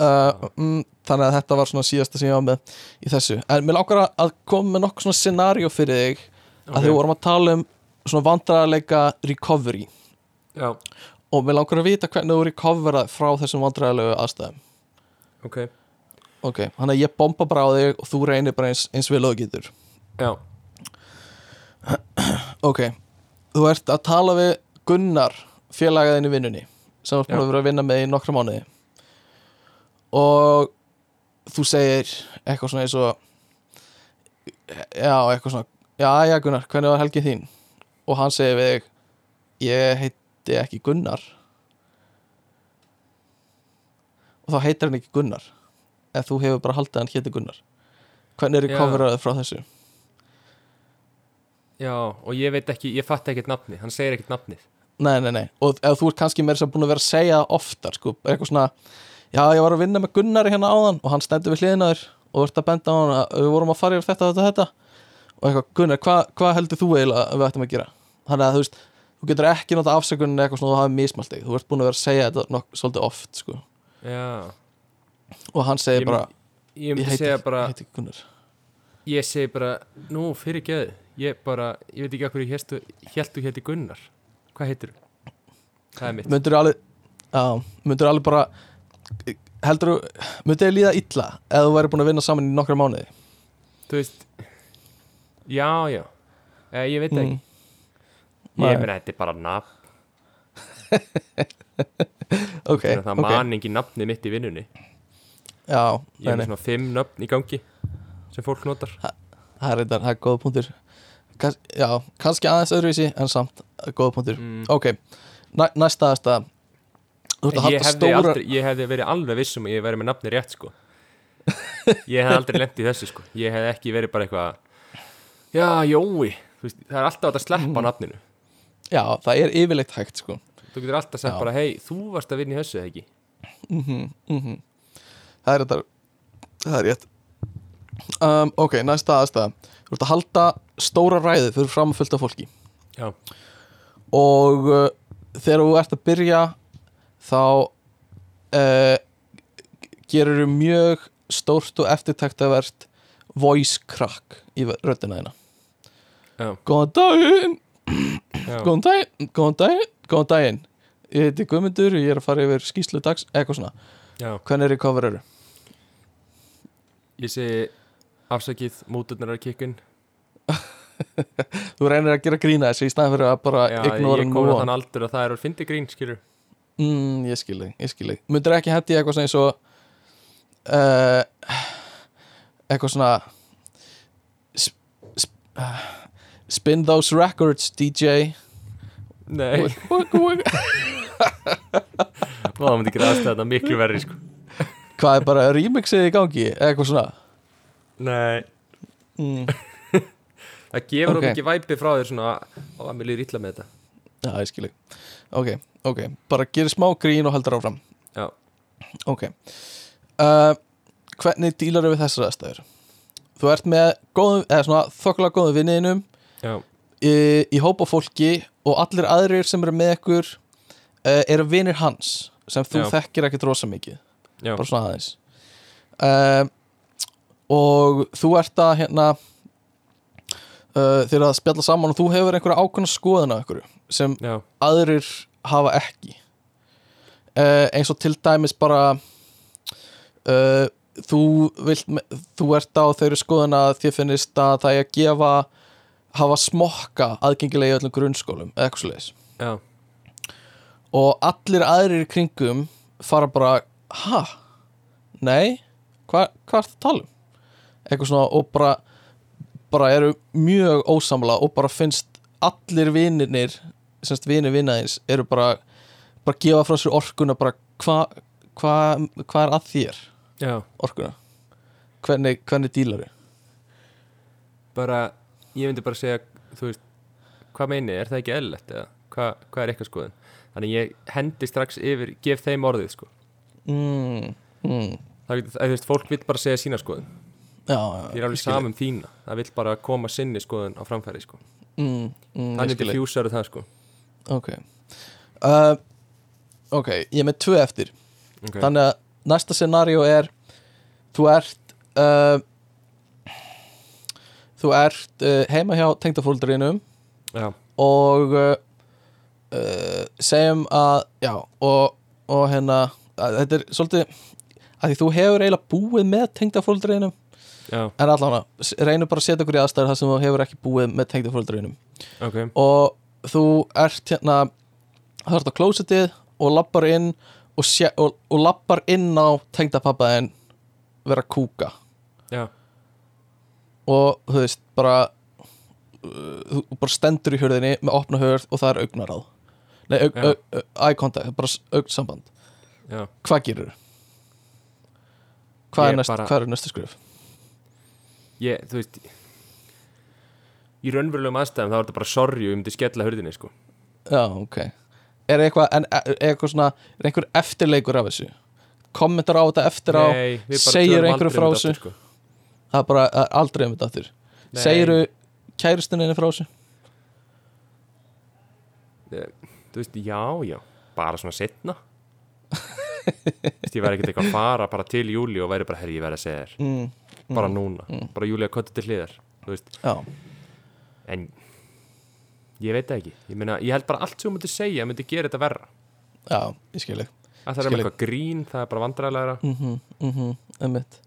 Uh, mm, þannig að þetta var svona síðasta sem ég var með í þessu. En mér langar að- koma með nokkuð svona scenario fyrir þig að þau vorum að tala um svona vandræðarleika recovery. Já, og mér langar að vita hvernig þú recoverað frá þessum vandræðarlegu aðstæðum. Ok. Ok, þannig að ég bomba bara á þig og þú reynir bara eins, eins vel og þú getur. Já, Ok, þú ert að tala við Gunnar, félagaðin í vinnunni sem þú ert búin að vera að vinna með í nokkra mánuði og þú segir eitthvað svona eins og já, eitthvað svona já, já Gunnar, hvernig var helgin þín? og hann segir við þig ég heiti ekki Gunnar og þá heitir hann ekki Gunnar ef þú hefur bara haldið hann héti Gunnar hvernig er Já. recoverað frá þessu? Já, og ég veit ekki, ég fatt ekkert nafni hann segir ekkert nafnið. Nei, nei, nei, og ef þú ert kannski meira sem búin að vera að segja oftar, sko, eitthvað svona já, ég var að vinna með Gunnari hérna áðan og hann stendur við hliðina þér og ert að benda á hann að við vorum að fara yfir þetta, þetta, þetta. Og eitthvað, Gunnar, hvað hva heldur þú eiginlega að við ættum að gera? Þannig að þú veist, þú getur ekki nota afsökunin eitthvað svona þú hafið mismalt þig, þú ert búin að vera að segja þetta nokk, svolítið oft, sko, Já, og hann segir Ég bara ég myndi segja bara ég heiti Gunnar. Ég segi bara, nú, fyrir geðu Ég bara, ég veit ekki okkur ég Hélt þú héti Gunnar. Hvað heitir þú? Það er mitt. Myndur alveg, já, myndur alveg bara heldur þú, myndur þið líða illa ef þú væri búin að vinna saman í nokkra mánuði? Þú veist Já, já. Eh, Ég veit það ekki. Nei. Ég meina, þetta er bara nafn. (laughs) Ok, Það ok. man engin nafni mitt í vinnunni. Já, Ég með svona fimm nöfn í gangi sem fólk notar. Það er reyndar, það er góða punktur Kans, Já, kannski aðeins öðruvísi en samt góða punktur. Mm. Ok, næ, næsta ert að ég, hefði aldrei, ég hefði verið alveg viss um að ég væri með nafni rétt sko. Ég hefði aldrei lent í þessu sko. Ég hefði ekki verið bara eitthvað Já, Jói. Veist, Það er alltaf að sleppa Mhm. nafninu. Já, það er yfirleitt hægt sko. Þú getur alltaf sagt Já. bara, hei, þú varst að vinna í þessu ekki? Mm -hmm, Það er þetta Það er rétt. Um, Ok, næsta aðstæða Þú ert að halda stóra ræði fyrir framfylgta fólki. Já, og uh, þegar þú ert að byrja þá uh, gerur þú mjög stórt og eftirtæktavert voice crack í röddina þína. Góðan daginn, góðan daginn, góðan daginn, góðan daginn. Ég heiti Guðmundur, ég er að fara yfir skýslu dags, eitthvað svona. Já, Hvernig er í cover eru? ég segi afsakið múturnar að kikkun (laughs) Þú reynir að gera grína þessu í staðan fyrir að bara ignora ég nú kom á þann aldur að það er að fyndi grín, skilur mm, Ég skil þig, ég skil þig. Myndir ekki hendi eitthvað svona eins og uh, Eitthvað svona sp, sp, uh, Spin those records DJ Nei, það myndi ekki aðstæða þetta miklu verri, sko. Hvað er bara remixið í gangi Eitthvað svona? Nei. Mm, Það gefur Ok. okay. ekki væpi frá þér svona að mér líður illa með þetta. Já, ég skil þig. Ok, ok, bara gerir smá grín og heldur áfram. Já, Ok. Uh, Hvernig dílar við þessar aðstæður? Þú ert með góðum, eða svona þokkulega góðum vinniðinum já, í, í hópa fólki og allir aðrir sem eru með ykkur uh, eru vinir hans sem þú Já. þekkir ekkert rosa mikið. Já, bara svona aðeins. Uh, og þú ert að hérna uh, þeir eru að spjalla saman og þú hefur einhverja ákveðna skoðun á einhverju sem já, aðrir hafa ekki uh, eins og til dæmis bara uh, þú vilt þú ert á þeirri skoðun að þér finnist að það er að gefa hafa smokka aðgengilega í öllum grunnskólum eða eitthvað já, og allir aðrir í kringum fara bara ha? Nei? Hva, hvað ertu að tala um? eitthvað svona og bara bara eru mjög ósamla og bara finnst allir vinnir semst vinir vinnaðins eru bara bara gefa frá sér orkuna bara hvað hva, hva er að þér? Já. Orkuna. Hvernig, hvernig dílar þau Bara, ég myndi bara segja Þú veist, hvað meini, er það ekki eðlilegt eða hvað, hvað er eitthvað skoðun? Þannig ég hendi strax yfir, gef þeim orðið sko. Mm, mm, Það getur, þú veist, fólk vil bara segja sína skoðun Ég er alveg skil samum þína. Það vil bara koma sinni skoðun á framfæri sko. Mm, mm, Þannig fjúsar það sko. Ok. Uh, ok, ég er með tvö eftir. Okay. þannig að næsta scenario er þú ert uh, þú ert uh, heima hjá tengdafóldurinnum Já, og uh, uh, segjum að já, og, og hérna að, þetta er svolítið að því þú hefur eiginlega búið með tengdafóldurinnum já, en allan reynum bara að setja okkur í aðstæður þar sem þú hefur ekki búið með tengdafóldurinnum ok. Og þú ert hérna þú ert á klósetið og lappar inn og, sé, og, og lappar inn á tengdapappaðin vera kúka. Já, og þú veist bara uh, þú bara stendur í hörðinni með opna hörð og það er augnaráð nei, aug, aug, aug, eye contact, bara augsamband já. Hvað gerir hvað er, næst, bara- hvað er næstu skrif Ég, þú veist Í raunverulegum aðstæðum þá er þetta bara sorry og ég myndi skella hurðinni sko. Já, ok. Er eitthvað, en, eitthvað svona er einhver eftirleikur af þessu? Kommentar á þetta eftir á Nei, segir einhverju aldrei frá um þessu? sko. það er bara það er aldrei um þetta aftur. Segiru kæristinni frá þessu? Þú veist, já, já, bara svona setna Þú veist, ég væri ekkert eitthvað að fara bara til Júli og væri bara, herri, ég verði að segja þér. Mm, bara núna, bara Júli að kotta til hliðar þú veist, en ég veit ekki. Ég, meina, ég held bara allt sem þú myndir segja myndi gera þetta verra. Já, ég skil ég að það er með eitthvað grín, það er bara vandræðilegra mhm, mhm, emmitt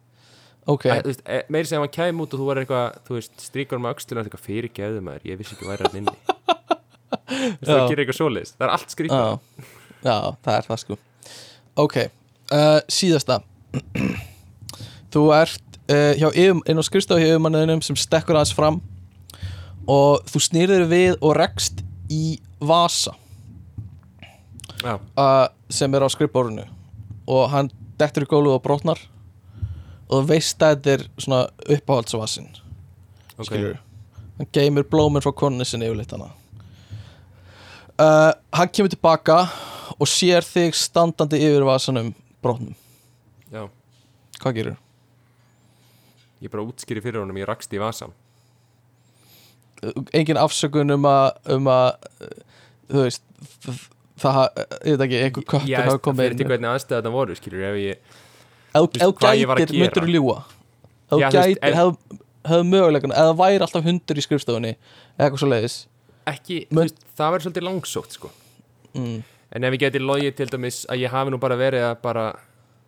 ok, Æ, þú veist, e, meiri sem hann kæm út og þú var eitthvað þú veist, stríkur með öxluna eitthvað fyrir geðu maður, ég vissi ekki að væri hann inni. (laughs) Það gerir eitthvað svoleiðis, það er allt skrítið já, já, það er það sko. Ok, uh, síðasta. (clears throat) Þú ert uh, inn á skrifstofu hjá yfirmanniðinum sem stekkur aðeins fram. Og þú snýrðir við og rekst í vasa. Já, uh, sem er á skrifborðinu. Og hann dettur í gólu og brotnar. Og veist að þetta er svona uppáhaldsvasin. Ok. Skilur hann geymir blómur frá konunni sinni yfirleitt hana. Uh, hann kemur tilbaka og sér þig standandi yfir vasanum brotnum, Já, hvað gerir? Ég bara útskýri fyrir honum, ég rakst í vasan engin afsökun um að um þú veist það, ég veit ekki, einhver köttur hafa komið fyrir til hvernig aðstæða þetta voru, skilur ef ég, ef veist, þú hvað ég var að gera. myndur þú ljúa þú þú gætir, ef- hefðu hef mögulegan eða væri alltaf hundur í skrifstofunni eitthvað svo leiðis ekki, þú veist, það verður svolítið langsótt sko. mm. en ef ég geti logið til dæmis að ég hafi nú bara verið að bara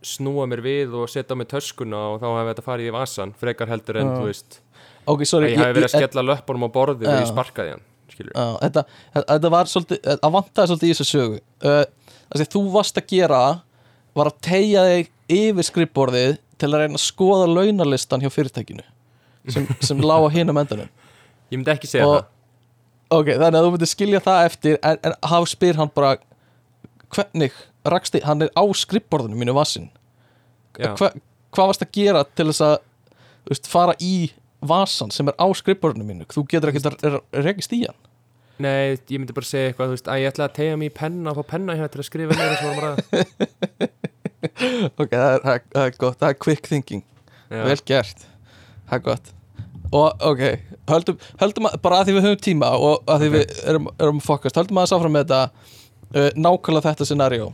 snúa mér við og setja á mig töskuna og þá hefði þetta farið í vasan frekar heldur en, Já. þú veist ok, að sorry ég hafi verið að skella löppunum á borðið og ég sparkaði hann þetta, þetta var svolítið að vantaði svolítið í þessu sögu. Uh, það sem þú varst að gera var að tegja þig yfir skrifborðið til að reyna að skoða launalistan hjá fyrirtækinu sem, sem lá á hinum endanum. (laughs) Ég myndi ekki segja Og- það. Ok, þannig að þú myndir skilja það eftir en, en haf spyr hann bara hvernig raksti, hann er á skrifborðinu mínu vasin. Já. Hva, hvað varst að gera til þess að veist, fara í vasan sem er á skrifborðinu mínu? Þú getur ekki að rekist í hann. Nei, ég myndi bara segja eitthvað, veist, að ég ætla að tegja mig í penna og fá penna hér til að skrifa neyra svo var ok, það er, það, er, gott, það er quick thinking. Bara vel gert, það er gott. Og ok, höldum, höldum að, bara að því við höfum tíma og að því Ok. við erum, erum fokast, höldum að það sáfram með þetta uh, nákvæmlega þetta scenario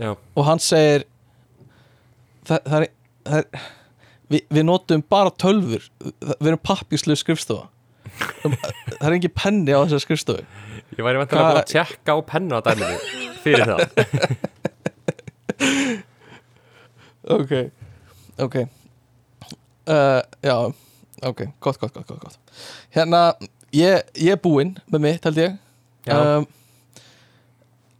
Já, og hann segir það, það er, það er við, við notum bara tölfur við erum pappíslu skrifstofa. (laughs) Það er engin penni á þessari skrifstofu. Ég væri vantilega Hvað- búin að tjekka á penna dæminu fyrir það. (laughs) Ok ok. Uh, já, ok, gott, gott, gott, gott. hérna, ég, ég er búinn með mitt held ég. Já, um,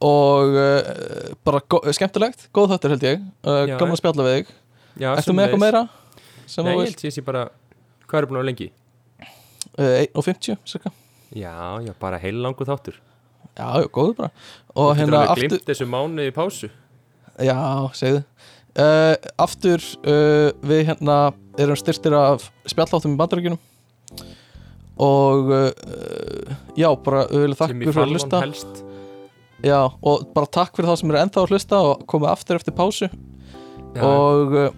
og uh, bara skemmtilegt, góð þáttur held ég. Uh, gaman að spjalla við þig. Já Ertu með eitthvað meira? sem Nei, þú ég held sé bara, hvað er búin vera lengi? Uh, 1.50 cirka. Já, já, bara heil langu þáttur. Já, já, góður bara. Og Þú getur hérna alveg aftur glimt þessu mánuði í pásu. Já, segðu. Uh, Aftur uh, Við hérna erum styrtir af spjalláttum í bandarækjunum Og uh, Já, bara við viljum sem þakka í fyrir að falvan hlusta. helst Já, og bara takk fyrir þá sem eru ennþá að hlusta Og komið aftur eftir pásu. Já, Og uh,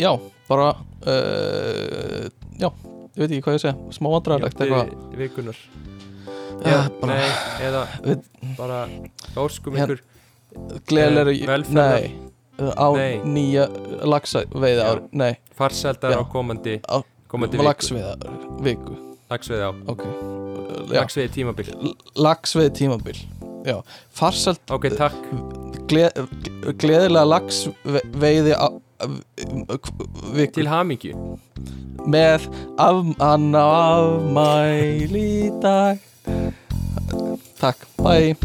Já, bara uh, Já, ég veit ekki hvað ég segja. Smá vandræðilegt eitthvað. vikunar Já, eða, bara- Nei, eða Við- bara óskum Hérna- ykkur Eh, velferðar. Nei Á Nei. nýja laxa veiða ár Nei, farsældar Já. á komandi Á- komandi viku. laxveiða viku lagsveiði á, Ok. Já, lagsveiði tímabil laxveiði tímabil Já, farsalt ok, takk, gleð, gleðilega á- viku til hamingju. Með af, anna afmæli í dag. Takk, bye